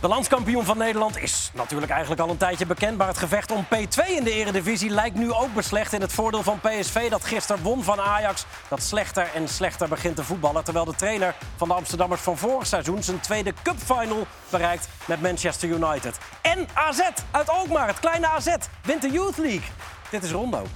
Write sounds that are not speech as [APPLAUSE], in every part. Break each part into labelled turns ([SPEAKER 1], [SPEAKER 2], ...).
[SPEAKER 1] De landskampioen van Nederland is natuurlijk eigenlijk al een tijdje bekend. Maar het gevecht om P2 in de Eredivisie lijkt nu ook beslecht in het voordeel van PSV. Dat gisteren won van Ajax. Dat slechter en slechter begint te voetballen. Terwijl de trainer van de Amsterdammers van vorig seizoen zijn tweede cupfinal bereikt met Manchester United. En AZ uit Alkmaar, het kleine AZ, wint de Youth League. Dit is Rondo.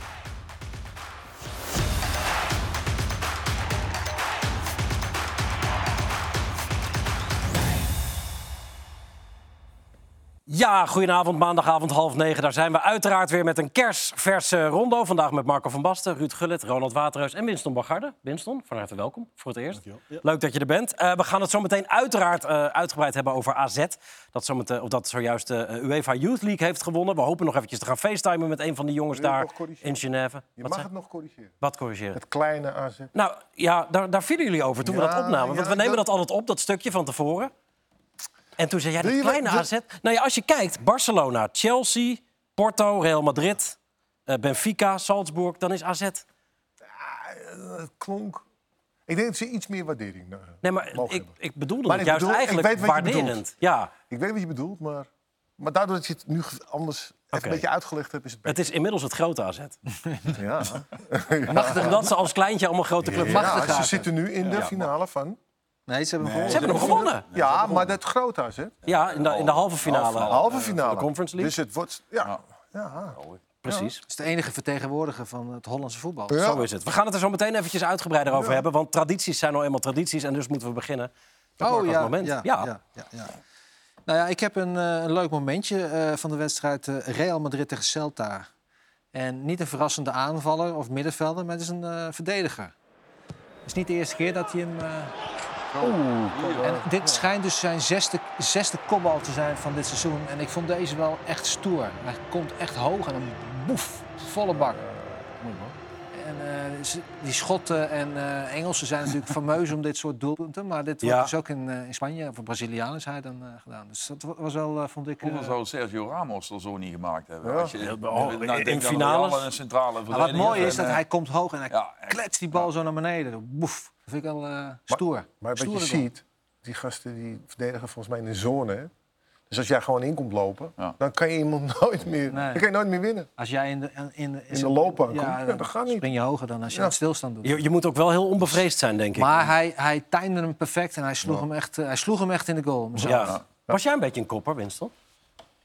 [SPEAKER 1] Ja, goedenavond, maandagavond half negen. Daar zijn we uiteraard weer met een kersverse rondo. Vandaag met Marco van Basten, Ruud Gullit, Ronald Waterhuis en Winston Bagarde. Winston, van harte welkom voor het eerst. Leuk dat je er bent. Uh, we gaan het zo meteen uiteraard uh, uitgebreid hebben over AZ. Dat, zo meteen, of dat zojuist de uh, UEFA Youth League heeft gewonnen. We hopen nog eventjes te gaan facetimen met een van die jongens daar in Genève.
[SPEAKER 2] Je Wat mag het nog corrigeren.
[SPEAKER 1] Wat corrigeren?
[SPEAKER 2] Het kleine AZ.
[SPEAKER 1] Nou ja, daar, daar vielen jullie over toen
[SPEAKER 2] Ja,
[SPEAKER 1] we dat opnamen. Want
[SPEAKER 2] ja,
[SPEAKER 1] we nemen
[SPEAKER 2] dat-
[SPEAKER 1] dat altijd op, dat stukje van tevoren. En toen zei jij, dat kleine AZ... Nou ja, als je kijkt, Barcelona, Chelsea, Porto, Real Madrid... eh, Benfica, Salzburg, dan is AZ...
[SPEAKER 2] Het klonk. Ik denk dat ze iets meer waardering eh,
[SPEAKER 1] Nee, maar ik, ik bedoelde
[SPEAKER 2] Maar
[SPEAKER 1] het
[SPEAKER 2] ik
[SPEAKER 1] juist
[SPEAKER 2] bedoel- ik
[SPEAKER 1] eigenlijk
[SPEAKER 2] weet wat je bedoelt.
[SPEAKER 1] waarderend. Ja,
[SPEAKER 2] Ik weet wat je bedoelt, maar, maar daardoor dat je het nu anders even een beetje uitgelegd hebt, is het
[SPEAKER 1] het
[SPEAKER 2] beter.
[SPEAKER 1] is inmiddels het grote AZ.
[SPEAKER 2] Ja. [LAUGHS]
[SPEAKER 1] Omdat ze als kleintje allemaal grote clubs
[SPEAKER 2] Ja,
[SPEAKER 1] machtig
[SPEAKER 2] ze zitten nu in de finale van.
[SPEAKER 3] Nee, ze hebben
[SPEAKER 1] Ze
[SPEAKER 3] gewonnen.
[SPEAKER 1] hebben hem gewonnen.
[SPEAKER 2] Ja, maar dat grote AZ.
[SPEAKER 1] Ja, in de, in de halve finale.
[SPEAKER 2] Halve finale.
[SPEAKER 1] de Conference League.
[SPEAKER 2] Dus het wordt. Ja. ja.
[SPEAKER 1] Precies.
[SPEAKER 3] Het is de enige vertegenwoordiger van het Hollandse voetbal.
[SPEAKER 2] Ja.
[SPEAKER 1] Zo is het. We gaan het er zo meteen eventjes uitgebreider over hebben. Want tradities zijn nou eenmaal tradities. En dus moeten we beginnen met Marco's moment.
[SPEAKER 3] Oh, Ja, ja, ja, ja. Nou ja, ik heb een, eh, een leuk momentje eh, van de wedstrijd eh, Real Madrid tegen Celta. En niet een verrassende aanvaller of middenvelder, maar het is een eh, verdediger. Het is niet de eerste keer dat hij hem... En dit schijnt dus zijn zesde, zesde kopbal te zijn van dit seizoen. En ik vond deze wel echt stoer. Hij komt echt hoog en dan boef, volle bak. En eh, die Schotten en eh, Engelsen zijn natuurlijk [LAUGHS] fameus om dit soort doelpunten. Maar dit wordt
[SPEAKER 1] Ja.
[SPEAKER 3] dus ook in, eh, in Spanje, of Braziliaan is hij dan eh, gedaan. Dus dat wa- was wel, vond ik...
[SPEAKER 4] Hoeveel
[SPEAKER 3] eh,
[SPEAKER 4] zou Sergio Ramos er zo niet gemaakt hebben?
[SPEAKER 2] Ja.
[SPEAKER 4] Als je,
[SPEAKER 1] oh,
[SPEAKER 4] nou,
[SPEAKER 1] in finales.
[SPEAKER 4] Een centrale
[SPEAKER 3] maar wat mooi is,
[SPEAKER 4] en,
[SPEAKER 3] dat hij komt hoog en hij
[SPEAKER 4] Ja,
[SPEAKER 3] kletst die bal zo naar beneden. Boef. Dat vind ik wel eh, stoer.
[SPEAKER 2] Maar wat je
[SPEAKER 3] goal.
[SPEAKER 2] ziet, die gasten die verdedigen volgens mij in de zone. Hè? Dus als jij gewoon in komt lopen,
[SPEAKER 4] Ja.
[SPEAKER 2] dan kan je iemand [LAUGHS] nooit meer,
[SPEAKER 3] Nee.
[SPEAKER 2] dan kan je nooit meer winnen.
[SPEAKER 3] Als jij in de, in, in,
[SPEAKER 2] In de loopbaan komt,
[SPEAKER 3] ja,
[SPEAKER 2] ja,
[SPEAKER 3] dan
[SPEAKER 2] dat gaat niet.
[SPEAKER 3] spring je hoger dan als je
[SPEAKER 2] Ja.
[SPEAKER 3] aan het stilstand doet.
[SPEAKER 1] Je, je moet ook wel heel onbevreesd zijn, denk ik.
[SPEAKER 3] Maar hij, hij timde hem perfect en hij sloeg, hem, echt, eh, hij sloeg hem echt in de goal.
[SPEAKER 1] Was jij een beetje een kopper, Winston?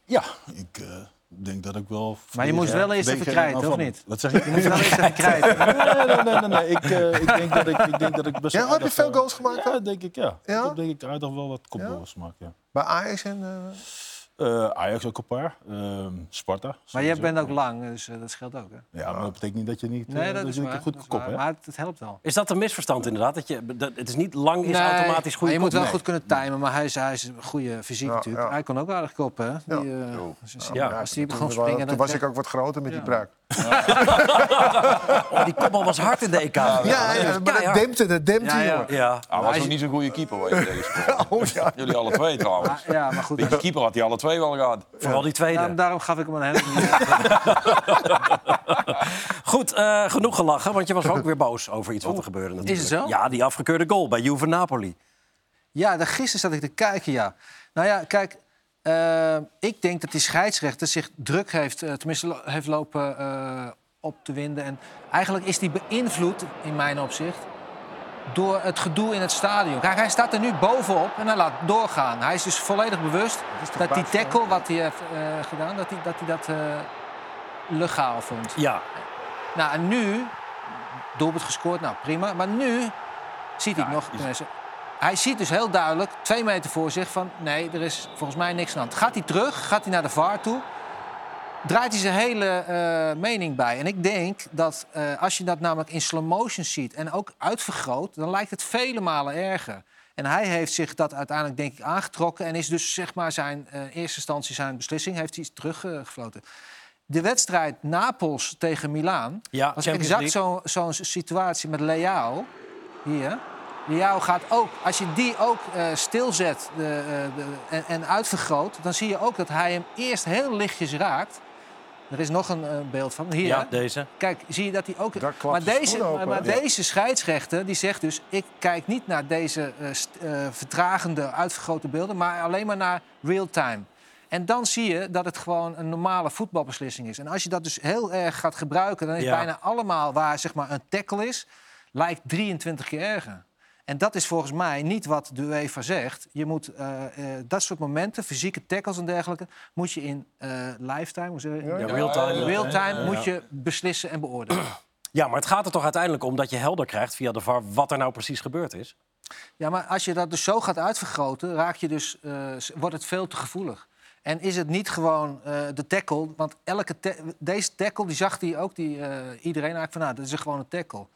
[SPEAKER 5] Ja, ik eh, denk dat ik wel...
[SPEAKER 3] Maar je moest wel eerst even krijten, of
[SPEAKER 5] aanvallen.
[SPEAKER 3] niet?
[SPEAKER 5] Wat zeg je?
[SPEAKER 3] Je moet wel eerst even [LAUGHS] krijten.
[SPEAKER 5] Nee, nee, nee, nee. Ik, eh, ik, denk dat ik, ik denk dat ik best
[SPEAKER 2] Ja,
[SPEAKER 5] wel
[SPEAKER 2] heb je veel
[SPEAKER 5] eh,
[SPEAKER 2] goals gemaakt
[SPEAKER 5] Ja, denk ik, ja.
[SPEAKER 2] Ja?
[SPEAKER 5] Ik heb denk ik aardig wel wat kopballs gemaakt, ja.
[SPEAKER 2] Bij Ajax en... eh,
[SPEAKER 5] Eh, Ajax ook een paar. Ehm, Sparta.
[SPEAKER 3] Maar jij bent ook lang, dus eh, dat scheelt ook. Hè?
[SPEAKER 5] Ja, maar dat betekent niet dat je niet, eh,
[SPEAKER 3] Nee, dat
[SPEAKER 5] dat
[SPEAKER 3] is
[SPEAKER 5] je
[SPEAKER 3] waar.
[SPEAKER 5] goed
[SPEAKER 3] dat is
[SPEAKER 5] kop
[SPEAKER 3] waar.
[SPEAKER 5] hebt.
[SPEAKER 3] Maar het, het helpt wel.
[SPEAKER 1] Is dat een misverstand inderdaad? Dat je, dat, het is niet lang is
[SPEAKER 3] Nee,
[SPEAKER 1] automatisch goed.
[SPEAKER 3] je moet wel
[SPEAKER 1] Nee.
[SPEAKER 3] goed kunnen timen, maar hij is, hij is een goede fysiek
[SPEAKER 2] Ja,
[SPEAKER 3] natuurlijk.
[SPEAKER 2] ja.
[SPEAKER 3] Hij kon ook aardig koppen, hè? Die, eh, dus-
[SPEAKER 1] Ja.
[SPEAKER 3] Als begon springen...
[SPEAKER 2] toen was ik ook wat groter met die pruik. [LAUGHS]
[SPEAKER 1] Oh, die kopbal was hard in de EK.
[SPEAKER 2] Ja, ja,
[SPEAKER 1] Dat is
[SPEAKER 2] maar dat
[SPEAKER 1] keihard.
[SPEAKER 2] dempte, dat dempte,
[SPEAKER 3] Ja, ja.
[SPEAKER 2] jongen.
[SPEAKER 1] Ja.
[SPEAKER 4] Hij was ook niet zo'n goede keeper waar je tegen speelde.
[SPEAKER 2] Oh, ja.
[SPEAKER 4] Jullie alle twee trouwens.
[SPEAKER 3] Ah, ja, maar goed.
[SPEAKER 4] Die keeper had hij alle twee wel gehad.
[SPEAKER 1] Vooral die tweede.
[SPEAKER 3] Daarom, daarom gaf ik hem een hele [LAUGHS]
[SPEAKER 1] Goed, eh, genoeg gelachen, want je was ook weer boos over iets wat er gebeurde natuurlijk.
[SPEAKER 3] is het zo?
[SPEAKER 1] Ja, die afgekeurde goal bij Juve Napoli.
[SPEAKER 3] Ja, gisteren zat ik te kijken, ja. Nou ja, kijk, eh, ik denk dat die scheidsrechter zich druk heeft, eh, tenminste lo- heeft lopen eh, op te winden. En eigenlijk is die beïnvloed, in mijn opzicht, door het gedoe in het stadion. Kijk, hij staat er nu bovenop en hij laat doorgaan. Hij is dus volledig bewust dat die tackle wat hij heeft gedaan, dat hij dat, hij dat legaal vond.
[SPEAKER 1] Ja,
[SPEAKER 3] Nou, en nu, doelpunt gescoord, nou prima. Maar nu ziet hij nog. Hij ziet dus heel duidelijk, twee meter voor zich, van nee, er is volgens mij niks aan de hand. Gaat hij terug, gaat hij naar de VAR toe, draait hij zijn hele eh, mening bij. En ik denk dat eh, als je dat namelijk in slow motion ziet en ook uitvergroot, dan lijkt het vele malen erger. En hij heeft zich dat uiteindelijk denk ik aangetrokken en is dus zeg maar zijn eh, in eerste instantie zijn beslissing heeft hij teruggefloten. De wedstrijd Napels tegen Milaan
[SPEAKER 1] Ja,
[SPEAKER 3] was
[SPEAKER 1] Champions
[SPEAKER 3] exact zo- zo'n situatie met Leao. Hier. Leao gaat ook, als je die ook eh, stilzet de, eh, de, en, en uitvergroot, dan zie je ook dat hij hem eerst heel lichtjes raakt. Er is nog een eh, beeld van. Hier,
[SPEAKER 1] Ja,
[SPEAKER 3] hè?
[SPEAKER 1] deze.
[SPEAKER 3] Kijk, zie je dat hij ook... Maar
[SPEAKER 2] de
[SPEAKER 3] deze,
[SPEAKER 2] open,
[SPEAKER 3] maar, deze scheidsrechter die zegt dus... ik kijk niet naar deze eh, st- eh, vertragende, uitvergrote beelden... maar alleen maar naar real-time. En dan zie je dat het gewoon een normale voetbalbeslissing is. En als je dat dus heel erg gaat gebruiken... dan is
[SPEAKER 1] Ja.
[SPEAKER 3] bijna allemaal waar zeg maar, een tackle is... lijkt 23 keer erger. En dat is volgens mij niet wat de UEFA zegt. Je moet eh, eh, dat soort momenten, fysieke tackles en dergelijke... moet je in eh lifetime, hoe zeg je?
[SPEAKER 2] Ja,
[SPEAKER 1] real-time.
[SPEAKER 4] ja,
[SPEAKER 3] Real-time moet je beslissen en beoordelen.
[SPEAKER 1] Ja, maar het gaat er toch uiteindelijk om dat je helder krijgt via de VAR wat er nou precies gebeurd is.
[SPEAKER 3] Ja, maar als je dat dus zo gaat uitvergroten, raak je dus, eh, wordt het veel te gevoelig. En is het niet gewoon eh, de tackle? Want elke ta- deze tackle, die zag die ook die, eh, iedereen eigenlijk van, nou, dat is een gewoon een tackle.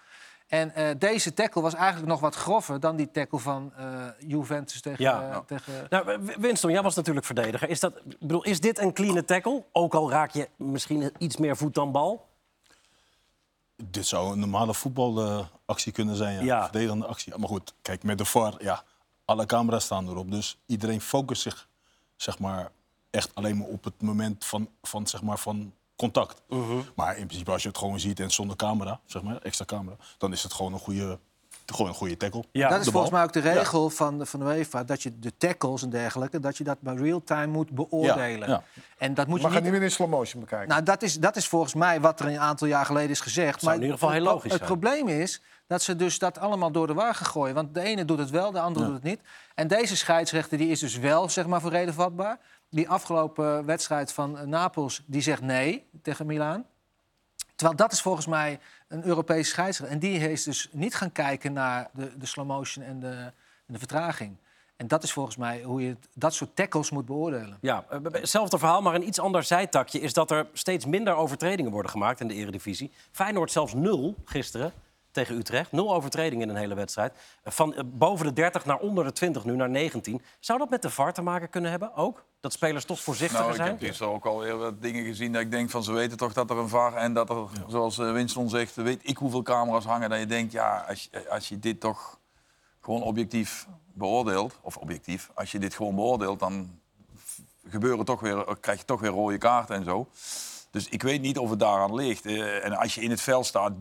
[SPEAKER 3] En eh, deze tackle was eigenlijk nog wat grover dan die tackle van eh, Juventus tegen...
[SPEAKER 1] Ja.
[SPEAKER 3] eh, tegen
[SPEAKER 1] Nou, Winston, jij was natuurlijk verdediger. Is, dat, bedoel, is dit een clean tackle? Ook al raak je misschien iets meer voet dan bal?
[SPEAKER 5] Dit zou een normale voetbalactie kunnen zijn, ja.
[SPEAKER 1] Ja.
[SPEAKER 5] Verdedigende actie. Maar goed, kijk, met de VAR, ja, alle camera's staan erop. Dus iedereen focust zich, zeg maar, echt alleen maar op het moment van, van, zeg maar, van contact. Maar in principe, als je het gewoon ziet en zonder camera, zeg maar, extra camera, dan is het gewoon een goede, gewoon een goede tackle.
[SPEAKER 1] Ja,
[SPEAKER 3] dat is volgens mij ook de regel van, de, van de UEFA... dat je de tackles en dergelijke, dat je dat bij real-time moet beoordelen.
[SPEAKER 5] Ja, ja.
[SPEAKER 3] En dat moet
[SPEAKER 2] Je het
[SPEAKER 3] niet
[SPEAKER 2] niet meer in slow motion bekijken.
[SPEAKER 3] Nou, dat is, dat is volgens mij wat er een aantal jaar geleden is gezegd.
[SPEAKER 1] Zou in ieder geval heel
[SPEAKER 3] het-
[SPEAKER 1] logisch
[SPEAKER 3] Het
[SPEAKER 1] zijn.
[SPEAKER 3] probleem is dat ze dus dat allemaal door de war gaan gooien. Want de ene doet het wel, de andere doet het niet. En deze scheidsrechter die is dus wel zeg maar, voor reden vatbaar. Die afgelopen wedstrijd van eh, Napels die zegt nee tegen Milaan. Terwijl dat is volgens mij een Europese scheidsrechter. En die is dus niet gaan kijken naar de, de slow motion en de, en de vertraging. En dat is volgens mij hoe je dat soort tackles moet beoordelen.
[SPEAKER 1] Ja, eh, hetzelfde verhaal, maar een iets ander zijtakje... is dat er steeds minder overtredingen worden gemaakt in de eredivisie. Feyenoord zelfs nul gisteren tegen Utrecht. Nul overtredingen in een hele wedstrijd. Eh, Van eh, boven de 30 naar onder de 20 nu, naar 19. Zou dat met de VAR te maken kunnen hebben, ook? Dat spelers toch voorzichtiger
[SPEAKER 4] Nou, ik
[SPEAKER 1] zijn?
[SPEAKER 4] heb gisteren ook alweer wat dingen gezien dat ik denk van ze weten toch dat er een VAR en dat er, zoals eh, Winston zegt, weet ik hoeveel camera's hangen. Dat je denkt, ja, als je, als je dit toch gewoon objectief beoordeelt, of objectief, als je dit gewoon beoordeelt, dan gebeuren toch weer, krijg je toch weer rode kaarten en zo. Dus ik weet niet of het daaraan ligt. Eh, en als je in het veld staat,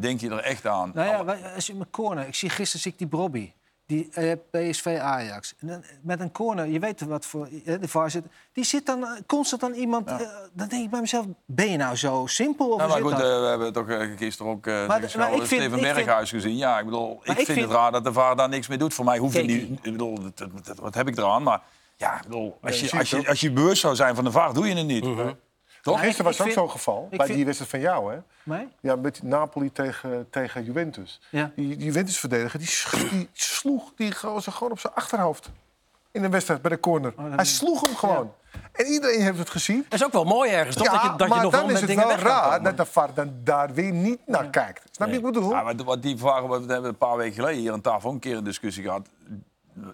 [SPEAKER 4] denk je er echt aan.
[SPEAKER 3] Nou ja, als je mijn corner, ik zie gisteren zie ik die Brobby. Die eh, PSV Ajax. En dan, met een corner, je weet wat voor eh, de VAR zit. Die zit dan eh, constant aan iemand. eh, dan denk ik bij mezelf: ben je nou zo simpel? Of
[SPEAKER 4] maar
[SPEAKER 3] zit
[SPEAKER 4] goed, eh, we hebben toch eh, gisteren ook uh,
[SPEAKER 3] Maar- maar ik vind-
[SPEAKER 4] Steven
[SPEAKER 3] ik vind-
[SPEAKER 4] Berghuis gezien. Ja, ik bedoel, ik
[SPEAKER 3] ik
[SPEAKER 4] vind,
[SPEAKER 3] vind-
[SPEAKER 4] het raar dat de VAR daar niks mee doet. Voor mij hoeft het niet. Ik bedoel, dat- dat- dat- wat heb ik eraan? Maar ja, ik bedoel, als, je,
[SPEAKER 2] je
[SPEAKER 4] als, je, als je bewust zou zijn van de VAR, doe je het niet. Toch?
[SPEAKER 3] Maar
[SPEAKER 2] Gisteren was
[SPEAKER 3] ik
[SPEAKER 2] ook
[SPEAKER 3] vind-
[SPEAKER 2] zo'n geval, bij
[SPEAKER 3] vind-
[SPEAKER 2] die wedstrijd van jou, hè?
[SPEAKER 3] Nee?
[SPEAKER 2] Ja, met Napoli tegen, tegen Juventus.
[SPEAKER 3] Ja.
[SPEAKER 2] Die, die Juventus-verdediger die, sch- die sloeg die gozer gewoon op zijn achterhoofd. In een wedstrijd bij de corner.
[SPEAKER 3] dat-
[SPEAKER 2] Hij sloeg hem gewoon. En iedereen heeft het gezien.
[SPEAKER 1] Dat is ook wel mooi ergens, toch? dat je, dat je
[SPEAKER 2] maar
[SPEAKER 1] wel
[SPEAKER 2] dan is het wel raar dat de VAR dan daar weer niet naar kijkt. Snap je
[SPEAKER 1] Nee.
[SPEAKER 2] wat ik bedoel?
[SPEAKER 4] Ja, maar wat die VAR, we hebben een paar weken geleden hier aan tafel een keer een discussie gehad.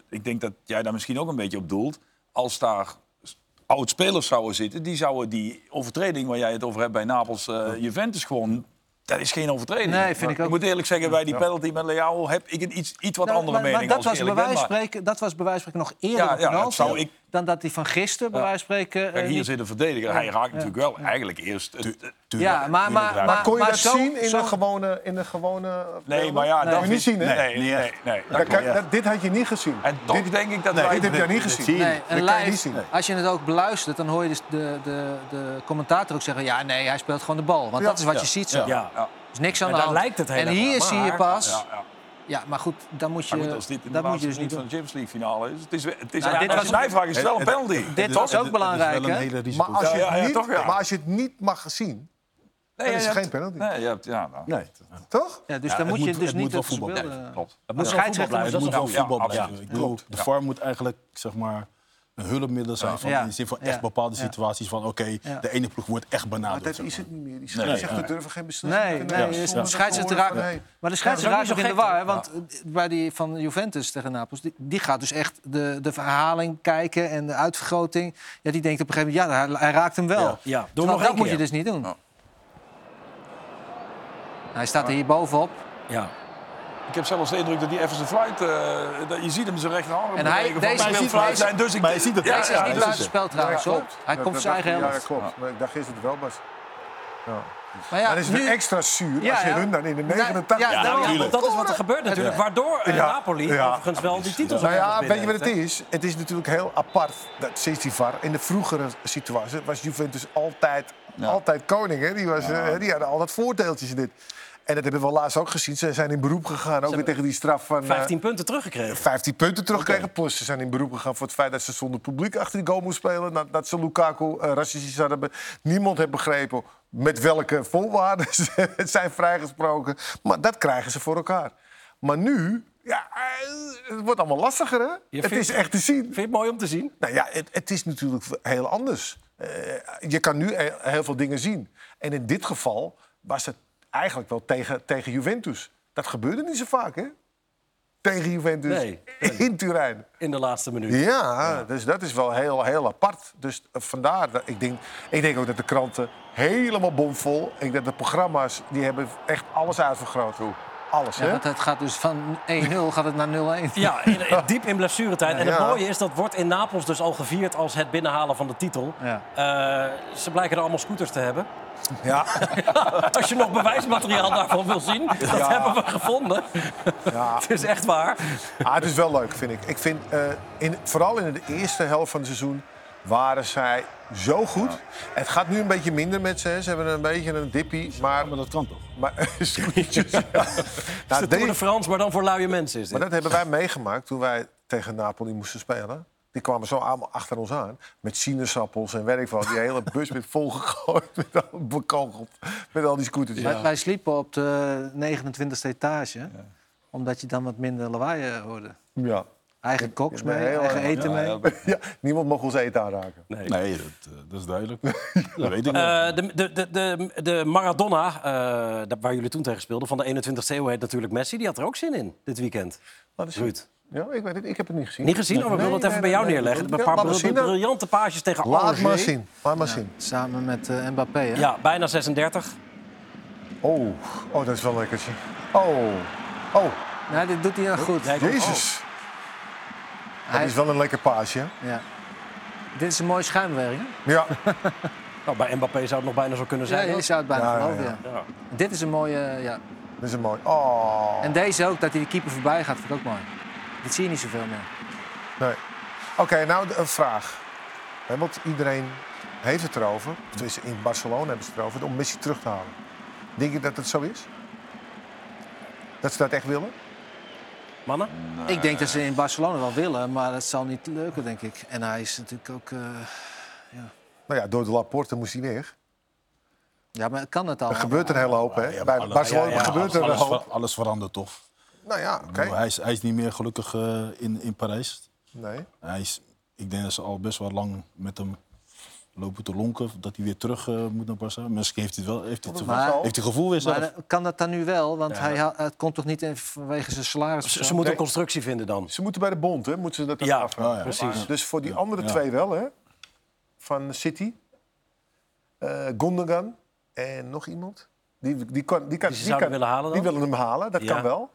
[SPEAKER 4] Ik denk dat jij daar misschien ook een beetje op doelt. Als daar oud-spelers zouden zitten, die zouden die overtreding waar jij het over hebt bij Napels eh, Juventus gewoon... Dat is geen overtreding.
[SPEAKER 3] Nee, vind ik ook.
[SPEAKER 4] moet eerlijk zeggen, bij die penalty met Leao heb ik een iets, iets wat
[SPEAKER 3] Nou,
[SPEAKER 4] andere
[SPEAKER 3] maar,
[SPEAKER 4] mening
[SPEAKER 3] maar
[SPEAKER 4] als
[SPEAKER 3] dat,
[SPEAKER 4] ik
[SPEAKER 3] was bij spreken, dat was bij wijze van nog eerder
[SPEAKER 4] Ja, ja, dat zou ik-
[SPEAKER 3] dan dat die van gisteren bij wijze van spreken... eh,
[SPEAKER 4] Kijk, hier
[SPEAKER 3] niet-
[SPEAKER 4] zit een verdediger. Hij raakt natuurlijk wel eigenlijk eerst... het-
[SPEAKER 3] Ja, maar, maar, maar,
[SPEAKER 2] maar kon je
[SPEAKER 3] maar
[SPEAKER 2] dat
[SPEAKER 3] zo-
[SPEAKER 2] zien in
[SPEAKER 3] zo-
[SPEAKER 2] de gewone... In de gewone
[SPEAKER 4] nee, maar ja...
[SPEAKER 2] Dat
[SPEAKER 4] dat
[SPEAKER 2] je niet zien, hè?
[SPEAKER 4] Nee, nee, nee. nee.
[SPEAKER 2] Dat kan- dat- dit had je niet gezien.
[SPEAKER 4] En toch
[SPEAKER 2] dit,
[SPEAKER 4] denk ik dat
[SPEAKER 2] nee,
[SPEAKER 4] wij...
[SPEAKER 2] dit heb jij niet gezien.
[SPEAKER 3] Nee,
[SPEAKER 2] Dat
[SPEAKER 3] en
[SPEAKER 2] kan je
[SPEAKER 3] live,
[SPEAKER 2] niet zien.
[SPEAKER 3] als je het ook beluistert, dan hoor je dus de, de, de commentator ook zeggen... ja, nee, hij speelt gewoon de bal. Want
[SPEAKER 2] Ja.
[SPEAKER 3] dat is wat
[SPEAKER 5] Ja.
[SPEAKER 3] je ziet zo.
[SPEAKER 5] Ja.
[SPEAKER 3] Er is niks aan
[SPEAKER 1] En
[SPEAKER 3] de hand.
[SPEAKER 1] lijkt het
[SPEAKER 3] En hier zie je pas...
[SPEAKER 4] Ja, ja.
[SPEAKER 3] Ja, maar goed, dan moet je,
[SPEAKER 4] Maar goed, als dit in de
[SPEAKER 3] dat moet je
[SPEAKER 4] laatste
[SPEAKER 3] dus niet
[SPEAKER 4] van de Champions League finale is... Het is, het is
[SPEAKER 3] Nou,
[SPEAKER 4] als
[SPEAKER 3] dit
[SPEAKER 4] je
[SPEAKER 3] was-
[SPEAKER 4] mij vraagt, is het wel een penalty.
[SPEAKER 3] Dit was ook belangrijk.
[SPEAKER 2] Maar als, je
[SPEAKER 4] Ja,
[SPEAKER 2] het
[SPEAKER 4] ja,
[SPEAKER 2] niet,
[SPEAKER 4] ja.
[SPEAKER 2] maar als je het niet mag zien,
[SPEAKER 4] Nee,
[SPEAKER 2] dan is het geen penalty.
[SPEAKER 4] Nee, je hebt... Ja, nou,
[SPEAKER 5] Nee,
[SPEAKER 2] toch?
[SPEAKER 3] Ja, dus
[SPEAKER 5] Ja,
[SPEAKER 3] dan moet je
[SPEAKER 5] moet-
[SPEAKER 3] dus niet tussen
[SPEAKER 5] voetbal
[SPEAKER 4] klopt.
[SPEAKER 1] Het moet
[SPEAKER 3] De
[SPEAKER 1] wel voetbal
[SPEAKER 3] scheidsrechter
[SPEAKER 1] blijven,
[SPEAKER 5] het
[SPEAKER 1] dat
[SPEAKER 5] moet wel
[SPEAKER 4] ja,
[SPEAKER 5] voetbal blijven. Ik bedoel, de VAR moet eigenlijk zeg maar, een hulpmiddel zijn van,
[SPEAKER 3] Ja.
[SPEAKER 5] in de zin van echt bepaalde
[SPEAKER 3] Ja.
[SPEAKER 5] situaties van oké,
[SPEAKER 3] Ja.
[SPEAKER 5] de ene ploeg wordt echt
[SPEAKER 2] Maar
[SPEAKER 5] benaderd.
[SPEAKER 2] dat
[SPEAKER 5] zeg
[SPEAKER 2] is
[SPEAKER 5] maar.
[SPEAKER 2] het niet meer. Die
[SPEAKER 5] Nee,
[SPEAKER 2] scheidsrechter
[SPEAKER 5] nee.
[SPEAKER 2] durven geen beslissingen
[SPEAKER 3] Nee,
[SPEAKER 2] te
[SPEAKER 3] nee, scheidsrechter raakt, maar de scheidsrechter raakt
[SPEAKER 1] ook
[SPEAKER 3] in de war. Want eh, bij die van Juventus tegen Napels, die, die gaat dus echt de, de verhaling kijken en de uitvergroting. Ja, die denkt op een gegeven moment, ja, hij, raakt hem wel.
[SPEAKER 5] Ja.
[SPEAKER 1] Ja, doe
[SPEAKER 3] Terwijl
[SPEAKER 1] nog
[SPEAKER 3] dat
[SPEAKER 1] één
[SPEAKER 3] moet je dus niet doen.
[SPEAKER 4] Ja.
[SPEAKER 3] Hij staat er hier bovenop.
[SPEAKER 1] Ja.
[SPEAKER 4] Ik heb zelfs de indruk dat hij even zijn fluit... eh, dat je ziet hem zijn rechterarm
[SPEAKER 3] En hij- deze-
[SPEAKER 4] wil fluit
[SPEAKER 3] deze-
[SPEAKER 4] zijn, dus ik...
[SPEAKER 5] maar je ziet het.
[SPEAKER 4] Ja,
[SPEAKER 3] Deze is
[SPEAKER 4] ja,
[SPEAKER 3] niet buitenspel trouwens, hoor. Hij
[SPEAKER 2] Dat-
[SPEAKER 3] komt
[SPEAKER 2] dat-
[SPEAKER 3] zijn eigen
[SPEAKER 2] Ja,
[SPEAKER 3] helft.
[SPEAKER 2] klopt. Maar ik dacht dat het wel was. Ja.
[SPEAKER 3] Maar ja,
[SPEAKER 2] dat is
[SPEAKER 3] nu-
[SPEAKER 2] extra zuur
[SPEAKER 3] Ja,
[SPEAKER 2] als je
[SPEAKER 3] ja.
[SPEAKER 2] hun dan in de
[SPEAKER 3] Ja,
[SPEAKER 2] 89...
[SPEAKER 3] ja,
[SPEAKER 1] Ja, ja, dat is wat er gebeurt natuurlijk. Waardoor eh,
[SPEAKER 2] Ja.
[SPEAKER 1] Napoli
[SPEAKER 2] Ja.
[SPEAKER 1] overigens wel die titels
[SPEAKER 2] Nou ja, weet je wat het is? Het is natuurlijk heel apart, dat sinds die VAR. In de vroegere situatie was Juventus altijd,
[SPEAKER 4] Ja.
[SPEAKER 2] altijd koning. Hè? Die, was, eh, die hadden altijd voordeeltjes in dit. En dat hebben we laatst ook gezien. Ze zijn in beroep gegaan, ook weer tegen die straf van... eh,
[SPEAKER 1] 15 punten teruggekregen.
[SPEAKER 2] 15 punten terugkregen. Plus ze zijn in beroep gegaan voor het feit dat ze zonder publiek achter die goal moesten spelen. Dat, dat ze Lukaku uh, racistisch hadden. Niemand heeft begrepen met welke voorwaarden [LAUGHS] ze zijn vrijgesproken. Maar dat krijgen ze voor elkaar. Maar nu, ja, eh, het wordt allemaal lastiger, hè?
[SPEAKER 1] Je
[SPEAKER 2] het is echt te zien.
[SPEAKER 1] Vind je het mooi om te zien?
[SPEAKER 2] Nou ja, het, het is natuurlijk heel anders. Eh, je kan nu he- heel veel dingen zien. En in dit geval was het eigenlijk wel tegen, tegen Juventus. Dat gebeurde niet zo vaak, hè? Tegen Juventus
[SPEAKER 1] Nee. [LAUGHS]
[SPEAKER 2] in Turijn.
[SPEAKER 1] In de laatste minuut.
[SPEAKER 2] Ja, dus dat is wel heel, heel apart. Dus eh, vandaar, dat ik denk, ik denk ook dat de kranten helemaal bomvol... Ik denk dat de programma's, die hebben echt alles uitvergroot. Alles,
[SPEAKER 3] Ja,
[SPEAKER 2] hè?
[SPEAKER 3] want het gaat dus van 1-0 [LAUGHS] gaat het naar 0-1.
[SPEAKER 1] Ja, in- in- [LAUGHS] diep in blessuretijd. En het
[SPEAKER 2] Ja.
[SPEAKER 1] mooie is, dat wordt in Napels dus al gevierd als het binnenhalen van de titel.
[SPEAKER 3] Ja.
[SPEAKER 1] Eh, ze blijken er allemaal scooters te hebben.
[SPEAKER 2] Ja. [LAUGHS]
[SPEAKER 1] Als je nog bewijsmateriaal daarvan wil zien, dat hebben we gevonden.
[SPEAKER 2] Ja.
[SPEAKER 1] Het is echt waar.
[SPEAKER 2] Ah, het is wel leuk, vind ik. Ik vind, eh, in, vooral in de eerste helft van het seizoen waren zij zo goed. Het gaat nu een beetje minder met ze. hè. Ze hebben een beetje een dippie, maar...
[SPEAKER 5] Maar dat kan toch?
[SPEAKER 2] maar [LAUGHS] scootertjes, [LAUGHS] ja.
[SPEAKER 1] Het is
[SPEAKER 2] Nou,
[SPEAKER 1] de Tour de
[SPEAKER 2] deze-
[SPEAKER 1] France, maar dan voor luie mensen is dit.
[SPEAKER 2] maar dat hebben wij meegemaakt toen wij tegen Napoli moesten spelen. Die kwamen zo allemaal achter ons aan. Met sinaasappels en werk van. Die hele bus met volgegooid. [LAUGHS] Met al bekogeld. Met al die scooters.
[SPEAKER 3] Wij, wij sliepen op de 29e etage. Omdat je dan wat minder lawaai eh, hoorde.
[SPEAKER 2] Ja.
[SPEAKER 3] Eigen koks mee,
[SPEAKER 2] heel
[SPEAKER 3] eigen eten mee. [LAUGHS]
[SPEAKER 2] ja. Niemand mag ons eten aanraken.
[SPEAKER 1] Nee.
[SPEAKER 5] Nee, dat, eh, dat is duidelijk. [LAUGHS] dat weet ik wel.
[SPEAKER 1] Eh, de, de, de, de, de Maradona, eh, waar jullie toen tegen speelden, van de 21ste eeuw heet natuurlijk Messi. Die had er ook zin in dit weekend.
[SPEAKER 2] Laat eens
[SPEAKER 1] Ruud.
[SPEAKER 2] Ja, ik weet het. Ik heb het niet gezien.
[SPEAKER 1] Niet gezien? Oh, we
[SPEAKER 2] Nee,
[SPEAKER 1] willen het
[SPEAKER 2] nee,
[SPEAKER 1] even bij
[SPEAKER 2] nee,
[SPEAKER 1] jou
[SPEAKER 2] nee.
[SPEAKER 1] neerleggen. Een paar
[SPEAKER 2] laat maar
[SPEAKER 1] bril- briljante paasjes tegen
[SPEAKER 2] Laat
[SPEAKER 1] Angers.
[SPEAKER 2] maar zien. Laat maar zien.
[SPEAKER 3] Samen met eh, Mbappé. Hè?
[SPEAKER 1] Ja, bijna 36.
[SPEAKER 2] Oh. oh, dat is wel lekker. zie. Oh. Oh,
[SPEAKER 3] Nou, dit doet hij heel goed.
[SPEAKER 1] Nee,
[SPEAKER 2] jezus. Dat
[SPEAKER 3] Hij-
[SPEAKER 2] is wel een lekker paasje.
[SPEAKER 3] Ja. Dit is een mooie schuimwerking. hè?
[SPEAKER 2] Ja. [LAUGHS]
[SPEAKER 1] Nou, bij Mbappé zou het nog bijna zo kunnen
[SPEAKER 3] Ja,
[SPEAKER 1] zijn.
[SPEAKER 3] je
[SPEAKER 1] hoor.
[SPEAKER 3] zou het bijna
[SPEAKER 2] Ja, ja,
[SPEAKER 3] geloven,
[SPEAKER 2] ja.
[SPEAKER 3] ja.
[SPEAKER 1] Ja.
[SPEAKER 3] Dit is een mooie... Ja.
[SPEAKER 2] Dat is een mooi. Oh.
[SPEAKER 3] En deze ook, dat hij de keeper voorbij gaat, vind ik ook mooi. Dit zie je niet zoveel meer.
[SPEAKER 2] Nee. Oké, nou de- een vraag. Want iedereen heeft het erover. Tenminste, in Barcelona hebben ze het erover. Om Messi terug te halen. Denk je dat het zo is? Dat ze dat echt willen?
[SPEAKER 1] Mannen?
[SPEAKER 3] Ik denk dat ze in Barcelona wel willen, maar het zal niet lukken, denk ik. En hij is natuurlijk ook... eh,
[SPEAKER 2] Nou ja, door de Laporte moest hij weg.
[SPEAKER 3] Ja, maar kan het al?
[SPEAKER 2] Er gebeurt een hele hoop, hè?
[SPEAKER 5] Ja,
[SPEAKER 2] Bij
[SPEAKER 5] alle-
[SPEAKER 2] Barcelona
[SPEAKER 1] ja, ja,
[SPEAKER 2] gebeurt er een
[SPEAKER 5] alles,
[SPEAKER 2] hoop.
[SPEAKER 5] ver- alles verandert toch?
[SPEAKER 2] Nou ja, oké.
[SPEAKER 5] Hij, is, hij is niet meer gelukkig eh, in, in Parijs.
[SPEAKER 2] Nee.
[SPEAKER 5] Hij is, ik denk dat ze al best wel lang met hem lopen te lonken. Dat hij weer terug eh, moet naar Barcelona. Misschien heeft hij het wel. Heeft hij het,
[SPEAKER 3] Maar-
[SPEAKER 5] heeft hij gevoel weer zelf.
[SPEAKER 3] Maar eh, kan dat dan nu wel? Want hij ha- het komt toch niet in vanwege zijn salaris?
[SPEAKER 1] Ze, moeten een constructie vinden dan.
[SPEAKER 2] Ze moeten bij de bond, hè? Moeten ze dat
[SPEAKER 1] Ja,
[SPEAKER 2] afvragen.
[SPEAKER 5] oh ja.
[SPEAKER 1] precies.
[SPEAKER 2] Dus voor die andere
[SPEAKER 5] Ja.
[SPEAKER 2] twee wel, hè? Van City. Eh Gundogan en nog iemand. Die, die, kan, die, kan,
[SPEAKER 1] Die ze
[SPEAKER 2] die, kan-
[SPEAKER 1] willen halen
[SPEAKER 2] die willen hem halen, dat
[SPEAKER 1] Ja.
[SPEAKER 2] kan wel.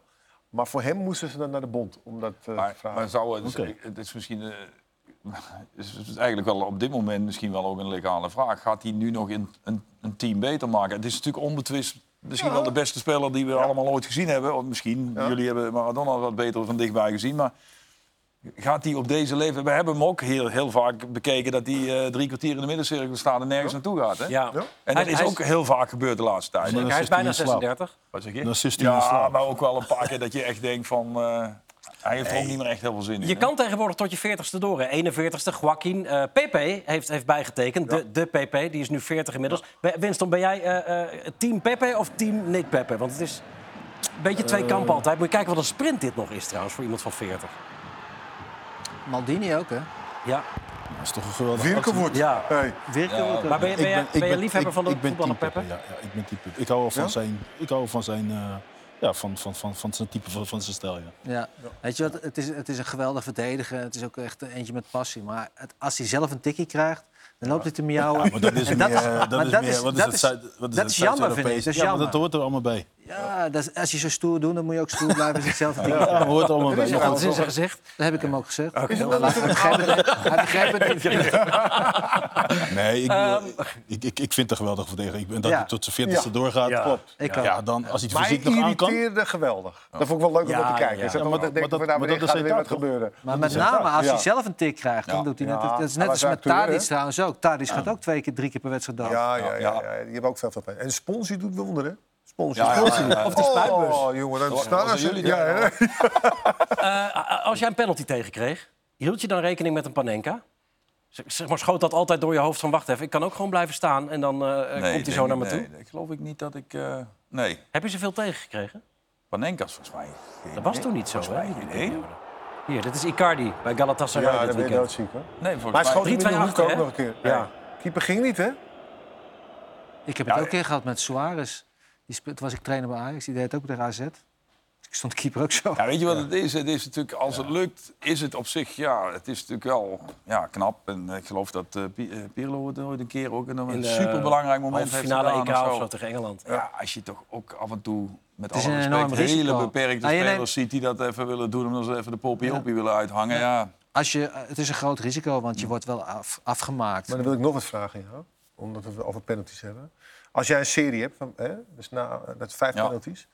[SPEAKER 2] Maar voor hem moesten ze dan naar de bond om dat eh, te
[SPEAKER 4] Maar,
[SPEAKER 2] vragen.
[SPEAKER 4] maar zou het,
[SPEAKER 5] Oké.
[SPEAKER 4] het is misschien... is het eigenlijk wel op dit moment misschien wel ook een legale vraag. Gaat hij nu nog een, een, een team beter maken? Het is natuurlijk onbetwist misschien wel de beste speler die we allemaal ooit gezien hebben. Of misschien,
[SPEAKER 2] Ja.
[SPEAKER 4] jullie hebben Maradona wat beter van dichtbij gezien. Maar gaat hij op deze leeftijd... We hebben hem ook heel, heel vaak bekeken dat hij eh, drie kwartier in de middencirkel staat en nergens naartoe gaat. Hè?
[SPEAKER 1] Ja.
[SPEAKER 2] Ja.
[SPEAKER 4] En
[SPEAKER 1] Hij-
[SPEAKER 4] dat is
[SPEAKER 1] hij
[SPEAKER 4] ook heel vaak gebeurd de laatste tijd.
[SPEAKER 1] Hij is
[SPEAKER 5] is
[SPEAKER 1] bijna
[SPEAKER 5] in slaap.
[SPEAKER 1] 36.
[SPEAKER 4] Wat zeg je?
[SPEAKER 5] Is in
[SPEAKER 4] ja, maar ook wel een paar keer dat je echt denkt van... eh, hij heeft er ook niet meer echt heel veel zin in.
[SPEAKER 1] Je
[SPEAKER 4] hè?
[SPEAKER 1] kan tegenwoordig tot je 40ste door. hè. 41ste, Joaquin. eh PP heeft, heeft bijgetekend. De, de PP, die is nu 40 inmiddels. Winston, ben jij eh, eh, team Pepe of team niet Pepe? Want het is een beetje twee kampen altijd. Moet je kijken wat een sprint dit nog is trouwens voor iemand van 40.
[SPEAKER 3] Maldini ook, hè?
[SPEAKER 1] Ja,
[SPEAKER 5] Dat is toch een geweldige actie.
[SPEAKER 2] Virkewoerd.
[SPEAKER 1] Ja.
[SPEAKER 2] Hey.
[SPEAKER 3] Hè?
[SPEAKER 1] maar ben je, ben liefhebber
[SPEAKER 5] ik-
[SPEAKER 1] van de
[SPEAKER 5] ik ben
[SPEAKER 1] voetballer
[SPEAKER 5] team
[SPEAKER 1] Pepe?
[SPEAKER 5] Ja, ja, ik ben team Pepe. Ik hou wel van
[SPEAKER 2] Ja?
[SPEAKER 5] zijn, ik hou van zijn, eh, ja, van, van, van, van zijn type, van, van zijn stijl. Ja.
[SPEAKER 3] Ja. Weet je wat, het is, het is een geweldige verdediger. Het is ook echt eentje met passie. Maar als hij zelf een tikkie krijgt, Dan loopt hij te miauwen.
[SPEAKER 5] Maar dat is
[SPEAKER 3] En
[SPEAKER 5] meer... dat
[SPEAKER 3] maar
[SPEAKER 5] is
[SPEAKER 3] dat
[SPEAKER 5] meer-
[SPEAKER 3] is-
[SPEAKER 5] is
[SPEAKER 3] dat is-
[SPEAKER 5] wat is
[SPEAKER 3] dat is jammer, vind ik. Dat is
[SPEAKER 5] Ja, maar
[SPEAKER 3] jammer.
[SPEAKER 5] dat hoort er allemaal bij.
[SPEAKER 3] Ja, dat is- als je zo stoer doet, dan moet je ook stoer blijven. Is hetzelfde ding.
[SPEAKER 5] Ja, dat hoort er allemaal bij.
[SPEAKER 2] is Ja,
[SPEAKER 1] wat in zijn gezicht.
[SPEAKER 3] Dat heb ik hem ook gezegd.
[SPEAKER 1] Oké,
[SPEAKER 3] Hij begrijpt het- hij begrijpt het niet.
[SPEAKER 5] Nee, ik,
[SPEAKER 1] Ehm,
[SPEAKER 5] ik, ik, ik vind het een geweldig verdediger. Ik ben dat
[SPEAKER 3] Ja.
[SPEAKER 5] hij tot zijn veertigste
[SPEAKER 2] Ja.
[SPEAKER 5] doorgaat.
[SPEAKER 1] Ja.
[SPEAKER 2] Klopt.
[SPEAKER 3] Ik
[SPEAKER 5] Ja, dan, als hij het
[SPEAKER 2] Maar
[SPEAKER 5] fysiek nog aan kan...
[SPEAKER 2] irriteerde geweldig. Dat vond ik wel leuk om
[SPEAKER 1] Ja,
[SPEAKER 2] naar te kijken.
[SPEAKER 1] ja.
[SPEAKER 5] Ja, maar dat- maar dat-
[SPEAKER 2] nou,
[SPEAKER 5] maar dat
[SPEAKER 2] gaat
[SPEAKER 5] is
[SPEAKER 2] er weer wat gebeuren?
[SPEAKER 3] Maar met name als hij
[SPEAKER 2] Ja.
[SPEAKER 3] zelf een tik krijgt, dan
[SPEAKER 4] Ja.
[SPEAKER 3] doet hij net.
[SPEAKER 2] Ja,
[SPEAKER 3] Dat is net als met Tadic trouwens ook. Tadic gaat ook twee keer, drie keer per wedstrijd dood.
[SPEAKER 2] Ja, ja, ja,
[SPEAKER 4] Ja.
[SPEAKER 2] ja. Die hebben ook veel van pijn. En Sponsie doet wonderen. Sponsie.
[SPEAKER 4] Ja, ja, ja, ja.
[SPEAKER 1] Of die spuitbus.
[SPEAKER 2] Oh, jongen, dan
[SPEAKER 4] was-
[SPEAKER 2] staan
[SPEAKER 4] was
[SPEAKER 2] ze.
[SPEAKER 4] jullie
[SPEAKER 2] Ja? [LAUGHS]
[SPEAKER 1] Eh, als jij een penalty tegenkreeg, hield je dan rekening met een Panenka? Zeg- maar, schoot dat altijd door je hoofd van... wacht even, ik kan ook gewoon blijven staan en dan eh, komt hij zo naar me toe?
[SPEAKER 4] Nee, ik geloof ik niet dat ik... eh, nee,
[SPEAKER 1] Heb je ze veel tegengekregen?
[SPEAKER 4] Panenka's volgens mij. geen
[SPEAKER 1] Dat was toen niet zo, hè?
[SPEAKER 4] mij
[SPEAKER 1] in. Hier, dit is Icardi bij Galatasaray
[SPEAKER 2] Ja,
[SPEAKER 1] dit
[SPEAKER 2] dan ben je
[SPEAKER 1] weekend.
[SPEAKER 2] doodziek, hoor.
[SPEAKER 4] Nee,
[SPEAKER 2] Maar
[SPEAKER 4] volgens
[SPEAKER 2] hij
[SPEAKER 4] mij...
[SPEAKER 2] schoot in de
[SPEAKER 1] 3-2
[SPEAKER 2] hoek ook nog een keer.
[SPEAKER 1] Ja.
[SPEAKER 2] Nee. Keeper ging niet, hè?
[SPEAKER 3] Ik heb het ook een keer gehad met Suarez. Die speelt, toen was ik trainer bij Ajax, die deed het ook tegen AZ. Ik stond de keeper ook zo.
[SPEAKER 4] Ja, weet je wat het is? Het is natuurlijk, als het lukt, is het op zich, ja, het is natuurlijk wel ja, knap. En ik geloof dat eh, eh, Pirlo het ooit een keer ook in een
[SPEAKER 1] In de
[SPEAKER 4] superbelangrijk moment heeft
[SPEAKER 1] Finale
[SPEAKER 4] gedaan.
[SPEAKER 1] EK
[SPEAKER 4] of
[SPEAKER 1] of
[SPEAKER 4] zo.
[SPEAKER 1] zo tegen Engeland.
[SPEAKER 4] Ja, als je toch ook af en toe met
[SPEAKER 3] Het is
[SPEAKER 4] alle
[SPEAKER 3] een
[SPEAKER 4] respect
[SPEAKER 3] enorm risico.
[SPEAKER 4] hele beperkte
[SPEAKER 3] je neemt-
[SPEAKER 4] spelers ziet die dat even willen doen omdat ze even de popiopie willen uithangen. Ja.
[SPEAKER 3] Als je, het is een groot risico, want je wordt wel af, afgemaakt.
[SPEAKER 2] Maar dan wil ik nog wat vragen, ja. Omdat we het over penalties hebben. Als jij een serie hebt, van, hè, dus na, dat vijf
[SPEAKER 4] Ja.
[SPEAKER 2] penalties.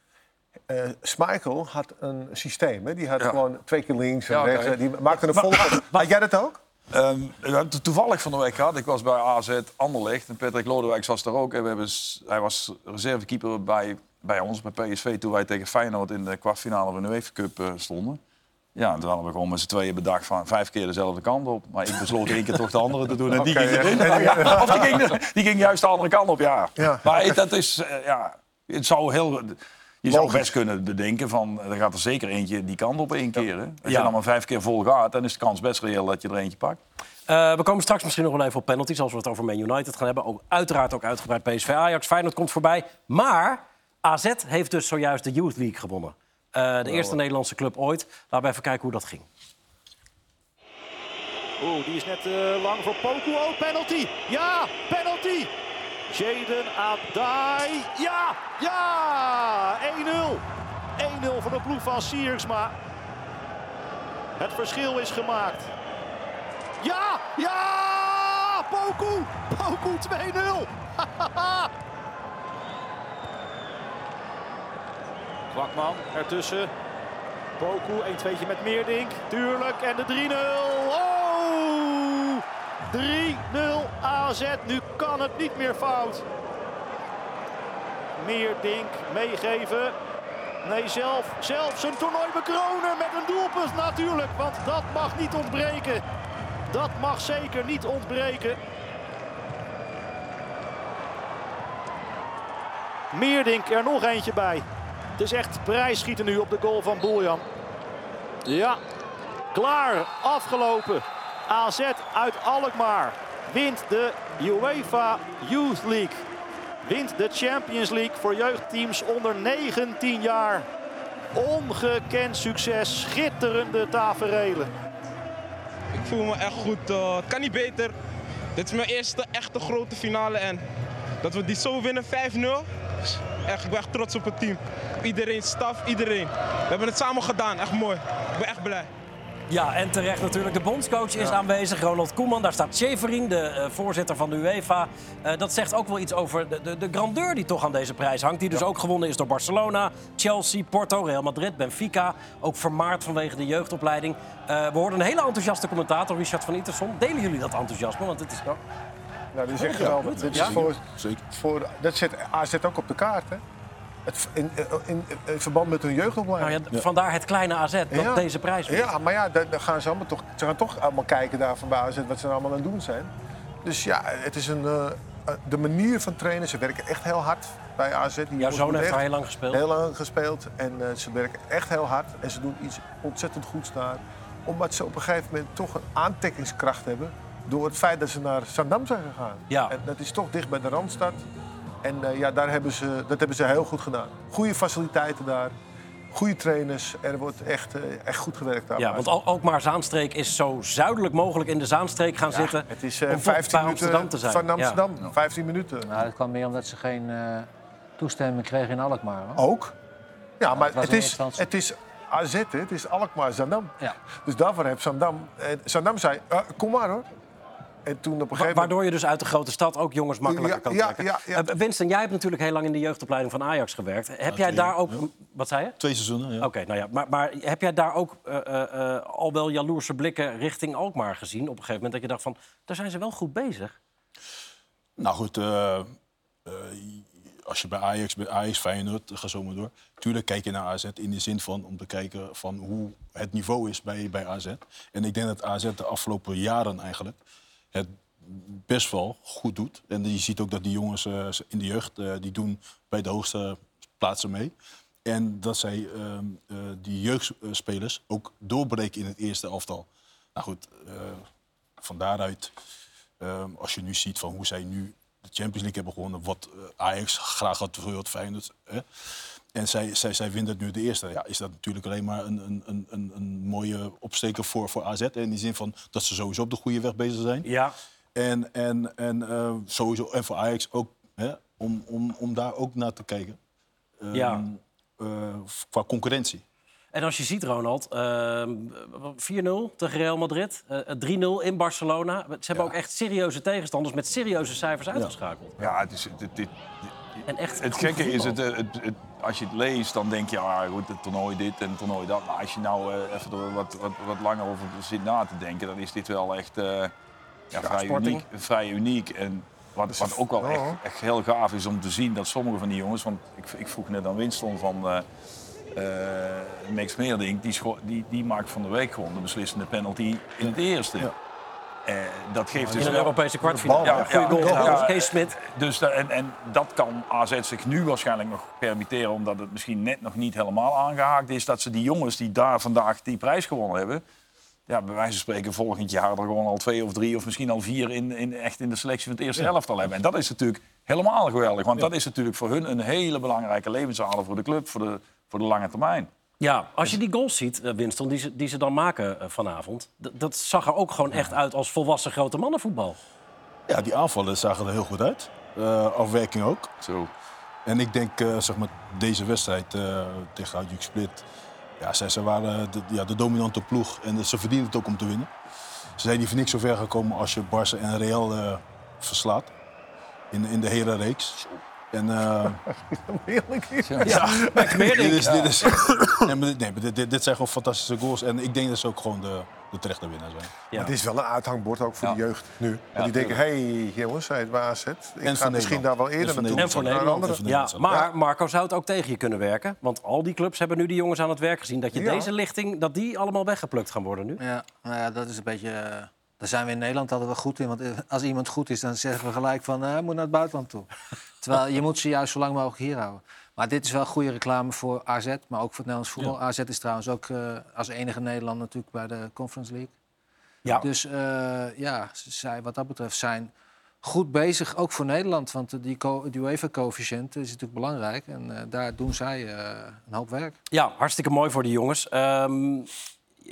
[SPEAKER 2] Eh Schmeichel had een systeem. Hè? Die had
[SPEAKER 4] Ja.
[SPEAKER 2] gewoon twee keer links en
[SPEAKER 4] Ja,
[SPEAKER 2] rechts. Die maakte een volgorde. Had jij dat ook?
[SPEAKER 4] Ehm, we hebben het toevallig van de week gehad. Ik was bij AZ Anderlecht en Patrick Lodewijk was daar ook. En we hebben, hij was reservekeeper bij, bij ons, bij PSV, toen wij tegen Feyenoord in de kwartfinale van de UEFA Cup eh, stonden. Ja, en toen hadden we gewoon met z'n tweeën bedacht van vijf keer dezelfde kant op. Maar ik besloot één keer toch de andere te doen en die ging erin.
[SPEAKER 2] ja. [LAUGHS]
[SPEAKER 4] Ja, Of die ging, die ging juist de andere kant op, ja.
[SPEAKER 2] Ja.
[SPEAKER 4] Maar dat is, eh, ja, het zou heel... Je zou best kunnen bedenken van, er gaat er zeker eentje die kant op één keer. Hè? Als
[SPEAKER 1] Ja.
[SPEAKER 4] je dan maar vijf keer vol gaat, dan is de kans best reëel dat je er eentje pakt.
[SPEAKER 1] Eh, we komen straks misschien nog wel even op penalties... als we het over Man United gaan hebben. Ook, uiteraard ook uitgebreid PSV Ajax. Feyenoord komt voorbij. Maar AZ heeft dus zojuist de Youth League gewonnen. Eh, de eerste Nederlandse club ooit. Laten we even kijken hoe dat ging.
[SPEAKER 6] Oeh, die is net eh, lang voor Poku. Oh, penalty. Ja, penalty. Jaden Adai. Ja, ja. 1-0. 1-0 voor de ploeg van Siersma. Het verschil is gemaakt. Ja, ja. Poku. Poku 2-0. [LAUGHS] Kwakman ertussen. Poku, 1 2 met Meerdink. Tuurlijk. En de 3-0. Oh! 3-0 AZ. Nu kan het niet meer fout. Meerdink meegeven. Nee, zelf, zelf zijn toernooi bekronen met een doelpunt natuurlijk. Want dat mag niet ontbreken. Dat mag zeker niet ontbreken. Meerdink er nog eentje bij. Het is echt prijsschieten nu op de goal van Boeljan. Ja, klaar, afgelopen. AZ uit Alkmaar wint de UEFA Youth League. Wint de Champions League voor jeugdteams onder 19 jaar. Ongekend succes, schitterende taferelen.
[SPEAKER 7] Ik voel me echt goed. eh, het kan niet beter. Dit is mijn eerste echte grote finale. En dat we die zo winnen, 5-0. Echt, ik ben echt trots op het team. Iedereen, staf, iedereen. We hebben het samen gedaan. Echt mooi. Ik ben echt blij.
[SPEAKER 1] Ja, en terecht natuurlijk. De bondscoach is aanwezig, Ronald Koeman. Daar staat Scheverin, de eh, voorzitter van de UEFA. Eh, dat zegt ook wel iets over de, de, de grandeur die toch aan deze prijs hangt. Die dus ook gewonnen is door Barcelona, Chelsea, Porto, Real Madrid, Benfica. Ook vermaard vanwege de jeugdopleiding. Eh, we hoorden een hele enthousiaste commentator, Richard van Iterson. Delen jullie dat enthousiasme? Want het is...
[SPEAKER 2] Nou, dit is echt geweldig. Dit is
[SPEAKER 1] Ja?
[SPEAKER 2] voor,
[SPEAKER 5] Zeker.
[SPEAKER 2] voor, dat zet AZ ook op de kaart, hè? Het, in, in, in verband met hun
[SPEAKER 1] Nou
[SPEAKER 2] jeugdopleiding.
[SPEAKER 1] ja, vandaar het kleine AZ dat
[SPEAKER 2] Ja.
[SPEAKER 1] deze prijs wint.
[SPEAKER 2] Ja, maar ja, daar gaan ze, allemaal toch, ze gaan toch allemaal kijken daar van bij AZ wat ze nou allemaal aan het doen zijn. Dus ja, het is een, eh, eh, de manier van trainen. Ze werken echt heel hard bij AZ. Die
[SPEAKER 1] Jouw zoon heeft daar heel lang gespeeld.
[SPEAKER 2] heel lang gespeeld. En eh, ze werken echt heel hard. En ze doen iets ontzettend goeds daar. Omdat ze op een gegeven moment toch een aantrekkingskracht hebben. Door het feit dat ze naar Zandam zijn gegaan.
[SPEAKER 1] Ja.
[SPEAKER 2] En dat is toch dicht bij de Randstad. En eh, ja, daar hebben ze, dat hebben ze heel goed gedaan. Goede faciliteiten daar. goede trainers. Er wordt echt, eh, echt goed gewerkt daar.
[SPEAKER 1] Ja, want Al- Alkmaar-Zaanstreek is zo zuidelijk mogelijk in de Zaanstreek gaan zitten.
[SPEAKER 2] het is eh,
[SPEAKER 1] om toch
[SPEAKER 2] 15
[SPEAKER 1] bij
[SPEAKER 2] minuten
[SPEAKER 1] Amsterdam te zijn.
[SPEAKER 2] van
[SPEAKER 1] Ja.
[SPEAKER 2] Amsterdam. 15 minuten.
[SPEAKER 3] Nou, dat kwam meer omdat ze geen eh, toestemming kregen in Alkmaar. Hoor.
[SPEAKER 2] Ook. Ja, maar
[SPEAKER 3] het
[SPEAKER 2] is,
[SPEAKER 3] instantie.
[SPEAKER 2] het is AZ, hè. het is Alkmaar, Zandam.
[SPEAKER 3] Ja.
[SPEAKER 2] Dus daarvoor heeft Zandam... Eh, Zandam zei, kom maar hoor. En toen op een gegeven.
[SPEAKER 1] Waardoor je dus uit de grote stad ook jongens makkelijker
[SPEAKER 2] Ja,
[SPEAKER 1] kan
[SPEAKER 2] ja,
[SPEAKER 1] trekken.
[SPEAKER 2] ja, ja.
[SPEAKER 1] Eh, Winston, jij hebt natuurlijk heel lang in de jeugdopleiding van Ajax gewerkt. Heb jij
[SPEAKER 5] twee
[SPEAKER 1] daar ook...
[SPEAKER 5] ja.
[SPEAKER 1] Wat zei je?
[SPEAKER 5] Twee seizoenen, ja.
[SPEAKER 1] Oké, nou ja, maar, maar heb jij daar ook eh, eh, eh, al wel jaloerse blikken richting Alkmaar gezien? Op een gegeven moment dat je dacht van, daar zijn ze wel goed bezig.
[SPEAKER 5] Nou goed, eh, eh, als je bij Ajax, bij Ajax, Feyenoord, ga zo maar door. Tuurlijk kijk je naar AZ in de zin van om te kijken van hoe het niveau is bij, bij AZ. En ik denk dat AZ de afgelopen jaren eigenlijk het best wel goed doet. En je ziet ook dat die jongens eh, in de jeugd, eh, die doen bij de hoogste plaatsen mee. En dat zij ehm, eh, die jeugdspelers ook doorbreken in het eerste elftal. Nou goed, van daaruit, ehm, als je nu ziet van hoe zij nu de Champions League hebben gewonnen, wat Ajax graag had gewild, Feyenoord. Hè? En zij, zij, zij winnen het nu de eerste. Ja, is dat natuurlijk alleen maar een, een, een, een, een mooie opsteker voor, voor AZ. In die zin van dat ze sowieso op de goede weg bezig zijn.
[SPEAKER 1] Ja,
[SPEAKER 5] En, en, en eh, sowieso, en voor Ajax ook, hè, om, om, om daar ook naar te kijken. Ehm,
[SPEAKER 1] Ja.
[SPEAKER 5] eh, qua concurrentie.
[SPEAKER 1] en als je ziet, Ronald, ehm, 4-0 tegen Real Madrid, eh, 3-0 in Barcelona. Ze hebben ook echt serieuze tegenstanders met serieuze cijfers uitgeschakeld.
[SPEAKER 4] Ja, het is... Dit, dit, dit-
[SPEAKER 1] En echt
[SPEAKER 4] het
[SPEAKER 1] goed
[SPEAKER 4] gekke is, het, het, het- als je het leest, dan denk je, ah, goed, het toernooi dit en het toernooi dat. Maar als je nou eh, even er wat, wat, wat langer over zit na te denken, dan is dit wel echt eh, ja, vrij, uniek, vrij uniek. En wat, wat ook wel
[SPEAKER 2] Ja,
[SPEAKER 4] echt, echt heel gaaf is om te zien dat sommige van die jongens, want ik, ik vroeg net aan Winston van eh eh Max Meerdink, die, die, die maakt van de week gewoon de beslissende penalty in het eerste. Eh, dat geeft dus
[SPEAKER 1] In een
[SPEAKER 4] wel-
[SPEAKER 1] Europese kwartfinale. Ja,
[SPEAKER 2] ja.
[SPEAKER 1] goede goal
[SPEAKER 4] ja.
[SPEAKER 1] Kees Smit.
[SPEAKER 4] Dus da- en, en dat kan AZ zich nu waarschijnlijk nog permitteren... omdat het misschien net nog niet helemaal aangehaakt is... dat ze die jongens die daar vandaag die prijs gewonnen hebben... Ja, bij wijze van spreken volgend jaar er gewoon al twee of drie... of misschien al vier in, in, echt in de selectie van het eerste elftal hebben. En dat is natuurlijk helemaal geweldig. Want dat is natuurlijk voor hun een hele belangrijke levensader voor de club... voor de, voor de lange termijn.
[SPEAKER 1] Ja, als je die goals ziet, eh, Winston, die ze, die ze dan maken eh, vanavond... d- dat zag er ook gewoon echt uit als volwassen grote mannenvoetbal.
[SPEAKER 5] Ja, die aanvallen zagen er heel goed uit. Eh, afwerking ook.
[SPEAKER 4] Zo.
[SPEAKER 5] En ik denk, eh, zeg maar, deze wedstrijd eh, tegen Hajduk Split... Ja, zij, zij waren de, ja, de dominante ploeg en ze verdienen het ook om te winnen. Ze zijn niet voor niks zo ver gekomen als je Barça en Real eh, verslaat. In, in de hele reeks. En, eh, [LAUGHS]
[SPEAKER 2] Heerlijk.
[SPEAKER 1] Ja, Max
[SPEAKER 5] dit, is, dit, is, nee, maar dit, nee, maar dit, dit, dit zijn gewoon fantastische goals. En ik denk dat ze ook gewoon de, de terechte winnaar zijn.
[SPEAKER 1] Ja.
[SPEAKER 2] Het is wel een uithangbord ook voor
[SPEAKER 4] Ja.
[SPEAKER 2] de jeugd nu. Want die denken, hé hey, jongens, hij het AZ. Ik
[SPEAKER 5] En
[SPEAKER 2] ga
[SPEAKER 5] voor
[SPEAKER 2] misschien
[SPEAKER 5] Nederland.
[SPEAKER 2] daar wel
[SPEAKER 5] En
[SPEAKER 2] eerder naartoe.
[SPEAKER 1] En voor Nederland.
[SPEAKER 5] En
[SPEAKER 1] Ja, maar Marco zou het ook tegen je kunnen werken. Want al die clubs hebben nu die jongens aan het werk gezien. Dat je
[SPEAKER 2] Ja.
[SPEAKER 1] deze lichting, dat die allemaal weggeplukt gaan worden nu.
[SPEAKER 3] Ja, nou ja, dat is een beetje. Daar zijn we in Nederland altijd wel goed in. Want eh, als iemand goed is, dan zeggen we gelijk van eh, hij moet naar het buitenland toe. [LAUGHS] Terwijl je moet ze juist zo lang mogelijk hier houden. Maar dit is wel goede reclame voor AZ, maar ook voor het Nederlands voetbal. AZ is trouwens ook eh, als enige Nederland natuurlijk bij de Conference League.
[SPEAKER 1] Ja.
[SPEAKER 3] Dus ja, zij wat dat betreft zijn goed bezig, ook voor Nederland. Want die, die UEFA-coëfficiënt is natuurlijk belangrijk. En daar doen zij een hoop werk.
[SPEAKER 1] Ja, hartstikke mooi voor die jongens. Ehm,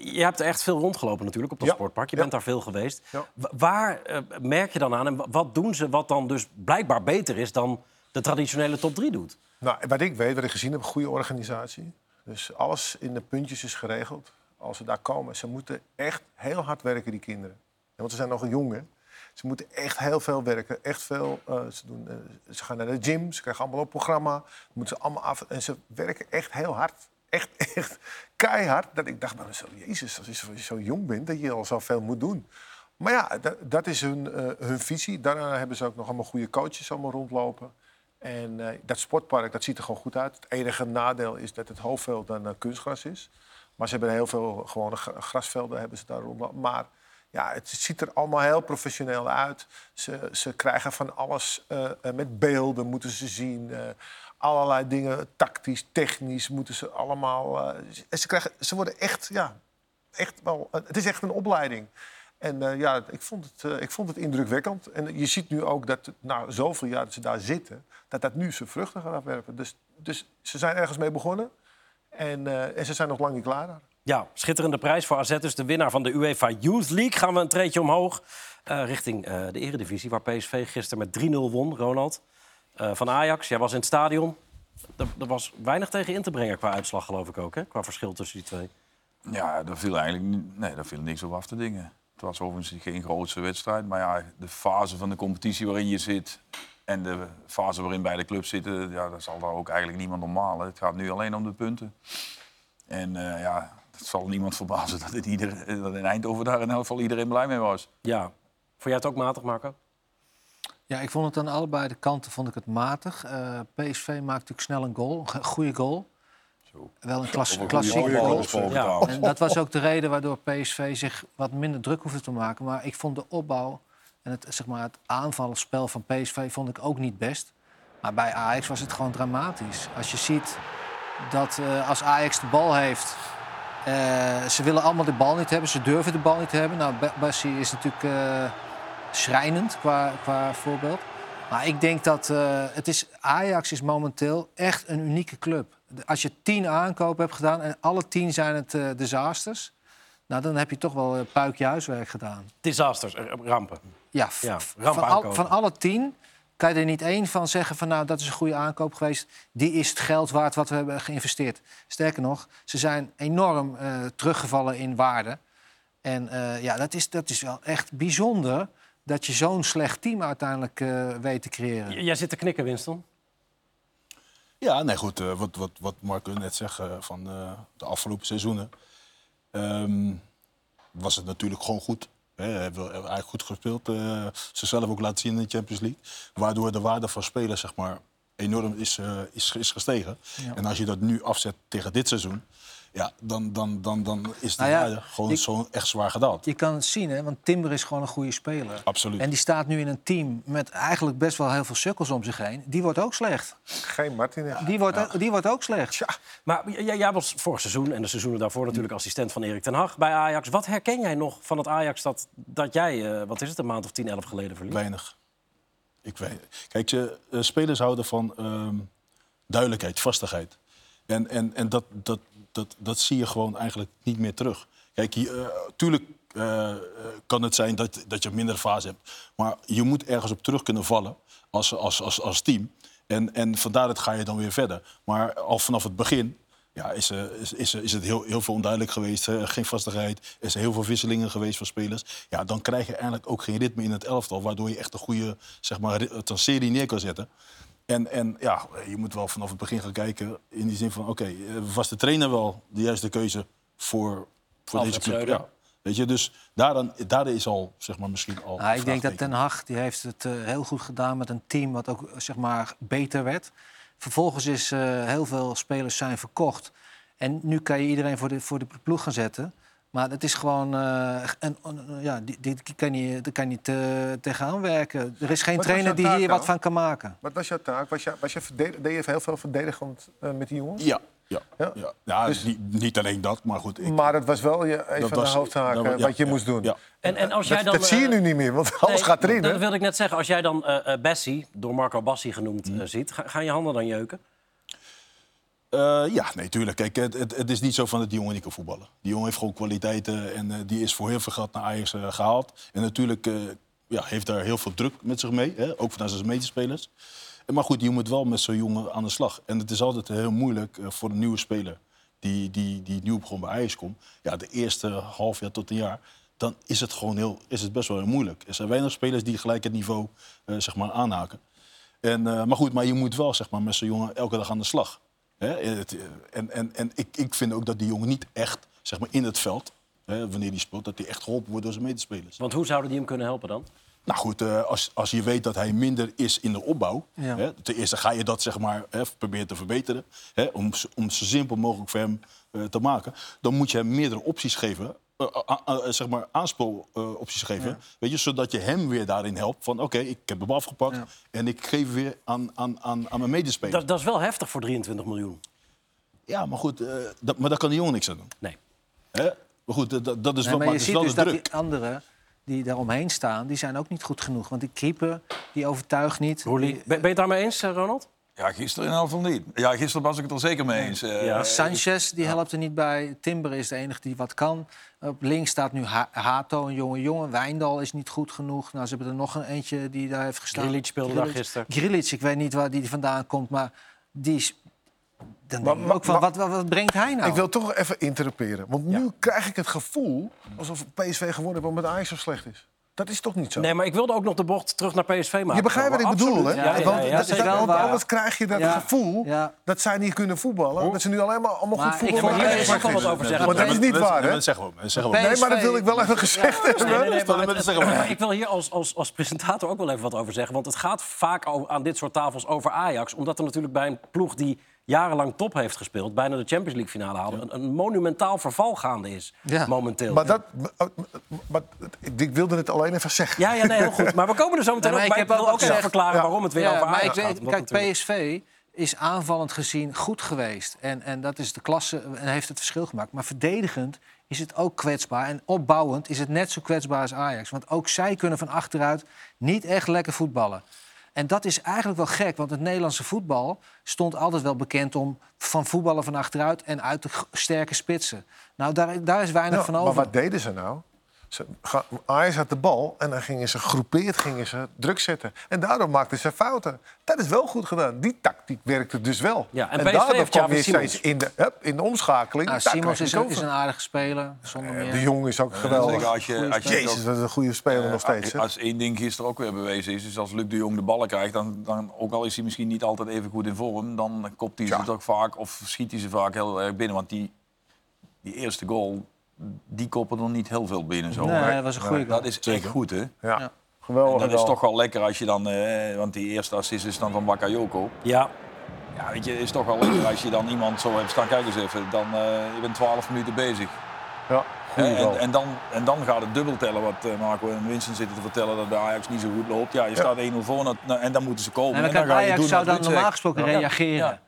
[SPEAKER 1] je hebt er echt veel rondgelopen natuurlijk op dat
[SPEAKER 2] Ja.
[SPEAKER 1] sportpark. Je
[SPEAKER 2] Ja.
[SPEAKER 1] bent daar veel geweest.
[SPEAKER 2] Ja.
[SPEAKER 1] Waar eh, merk je dan aan en wa- wat doen ze wat dan dus blijkbaar beter is dan de traditionele top 3 doet?
[SPEAKER 2] Nou, wat ik weet, wat ik gezien heb, een goede organisatie. Dus alles in de puntjes is geregeld. Als ze daar komen, ze moeten echt heel hard werken, die kinderen. Want ze zijn nog jong, hè. Ze moeten echt heel veel werken. Echt veel. eh, ze, doen, eh, ze gaan naar de gym, ze krijgen allemaal op programma. Moeten ze allemaal af. En ze werken echt heel hard. Echt, echt keihard. Dat ik dacht bij mezelf, jezus, als je zo- jong bent, dat je al zoveel moet doen. Maar ja, dat, dat is hun, eh, hun visie. Daarna hebben ze ook nog allemaal goede coaches allemaal rondlopen. En eh, dat sportpark, dat ziet er gewoon goed uit. Het enige nadeel is dat het hoofdveld dan eh, kunstgras is. Maar ze hebben heel veel gewone gra- grasvelden hebben ze daar rondlopen. Maar ja, het ziet er allemaal heel professioneel uit. Ze, ze krijgen van alles met beelden, moeten ze zien. Allerlei dingen, tactisch, technisch, moeten ze allemaal... en ze, krijgen, ze worden echt, ja, echt wel... het is echt een opleiding. En eh, ja, ik vond, het, eh, ik vond het indrukwekkend. En je ziet nu ook dat na zoveel jaar dat ze daar zitten... dat dat nu zijn vruchten gaat afwerpen. Dus, dus ze zijn ergens mee begonnen. En, en ze zijn nog lang niet klaar daar.
[SPEAKER 1] Ja, schitterende prijs voor AZ. Dus de winnaar van de UEFA Youth League. Gaan we een treetje omhoog richting de Eredivisie... waar PSV gisteren met 3-0 won, Ronald. Eh, van Ajax, jij was in het stadion. Er, er was weinig tegen in te brengen qua uitslag, geloof ik ook, hè? Qua verschil tussen die twee.
[SPEAKER 4] Ja, daar viel eigenlijk nee, daar viel niks op af te dingen. Het was overigens geen grootste wedstrijd. Maar ja, de fase van de competitie waarin je zit... en de fase waarin beide clubs zitten... Ja, dat zal daar ook eigenlijk niemand om malen. Het gaat nu alleen om de punten. En eh, ja, het zal niemand verbazen [LAUGHS] dat, ieder, dat in Eindhoven daar in elk geval iedereen blij mee was.
[SPEAKER 1] Ja. Vond jij het ook matig, Marco?
[SPEAKER 3] Ja, ik vond het aan allebei de kanten vond ik het matig. Eh, PSV maakt natuurlijk snel een goal, een goede goal.
[SPEAKER 4] Zo.
[SPEAKER 3] Wel een klas,
[SPEAKER 4] Over een
[SPEAKER 3] klassieke goal.
[SPEAKER 4] goal
[SPEAKER 1] Ja.
[SPEAKER 3] En dat was ook de reden waardoor PSV zich wat minder druk hoefde te maken. Maar ik vond de opbouw en het, zeg maar, het aanvalspel van PSV vond ik ook niet best. Maar bij Ajax was het gewoon dramatisch. Als je ziet dat eh, als Ajax de bal heeft... eh, ze willen allemaal de bal niet hebben, ze durven de bal niet te hebben. Nou, Bassi is natuurlijk eh, schrijnend qua, qua voorbeeld. Maar ik denk dat eh, het is, Ajax is momenteel echt een unieke club. Als je tien aankopen hebt gedaan en alle tien zijn het eh disasters... Nou, dan heb je toch wel eh, puikje huiswerk gedaan.
[SPEAKER 1] Disasters, rampen.
[SPEAKER 3] Ja, f-
[SPEAKER 1] Ja,
[SPEAKER 3] f-
[SPEAKER 1] ramp
[SPEAKER 3] van, al- van alle tien kan je er niet één van zeggen van... nou, dat is een goede aankoop geweest. Die is het geld waard wat we hebben geïnvesteerd. Sterker nog, ze zijn enorm teruggevallen in waarde. En ja, dat is, dat is wel echt bijzonder... dat je zo'n slecht team uiteindelijk eh, weet te creëren.
[SPEAKER 1] J- Jij zit te knikken, Winston.
[SPEAKER 5] Ja, nee, goed. eh, wat, wat, wat Marco net zegt eh, van eh, de afgelopen seizoenen. ehm, was het natuurlijk gewoon goed. Hè, hebben we eigenlijk goed gespeeld. eh zichzelf ook laten zien in de Champions League. Waardoor de waarde van spelers zeg maar, enorm is, eh, is, is gestegen. En als je dat nu afzet tegen dit seizoen... Ja, dan, dan, dan, dan is
[SPEAKER 3] Nou ja,
[SPEAKER 5] gewoon
[SPEAKER 3] ik-
[SPEAKER 5] zo echt zwaar gedaald.
[SPEAKER 3] Je kan het zien, hè, want Timber is gewoon een goede speler.
[SPEAKER 5] Absoluut.
[SPEAKER 3] En die staat nu in een team met eigenlijk best wel heel veel sukkels om zich heen. Die wordt ook slecht.
[SPEAKER 2] Geen Martinez.
[SPEAKER 3] Die wordt, ook, die wordt ook slecht.
[SPEAKER 1] Maar jij, was vorig seizoen en de seizoenen daarvoor natuurlijk assistent van Erik ten Hag bij Ajax. Wat herken jij nog van het Ajax dat, dat jij, eh, wat is het, een maand of 10, 11 geleden verliet?
[SPEAKER 5] Weinig. Ik weet. Kijk, je, eh, spelers houden van ehm, duidelijkheid, vastigheid. En, en, en dat, dat, dat, dat zie je gewoon eigenlijk niet meer terug. Kijk, eh, tuurlijk eh, eh, kan het zijn dat, dat je een mindere fase hebt. Maar je moet ergens op terug kunnen vallen als, als, als, als team. En, en vandaar dat ga je dan weer verder. Maar al vanaf het begin ja, is, is, is, is het heel, heel veel onduidelijk geweest. geen vastigheid. Er zijn heel veel wisselingen geweest van spelers. Ja, dan krijg je eigenlijk ook geen ritme in het elftal. Waardoor je echt een goede zeg maar, serie neer kan zetten. En, en ja, je moet wel vanaf het begin gaan kijken. In die zin van, oké, eh, was de trainer wel de juiste keuze voor, voor
[SPEAKER 1] Alfred
[SPEAKER 5] deze club? Ja. Weet je, dus daaraan, daar is al, zeg maar, misschien al.
[SPEAKER 3] Nou, ik denk dat. Ten Hag die heeft het eh, heel goed gedaan met een team wat ook eh, zeg maar, beter werd. Vervolgens is eh, heel veel spelers zijn verkocht. En nu kan je iedereen voor de, voor de ploeg gaan zetten. Maar het is gewoon... eh, een, een- ja, dit, dit kan je, daar kan je niet eh, tegenaan werken. Er is geen
[SPEAKER 2] Wat
[SPEAKER 3] trainer die hier
[SPEAKER 2] dan?
[SPEAKER 3] wat van kan maken.
[SPEAKER 2] Wat was jouw taak? Was was verdedig- deed je heel veel verdedigend eh, met die jongens?
[SPEAKER 5] Ja, ja,
[SPEAKER 2] Ja?
[SPEAKER 5] ja. ja
[SPEAKER 2] Dus-
[SPEAKER 5] niet, niet alleen dat, maar goed. Ik,
[SPEAKER 2] Maar dat was wel je, een van
[SPEAKER 5] was-
[SPEAKER 2] de hoofdtaken
[SPEAKER 5] dat was- ja,
[SPEAKER 2] wat je
[SPEAKER 5] ja,
[SPEAKER 2] moest doen.
[SPEAKER 5] Ja.
[SPEAKER 1] En, en als jij
[SPEAKER 2] Dat,
[SPEAKER 1] dan,
[SPEAKER 2] dat zie je
[SPEAKER 1] eh,
[SPEAKER 2] nu niet meer, want alles
[SPEAKER 1] nee,
[SPEAKER 2] gaat erin.
[SPEAKER 1] Dat wilde ik net zeggen. Als jij dan eh eh, Bessie, door Marco Bassi genoemd,
[SPEAKER 2] Mm.
[SPEAKER 1] eh, ziet, ga- gaan je handen dan jeuken?
[SPEAKER 5] Eh, ja, nee, tuurlijk. Kijk, het, het, is niet zo van dat die jongen niet kan voetballen. Die jongen heeft gewoon kwaliteiten en eh, die is voor heel veel geld naar Ajax eh, gehaald. En natuurlijk ja, heeft daar heel veel druk met zich mee, hè? ook vanuit zijn medespelers. Maar goed, je moet wel met zo'n jongen aan de slag. En het is altijd heel moeilijk voor een nieuwe speler die, die, die nieuw begon bij Ajax komt. Ja, de eerste half jaar tot een jaar, dan is het gewoon heel, is het best wel heel moeilijk. Er zijn weinig spelers die gelijk het niveau zeg maar, aanhaken. En, maar goed, maar je moet wel zeg maar, met zo'n jongen elke dag aan de slag. Hè? Het, eh, en en, en ik, ik vind ook dat die jongen niet echt zeg maar, in het veld, hè, wanneer hij speelt, dat hij echt geholpen wordt door zijn medespelers.
[SPEAKER 1] Want hoe zouden die hem kunnen helpen dan?
[SPEAKER 5] Nou goed, eh, als, als je weet dat hij minder is in de opbouw.
[SPEAKER 3] Ja.
[SPEAKER 5] Hè, ten eerste ga je dat zeg maar, hè, proberen te verbeteren. Hè, om, om zo simpel mogelijk voor hem eh, te maken. Dan moet je hem meerdere opties geven. Eh, a- a- zeg maar aanspoelopties geven. Weet je, zodat je hem weer daarin helpt. Van oké, ik heb hem afgepakt.
[SPEAKER 3] Ja.
[SPEAKER 5] En ik geef weer aan, aan, aan, aan mijn medespelers.
[SPEAKER 1] Dat, dat is wel heftig voor 23 miljoen.
[SPEAKER 5] Ja, maar goed, eh, dat, maar daar kan die jongen niks aan doen.
[SPEAKER 1] Nee.
[SPEAKER 5] Hè? Maar goed, dat- dat, is
[SPEAKER 3] Nee,
[SPEAKER 5] wel,
[SPEAKER 3] maar
[SPEAKER 5] maar
[SPEAKER 3] je
[SPEAKER 5] is
[SPEAKER 3] ziet dus dat die anderen die daaromheen staan, die zijn ook niet goed genoeg. Want die keeper, die overtuigt niet. Die-
[SPEAKER 1] ben, ben je het daarmee eens, eh, Ronald?
[SPEAKER 4] Ja, gisteren in elk geval niet. Ja, gisteren was ik het er zeker mee eens. Eh,
[SPEAKER 1] Ja.
[SPEAKER 3] Sanchez die helpt er niet bij. Timber is de enige die wat kan. Op links staat nu Ha- Hato, een jonge jongen. Wijndal is niet goed genoeg. Nou, ze hebben er nog een eentje die daar heeft gestaan.
[SPEAKER 1] Grilic speelde daar gisteren.
[SPEAKER 3] Grilic, ik weet niet waar die vandaan komt, maar die is... Dan
[SPEAKER 2] maar-
[SPEAKER 3] ook van,
[SPEAKER 2] maar-
[SPEAKER 3] wat, wat, wat brengt hij nou?
[SPEAKER 2] Ik wil toch even interruperen. Want nu krijg ik het gevoel alsof PSV gewonnen heeft omdat Ajax zo slecht is. Dat is toch niet zo?
[SPEAKER 1] Nee, maar ik wilde ook nog de bocht terug naar PSV maken.
[SPEAKER 2] je begrijpt wat ik bedoel, hè?
[SPEAKER 1] Absoluut. Ja, ja,
[SPEAKER 2] want
[SPEAKER 1] ja, ja,
[SPEAKER 2] dat-
[SPEAKER 1] zeker.
[SPEAKER 2] dat- want
[SPEAKER 3] waar.
[SPEAKER 2] anders krijg je dat
[SPEAKER 3] Ja.
[SPEAKER 2] gevoel
[SPEAKER 3] Ja.
[SPEAKER 2] dat zij niet kunnen voetballen. Dat ze nu alleen maar allemaal
[SPEAKER 3] Maar
[SPEAKER 2] goed voetballen. maar
[SPEAKER 3] hier is
[SPEAKER 1] wel wat over zeggen.
[SPEAKER 2] Want dat is niet waar, hè?
[SPEAKER 5] Dat zeggen we.
[SPEAKER 2] Nee, maar dat wil ik wel even gezegd hebben.
[SPEAKER 1] Ik wil hier als, als, als presentator ook wel even wat over zeggen. Want het gaat vaak aan dit soort tafels over Ajax. Omdat er natuurlijk bij een ploeg die jarenlang top heeft gespeeld... bijna de Champions League finale haalde... een, een monumentaal verval gaande is
[SPEAKER 3] Ja.
[SPEAKER 1] momenteel.
[SPEAKER 2] Maar, dat, maar ik wilde het alleen even zeggen.
[SPEAKER 1] Ja, ja, nee, heel goed. Maar we komen er zo meteen
[SPEAKER 3] Nee,
[SPEAKER 1] ook
[SPEAKER 3] maar
[SPEAKER 1] bij.
[SPEAKER 3] ik
[SPEAKER 1] Ik
[SPEAKER 3] heb
[SPEAKER 1] wil
[SPEAKER 3] ook
[SPEAKER 1] even verklaren
[SPEAKER 2] Ja.
[SPEAKER 1] waarom het weer
[SPEAKER 3] Ja,
[SPEAKER 1] over
[SPEAKER 3] maar
[SPEAKER 1] Ajax
[SPEAKER 3] ik weet,
[SPEAKER 1] gaat.
[SPEAKER 3] kijk,
[SPEAKER 1] natuurlijk-
[SPEAKER 3] PSV is aanvallend gezien goed geweest. En, en dat is de klasse en heeft het verschil gemaakt. Maar verdedigend is het ook kwetsbaar. En opbouwend is het net zo kwetsbaar als Ajax. Want ook zij kunnen van achteruit niet echt lekker voetballen. En dat is eigenlijk wel gek, want het Nederlandse voetbal stond altijd wel bekend om van voetballen van achteruit en uit de sterke spitsen. Nou, daar, daar is weinig van
[SPEAKER 2] maar
[SPEAKER 3] over.
[SPEAKER 2] wat deden ze nou? Ze, Ajax had de bal en dan gingen ze groepeerd gingen ze druk zetten. En daardoor maakten ze fouten. Dat is wel goed gedaan. Die tactiek werkte dus wel.
[SPEAKER 1] Ja, en
[SPEAKER 2] daardoor kwam weer
[SPEAKER 1] Simons.
[SPEAKER 2] steeds in de, hup, in de omschakeling.
[SPEAKER 3] nou, Simons is
[SPEAKER 2] je
[SPEAKER 3] een, is aardige speler, zonder meer.
[SPEAKER 2] De Jong is ook geweldig.
[SPEAKER 4] als je, als je
[SPEAKER 2] Jezus, dat is een goede speler nog steeds.
[SPEAKER 4] Als één ding gisteren ook weer bewezen is, is als Luc de Jong de ballen krijgt, dan, dan ook al is hij misschien niet altijd even goed in vorm, dan kopt hij ze
[SPEAKER 2] Ja.
[SPEAKER 4] toch vaak of schiet hij ze vaak heel erg binnen. Want die, die eerste goal, die koppen er niet heel veel binnen. Zo.
[SPEAKER 3] Nee, dat was een goede.
[SPEAKER 4] Dat is echt goed, hè?
[SPEAKER 2] Ja.
[SPEAKER 3] Ja.
[SPEAKER 2] Geweldig.
[SPEAKER 4] Dat is toch wel lekker als je dan, eh, want die eerste assist is dan van Bakayoko.
[SPEAKER 1] Ja,
[SPEAKER 4] Ja, weet je, is toch wel lekker als je dan iemand zo hebt staan. Kijk eens even, dan uh, je bent 12 minuten bezig.
[SPEAKER 2] Ja, goal.
[SPEAKER 4] en, en, dan, en dan gaat het dubbel tellen, wat uh, Marco en Winston zitten te vertellen dat bij Ajax niet zo goed loopt. Ja, je staat 1-0 voor en dan moeten ze komen.
[SPEAKER 3] En dan
[SPEAKER 4] en
[SPEAKER 3] kan
[SPEAKER 4] dan ga je
[SPEAKER 3] Ajax
[SPEAKER 4] doen
[SPEAKER 3] zou dan normaal gesproken
[SPEAKER 4] Ja.
[SPEAKER 3] reageren.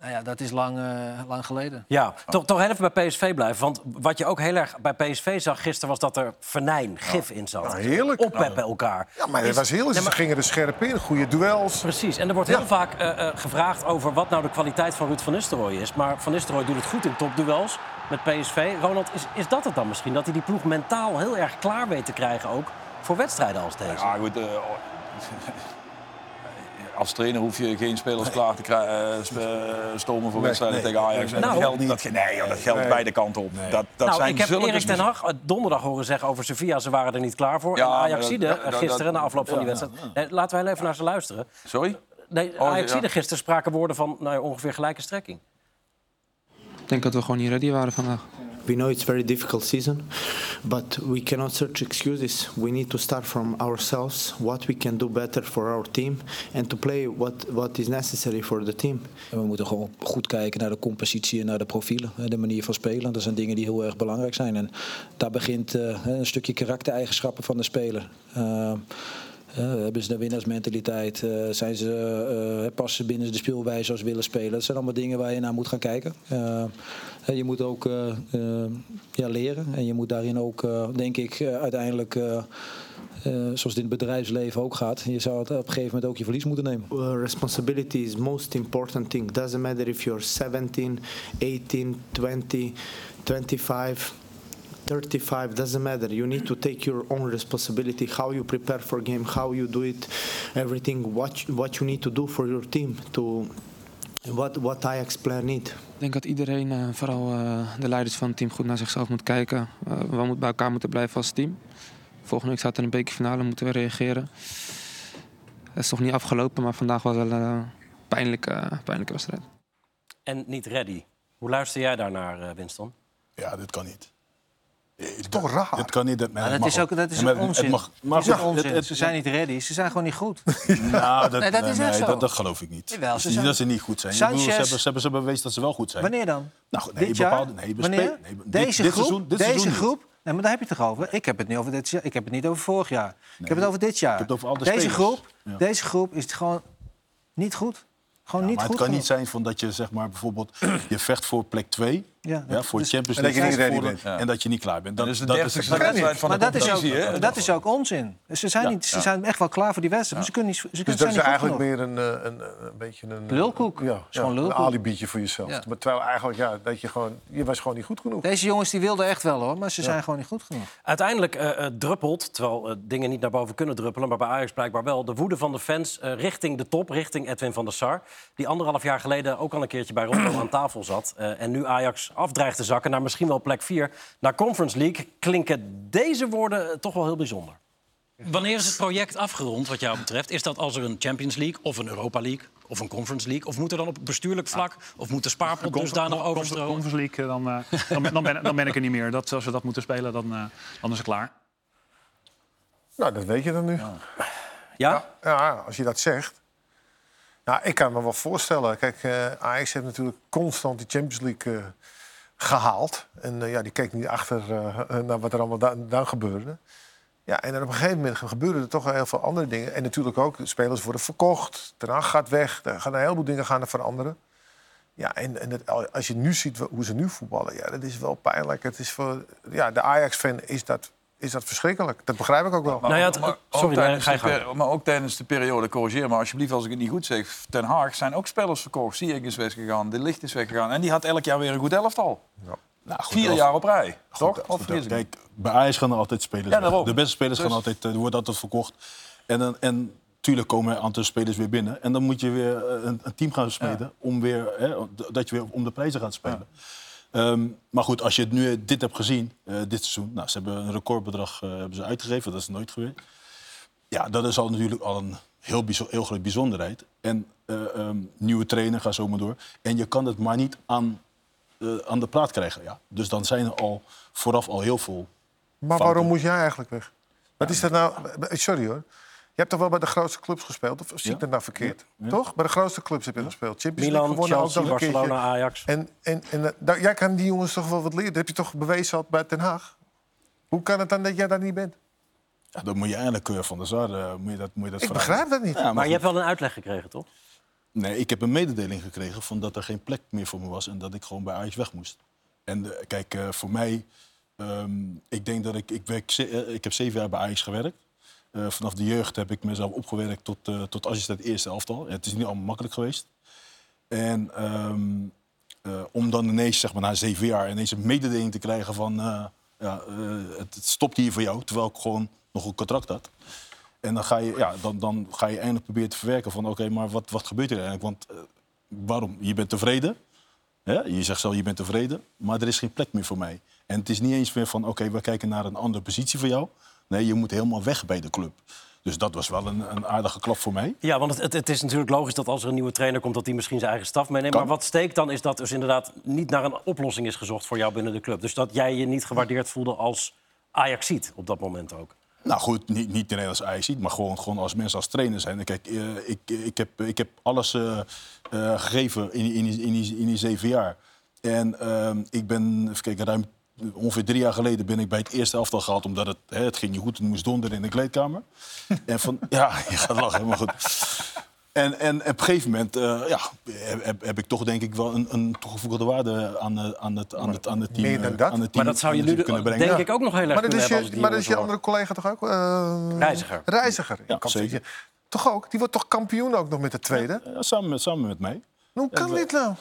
[SPEAKER 4] Ja.
[SPEAKER 2] Ja.
[SPEAKER 3] Nou ja, dat is lang, eh, lang geleden.
[SPEAKER 1] Ja, toch, toch heel even bij PSV blijven. Want wat je ook heel erg bij PSV zag gisteren... was dat er venijn, gif in zat.
[SPEAKER 2] Nou, heerlijk.
[SPEAKER 1] Oppeppen elkaar.
[SPEAKER 2] Ja, maar het was heel
[SPEAKER 1] Ja,
[SPEAKER 2] Ze gingen er scherp in. Goede duels.
[SPEAKER 1] Precies, en er wordt heel vaak eh, eh, gevraagd over wat nou de kwaliteit van Ruud van Nistelrooy is. Maar Van Nistelrooy doet het goed in topduels met PSV. Ronald, is, is dat het dan misschien? Dat hij die ploeg mentaal heel erg klaar weet te krijgen ook voor wedstrijden als deze?
[SPEAKER 4] Ja, goed. Als trainer hoef je geen spelers klaar te eh, eh, stomen voor wedstrijden
[SPEAKER 2] nee,
[SPEAKER 4] tegen Ajax. En
[SPEAKER 1] Nou,
[SPEAKER 4] dat geldt, dat, nee, joh, dat geldt
[SPEAKER 2] Nee.
[SPEAKER 4] beide kanten op. Dat, dat
[SPEAKER 1] nou,
[SPEAKER 4] zijn
[SPEAKER 1] ik heb
[SPEAKER 4] zulke
[SPEAKER 1] Erik ten Hag eh, donderdag horen zeggen over Sevilla. Ze waren er niet klaar voor.
[SPEAKER 4] Ja,
[SPEAKER 1] en
[SPEAKER 4] dat-
[SPEAKER 1] gisteren, na afloop van die
[SPEAKER 4] ja,
[SPEAKER 1] wedstrijd. Nee, laten we even naar ze luisteren.
[SPEAKER 4] Sorry?
[SPEAKER 1] Nee,
[SPEAKER 4] Oh,
[SPEAKER 1] Ajaxide
[SPEAKER 4] ja.
[SPEAKER 1] gisteren spraken woorden van nou, ongeveer gelijke strekking.
[SPEAKER 8] Ik denk dat we gewoon niet ready waren vandaag.
[SPEAKER 9] We know it's very difficult season, but we cannot search excuses. We need to start from ourselves, what we can do better for our team, and to play what, what is necessary for the team.
[SPEAKER 10] We moeten gewoon goed kijken naar de compositie en naar de profielen. De manier van spelen. Dat zijn dingen die heel erg belangrijk zijn. En daar begint eh, een stukje karaktereigenschappen van de speler. Eh, hebben ze de winnaarsmentaliteit? Eh, zijn ze, eh, passen ze binnen de speelwijze zoals ze willen spelen? Dat zijn allemaal dingen waar je naar moet gaan kijken. Eh, eh, je moet ook eh, eh, ja, leren. En je moet daarin ook, eh, denk ik, eh, uiteindelijk... eh, eh, zoals het in het bedrijfsleven ook gaat. Je zou het op een gegeven moment ook je verlies moeten nemen.
[SPEAKER 9] Responsibility is most important thing. Doesn't matter if you're 17, 18, 20, 25. 35 doesn't matter you need to take your own responsibility how you prepare for game how you do it everything what what you need to do for your team to what what Ajax player need
[SPEAKER 8] Ik denk dat iedereen, eh, vooral eh, de leiders van het team, goed naar zichzelf moet kijken. Eh, we moeten bij elkaar moeten blijven als team. Volgende week staat er een bekerfinale, moeten we reageren. Het is nog niet afgelopen, maar vandaag was wel een pijnlijke, pijnlijke wedstrijd.
[SPEAKER 1] En niet ready. Hoe luister jij daarnaar, Winston?
[SPEAKER 5] Ja, dit kan niet.
[SPEAKER 2] Toch raar.
[SPEAKER 5] Dit kan niet. Dat,
[SPEAKER 3] Maar dat is ook, dat is
[SPEAKER 5] het-
[SPEAKER 3] onzin.
[SPEAKER 5] Het mag,
[SPEAKER 3] Het is
[SPEAKER 5] het- het-
[SPEAKER 3] ze zijn niet ready, ze zijn gewoon niet goed. [LAUGHS]
[SPEAKER 5] Nou, dat,
[SPEAKER 3] Nee, dat is echt zo.
[SPEAKER 5] Dat, dat geloof ik niet.
[SPEAKER 3] Jawel,
[SPEAKER 5] Het
[SPEAKER 3] ze
[SPEAKER 5] is niet
[SPEAKER 3] zijn-
[SPEAKER 5] dat ze niet goed zijn. Ik
[SPEAKER 3] Sanchez-
[SPEAKER 5] bedoel, ze, hebben, ze, hebben, ze hebben bewezen dat ze wel goed zijn.
[SPEAKER 3] Wanneer dan?
[SPEAKER 5] Nou, nee,
[SPEAKER 3] dit jaar?
[SPEAKER 5] bepaalde, nee,
[SPEAKER 3] Wanneer?
[SPEAKER 5] nee, dit-
[SPEAKER 3] deze
[SPEAKER 5] dit
[SPEAKER 3] groep?
[SPEAKER 5] seizoen- dit
[SPEAKER 3] deze groep? Nee, maar daar heb je het toch over? Ik heb het niet over dit jaar. Ik heb het niet over vorig jaar. ik heb het over dit jaar.
[SPEAKER 5] het over
[SPEAKER 3] deze,
[SPEAKER 5] spelers.
[SPEAKER 3] groep,
[SPEAKER 5] Ja.
[SPEAKER 3] deze groep is gewoon niet goed. Gewoon
[SPEAKER 5] Ja,
[SPEAKER 3] niet
[SPEAKER 5] maar
[SPEAKER 3] goed.
[SPEAKER 5] het kan niet zijn van dat je zeg maar bijvoorbeeld je vecht voor plek 2
[SPEAKER 11] Ja,
[SPEAKER 5] Ja, voor
[SPEAKER 11] dus-
[SPEAKER 5] Champions
[SPEAKER 2] En dat je
[SPEAKER 5] League.
[SPEAKER 2] niet ready
[SPEAKER 5] voor-
[SPEAKER 2] bent.
[SPEAKER 4] Ja.
[SPEAKER 5] En dat je niet klaar bent. Dat,
[SPEAKER 4] Dat is de
[SPEAKER 5] dat
[SPEAKER 4] wedstrijd van
[SPEAKER 3] Maar
[SPEAKER 4] de
[SPEAKER 3] dat is, ook, dat is ook onzin. Ze zijn,
[SPEAKER 5] Ja,
[SPEAKER 3] niet, ze zijn echt wel klaar voor die wedstrijd. Maar ze kunnen niet, ze
[SPEAKER 2] Dus
[SPEAKER 3] kunnen,
[SPEAKER 2] dat is
[SPEAKER 3] niet goed
[SPEAKER 2] eigenlijk
[SPEAKER 3] genoeg.
[SPEAKER 2] meer een, eh, een, een, een beetje een...
[SPEAKER 3] Lulkoek.
[SPEAKER 2] Ja,
[SPEAKER 3] is gewoon
[SPEAKER 2] ja,
[SPEAKER 3] lulkoek.
[SPEAKER 2] een alibietje voor jezelf.
[SPEAKER 3] Ja.
[SPEAKER 2] Maar terwijl eigenlijk, ja, dat je gewoon... Je was gewoon niet goed genoeg.
[SPEAKER 3] Deze jongens die wilden echt wel hoor, maar ze zijn gewoon niet goed genoeg.
[SPEAKER 1] Uiteindelijk eh, eh, druppelt, terwijl eh, dingen niet naar boven kunnen druppelen... maar bij Ajax blijkbaar wel, de woede van de fans eh, richting de top... richting Edwin van der Sar, die anderhalf jaar geleden... ook al een keertje bij Rotterdam aan tafel zat... eh, en nu Ajax afdreigt te zakken naar misschien wel plek 4... naar Conference League, klinken deze woorden eh, toch wel heel bijzonder.
[SPEAKER 12] Wanneer is het project afgerond, wat jou betreft? Is dat als er een Champions League of een Europa League of een Conference League? Of moet er dan op bestuurlijk vlak, of moet de spaarpot dusdanig overstromen?
[SPEAKER 6] Conference League, dan, eh, dan, ben- dan, ben, dan ben ik er niet meer. Dat, als we dat moeten spelen, dan, eh, dan is het klaar.
[SPEAKER 2] Nou, dat weet je dan nu.
[SPEAKER 1] Ja?
[SPEAKER 2] Ja, als je dat zegt. Nou, ik kan me wel voorstellen. Kijk, eh, Ajax heeft natuurlijk constant die Champions League eh, gehaald. En eh, ja, die keek niet achter eh, naar wat er allemaal da- dan gebeurde. Ja, en dan op een gegeven moment gebeuren er toch heel veel andere dingen. En natuurlijk ook, spelers worden verkocht. Ten gaat weg. Er gaan een heleboel dingen gaan er veranderen. Ja, en, en het- als je nu ziet hoe ze nu voetballen, ja, dat is wel pijnlijk. Het is voor, ja, de Ajax-fan is dat, is dat verschrikkelijk. Dat begrijp ik ook wel.
[SPEAKER 1] Nou ja, het-
[SPEAKER 4] maar, ook
[SPEAKER 1] sorry, nee,
[SPEAKER 4] tijdens
[SPEAKER 1] ga je
[SPEAKER 4] de maar ook tijdens de periode, corrigeer me alsjeblieft als ik het niet goed zeg... Ten Haag zijn ook spelers verkocht. Ziyech is weggegaan, De Licht is weggegaan. En die had elk jaar weer een goed elftal.
[SPEAKER 5] Nou, goed,
[SPEAKER 4] Vier
[SPEAKER 5] als-
[SPEAKER 4] jaar op rij,
[SPEAKER 5] Goed,
[SPEAKER 4] toch?
[SPEAKER 5] goed,
[SPEAKER 4] Of?
[SPEAKER 5] Kijk, bij Ajax gaan er altijd spelers
[SPEAKER 4] Ja, daarom.
[SPEAKER 5] De beste spelers
[SPEAKER 4] Dus-
[SPEAKER 5] gaan altijd, eh, worden altijd verkocht. En, dan- en tuurlijk komen een aantal spelers weer binnen. En dan moet je weer eh, een, een team gaan smeden om, weer, hè, dat je weer om de prijzen gaat spelen. Ehm, maar goed, als je het nu dit hebt gezien, eh, dit seizoen... Nou, ze hebben een recordbedrag eh, hebben ze uitgegeven, dat is nooit geweest. Ja, dat is al natuurlijk al een heel, heel grote bijzonderheid. En eh, ehm, nieuwe trainer, ga zo maar door. En je kan het maar niet aan, aan de praat krijgen. Ja. Dus dan zijn er al vooraf al heel veel
[SPEAKER 2] Maar
[SPEAKER 5] fouten.
[SPEAKER 2] waarom moet jij eigenlijk weg? Wat is dat nou? Sorry hoor. Je hebt toch wel bij de grootste clubs gespeeld? Of zie ik
[SPEAKER 5] Ja.
[SPEAKER 2] dat nou verkeerd?
[SPEAKER 5] Ja. Ja.
[SPEAKER 2] Toch? Bij de grootste clubs heb je gespeeld. Champions
[SPEAKER 1] Milan,
[SPEAKER 2] gewonnen,
[SPEAKER 1] Chelsea. Barcelona, Ajax.
[SPEAKER 2] En, en, en eh, daar- jij kan die jongens toch wel wat leren? Dat heb je toch bewezen bij Den Haag? Hoe kan het dan dat jij daar niet bent?
[SPEAKER 5] Ja, dan moet je eigenlijk eh, van de Sar eh, moet je dat, moet je dat
[SPEAKER 2] Ik
[SPEAKER 5] vragen.
[SPEAKER 2] begrijp dat niet.
[SPEAKER 5] Ja, maar
[SPEAKER 1] Maar je hebt wel een uitleg gekregen, toch?
[SPEAKER 5] Nee, ik heb een mededeling gekregen van dat er geen plek meer voor me was en dat ik gewoon bij Ajax weg moest. En kijk, eh, voor mij, ehm, ik denk dat ik, ik, werk, ik heb zeven jaar bij Ajax gewerkt. Eh, vanaf de jeugd heb ik mezelf opgewerkt tot, eh, tot assistent eerste elftal. Ja, het is niet allemaal makkelijk geweest. En ehm, eh, om dan ineens, zeg maar, na zeven jaar ineens een mededeling te krijgen van... ja, het, het stopt hier voor jou, terwijl ik gewoon nog een contract had. En dan ga je, ja, dan, dan ga je eindelijk proberen te verwerken van... oké, maar wat, wat gebeurt er eigenlijk? Want waarom? Je bent tevreden. Je zegt zelf, je bent tevreden. Maar er is geen plek meer voor mij. En het is niet eens meer van... oké, we kijken naar een andere positie voor jou. Nee, je moet helemaal weg bij de club. Dus dat was wel een, een aardige klap voor mij.
[SPEAKER 1] Ja, want het, het, is natuurlijk logisch dat als er een nieuwe trainer komt... dat hij misschien zijn eigen staf meeneemt.
[SPEAKER 5] Kan.
[SPEAKER 1] Maar wat steekt dan is dat dus inderdaad niet naar een oplossing is gezocht... voor jou binnen de club. Dus dat jij je niet gewaardeerd voelde als Ajaxiet op dat moment ook.
[SPEAKER 5] Nou goed, niet, niet alleen als Ajax maar gewoon, gewoon als mensen als trainer zijn. Kijk, eh, ik, ik, heb, ik heb alles eh, eh, gegeven in, die- in, in, die, in die zeven jaar. En ehm, ik ben, even kijken, ruim ongeveer drie jaar geleden ben ik bij het eerste elftal gehaald... omdat het, hè, het ging niet goed en het moest donderen in de kleedkamer. [LAUGHS] en van, ja, je gaat lachen, maar goed. En, en op een gegeven moment eh, ja, heb, heb, heb ik toch denk ik wel een, een toegevoegde waarde aan, eh, aan, het, aan, het, aan het team,
[SPEAKER 2] meer dan
[SPEAKER 5] eh,
[SPEAKER 2] dat?
[SPEAKER 5] aan het team,
[SPEAKER 1] Maar dat zou je nu
[SPEAKER 5] kunnen
[SPEAKER 1] denk
[SPEAKER 5] brengen.
[SPEAKER 1] ik ook nog heel erg
[SPEAKER 2] Maar dat
[SPEAKER 1] kunnen
[SPEAKER 2] is
[SPEAKER 1] hebben... als
[SPEAKER 2] je,
[SPEAKER 1] die
[SPEAKER 2] maar dat is je andere collega toch ook? Eh,
[SPEAKER 1] Reiziger.
[SPEAKER 2] Reiziger.
[SPEAKER 5] Ja, zeker.
[SPEAKER 2] Toch ook? Die wordt toch kampioen ook nog met de tweede?
[SPEAKER 5] Ja, samen, met, samen met mij.
[SPEAKER 2] Hoe kan dit nou?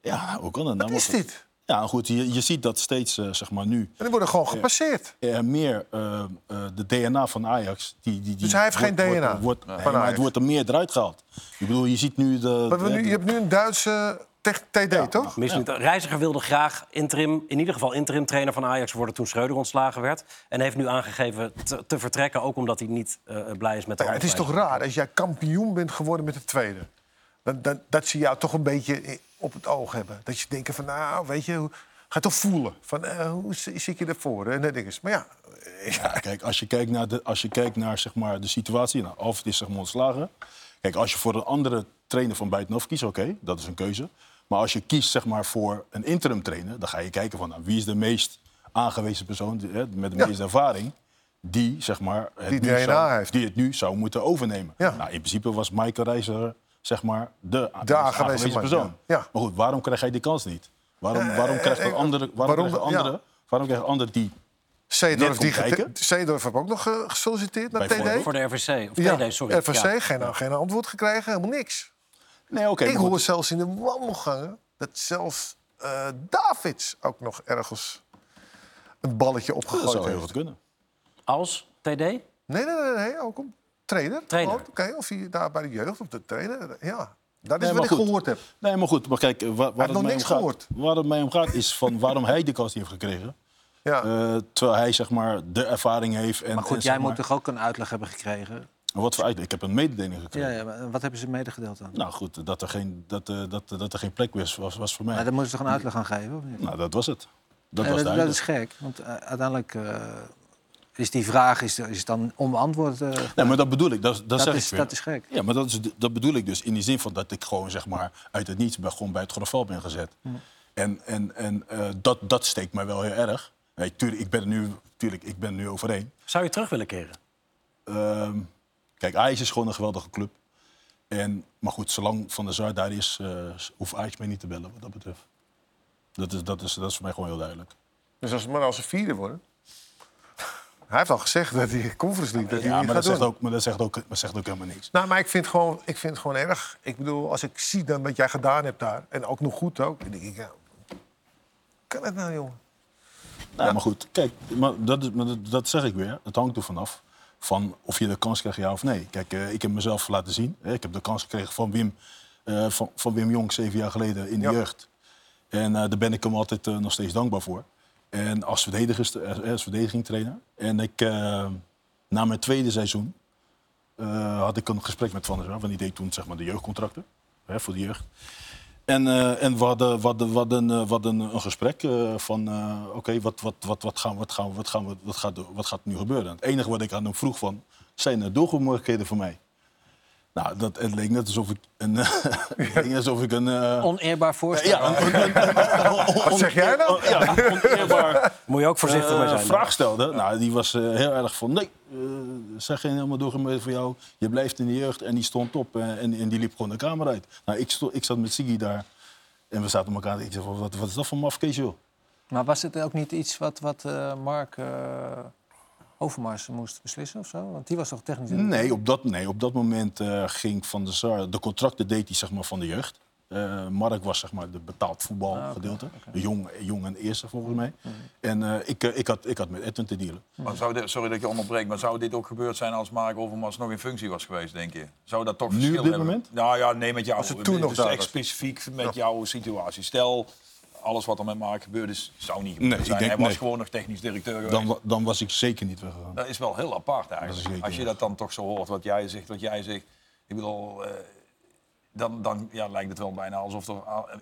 [SPEAKER 5] Ja, hoe kan dat nou?
[SPEAKER 2] Wat is dit?
[SPEAKER 5] Ja, goed, je, je ziet dat steeds, eh, zeg maar nu...
[SPEAKER 2] En die worden gewoon gepasseerd.
[SPEAKER 5] er meer eh, eh, de DNA van Ajax. Die, die, die
[SPEAKER 2] Dus hij heeft geen DNA
[SPEAKER 5] Wordt, wordt,
[SPEAKER 2] van
[SPEAKER 5] nee, maar
[SPEAKER 2] Ajax.
[SPEAKER 5] het wordt er meer eruit gehaald. Ik bedoel, je ziet nu de.
[SPEAKER 2] Maar we nu, je hebt nu een Duitse TD, toch?
[SPEAKER 1] Mis niet. Reiziger wilde graag interim, in ieder geval interim trainer van Ajax worden toen Schreuder ontslagen werd. En heeft nu aangegeven te, te vertrekken, ook omdat hij niet eh, blij is met de
[SPEAKER 2] Ja, het is toch raar als jij kampioen bent geworden met de tweede. Dan, dan, dat ze jou toch een beetje op het oog hebben. Dat je denkt van, nou, weet je, ga toch voelen. Van, eh, hoe zi- zit je ervoor? En dat ding is. Maar ja,
[SPEAKER 5] Ja, kijk, als je kijkt naar de, als je kijkt naar, zeg maar, de situatie. Nou, of het is zeg maar, ontslagen. Kijk, als je voor een andere trainer van buitenaf kiest, oké, dat is een keuze. Maar als je kiest zeg maar, voor een interim trainer, dan ga je kijken van nou, wie is de meest aangewezen persoon hè, met de
[SPEAKER 2] Ja.
[SPEAKER 5] meeste ervaring. Die, zeg maar, het
[SPEAKER 2] Die
[SPEAKER 5] nu
[SPEAKER 2] DNA
[SPEAKER 5] zou,
[SPEAKER 2] heeft.
[SPEAKER 5] die het nu zou moeten overnemen.
[SPEAKER 2] Ja.
[SPEAKER 5] Nou, in principe was Michael Reiziger zeg maar, de,
[SPEAKER 2] de aangewezen
[SPEAKER 5] persoon.
[SPEAKER 2] Ja. Ja.
[SPEAKER 5] Maar goed, waarom krijg hij die kans niet? Waarom,
[SPEAKER 2] Eh,
[SPEAKER 5] waarom krijgen
[SPEAKER 2] eh,
[SPEAKER 5] we andere, waarom
[SPEAKER 2] waarom-
[SPEAKER 5] anderen, waarom krijgen anderen die
[SPEAKER 2] Zeedorf, die? Zeedorf heb ook nog eh, gesolliciteerd naar. TD.
[SPEAKER 1] Voor de RVC. Of
[SPEAKER 2] Ja,
[SPEAKER 1] TD, sorry.
[SPEAKER 2] RVC,
[SPEAKER 1] Ja.
[SPEAKER 2] geen, geen antwoord gekregen, helemaal niks.
[SPEAKER 5] Nee, oké.
[SPEAKER 2] ik
[SPEAKER 5] goed.
[SPEAKER 2] hoor zelfs in de wandelgangen dat zelfs eh, Davids ook nog ergens een balletje
[SPEAKER 5] Dat
[SPEAKER 2] opgegooid
[SPEAKER 5] zou heel
[SPEAKER 2] heeft.
[SPEAKER 5] goed kunnen.
[SPEAKER 1] Als TD?
[SPEAKER 2] Nee, nee, nee, nee, ook een trainer.
[SPEAKER 1] Trainer.
[SPEAKER 2] Oh, Oké, of hij daar bij de jeugd of de trainer. Ja, dat is
[SPEAKER 5] Nee,
[SPEAKER 2] wat ik
[SPEAKER 5] goed.
[SPEAKER 2] gehoord heb.
[SPEAKER 5] Nee, maar goed. Maar kijk, eh, waar, waar, het
[SPEAKER 2] nog
[SPEAKER 5] mij om gaat,
[SPEAKER 2] gehoord.
[SPEAKER 5] waar het mij om gaat is van waarom hij de kans niet heeft gekregen.
[SPEAKER 2] Ja.
[SPEAKER 5] Eh, terwijl hij zeg maar, de ervaring heeft. En,
[SPEAKER 3] Maar goed, jij moet
[SPEAKER 5] maar-
[SPEAKER 3] toch ook een uitleg hebben gekregen?
[SPEAKER 5] Wat voor uitleg? Ik heb een mededeling gekregen.
[SPEAKER 3] Ja, ja, maar wat hebben ze medegedeeld dan?
[SPEAKER 5] Nou goed, dat er geen, dat, eh, dat, dat er geen plek was, was, was voor mij.
[SPEAKER 3] Maar daar moeten ze toch een uitleg aan geven? Of niet?
[SPEAKER 5] Nou, dat was het. Dat
[SPEAKER 3] Ja,
[SPEAKER 5] was
[SPEAKER 3] dat, dat is gek, want eh, uiteindelijk is die vraag is, is dan onbeantwoord. eh,
[SPEAKER 5] Nee, maar dat bedoel ik. Dat, dat,
[SPEAKER 3] Dat
[SPEAKER 5] zeg
[SPEAKER 3] is-
[SPEAKER 5] ik weer.
[SPEAKER 3] dat is gek.
[SPEAKER 5] Ja, maar dat, is, dat bedoel ik dus in die zin van dat ik gewoon zeg maar uit het niets bij, gewoon bij het grofval ben gezet. En, en, en eh, dat, dat steekt mij wel heel erg. Nee, tuurlijk, ik ben er nu, tuurlijk, ik ben er nu overheen.
[SPEAKER 1] Zou je terug willen keren?
[SPEAKER 5] Ehm, kijk, Ajax is gewoon een geweldige club. En, maar goed, zolang Van der Sar daar is, eh, hoeft Ajax mij niet te bellen wat dat betreft. Dat is, dat, is, dat is voor mij gewoon heel duidelijk.
[SPEAKER 2] Dus als, maar als ze vierde worden... Hij heeft al gezegd dat hij Conference League dat hij
[SPEAKER 5] Ja,
[SPEAKER 2] niet
[SPEAKER 5] maar
[SPEAKER 2] gaat
[SPEAKER 5] dat, zegt ook, maar dat zegt ook, dat zegt ook helemaal niks.
[SPEAKER 2] Nou, maar ik vind, het gewoon, ik vind het gewoon erg. Ik bedoel, als ik zie dan wat jij gedaan hebt daar... en ook nog goed ook, dan denk ik... Ja, kan het nou, jongen?
[SPEAKER 5] Nou, maar goed, kijk, maar dat, is, maar dat, dat zeg ik weer. Het hangt er vanaf van of je de kans krijgt, ja of nee. Kijk, eh, ik heb mezelf laten zien. Hè. Ik heb de kans gekregen van Wim, eh, van, van Wim Jong zeven jaar geleden in de
[SPEAKER 2] Ja.
[SPEAKER 5] jeugd. En eh, daar ben ik hem altijd nog steeds dankbaar voor. En als, verdedigers, eh, als verdedigingstrainer. En ik, eh, na mijn tweede seizoen eh, had ik een gesprek met Van der Sar. Want die deed toen zeg maar, de jeugdcontracten hè, voor de jeugd. En, en we hadden, we hadden, we hadden, we hadden een gesprek van, oké, wat, wat, wat, wat, gaan, wat, gaan, wat, gaan wat, gaat, wat gaat nu gebeuren? Het enige wat ik aan hem vroeg van, zijn er doelgroepmogelijkheden voor mij? Nou, dat, het leek net alsof ik een... [LAUGHS] leek alsof ik een eh,
[SPEAKER 3] Oneerbaar voorstel.
[SPEAKER 5] ja, een, een- een-
[SPEAKER 2] Wat zeg jij nou?
[SPEAKER 5] ja, oneerbaar
[SPEAKER 1] Moet je ook voorzichtig
[SPEAKER 5] eh,
[SPEAKER 1] mee zijn.
[SPEAKER 5] vraag stelde. Nou, die was eh, heel erg van, nee, eh zeg geen helemaal doorgemeten voor jou. Je blijft in de jeugd en die stond op eh, en, en die liep gewoon de kamer uit. Nou, ik, sto- ik zat met Siggy daar en we zaten elkaar. Ik zei, van, wat, wat is dat voor mafkees, joh?
[SPEAKER 3] Maar was het ook niet iets wat, wat eh, Mark eh, Overmars moest beslissen of zo? Want die was toch technisch...
[SPEAKER 5] Nee, op dat, nee, op dat moment eh, ging Van der Sar... De contracten deed hij zeg maar, van de jeugd. Eh, Mark was zeg maar, de betaald voetbalgedeelte. Jong, jong en eerste volgens mij. En eh, ik, ik, had, ik had met Edwin te dealen.
[SPEAKER 4] Maar zou dit, sorry dat je onderbreekt, maar zou dit ook gebeurd zijn als Mark Overmars nog in functie was geweest, denk je? Zou dat toch
[SPEAKER 5] Nu,
[SPEAKER 4] verschil
[SPEAKER 5] op dit
[SPEAKER 4] hebben?
[SPEAKER 5] moment?
[SPEAKER 4] Nou ja, nee, met jou.
[SPEAKER 2] Als het toen nog
[SPEAKER 4] dus specifiek met jouw situatie. Stel, alles wat er met Mark gebeurd is, zou niet gebeurd
[SPEAKER 5] Nee,
[SPEAKER 4] zijn.
[SPEAKER 5] denk-
[SPEAKER 4] Hij was
[SPEAKER 5] nee.
[SPEAKER 4] gewoon nog technisch directeur geweest.
[SPEAKER 5] Dan, dan was ik zeker niet weggegaan.
[SPEAKER 4] Dat is wel heel apart eigenlijk. Als je dat dan toch zo hoort, wat jij zegt, wat jij zegt. Ik bedoel, eh, dan, dan ja, lijkt het wel bijna alsof er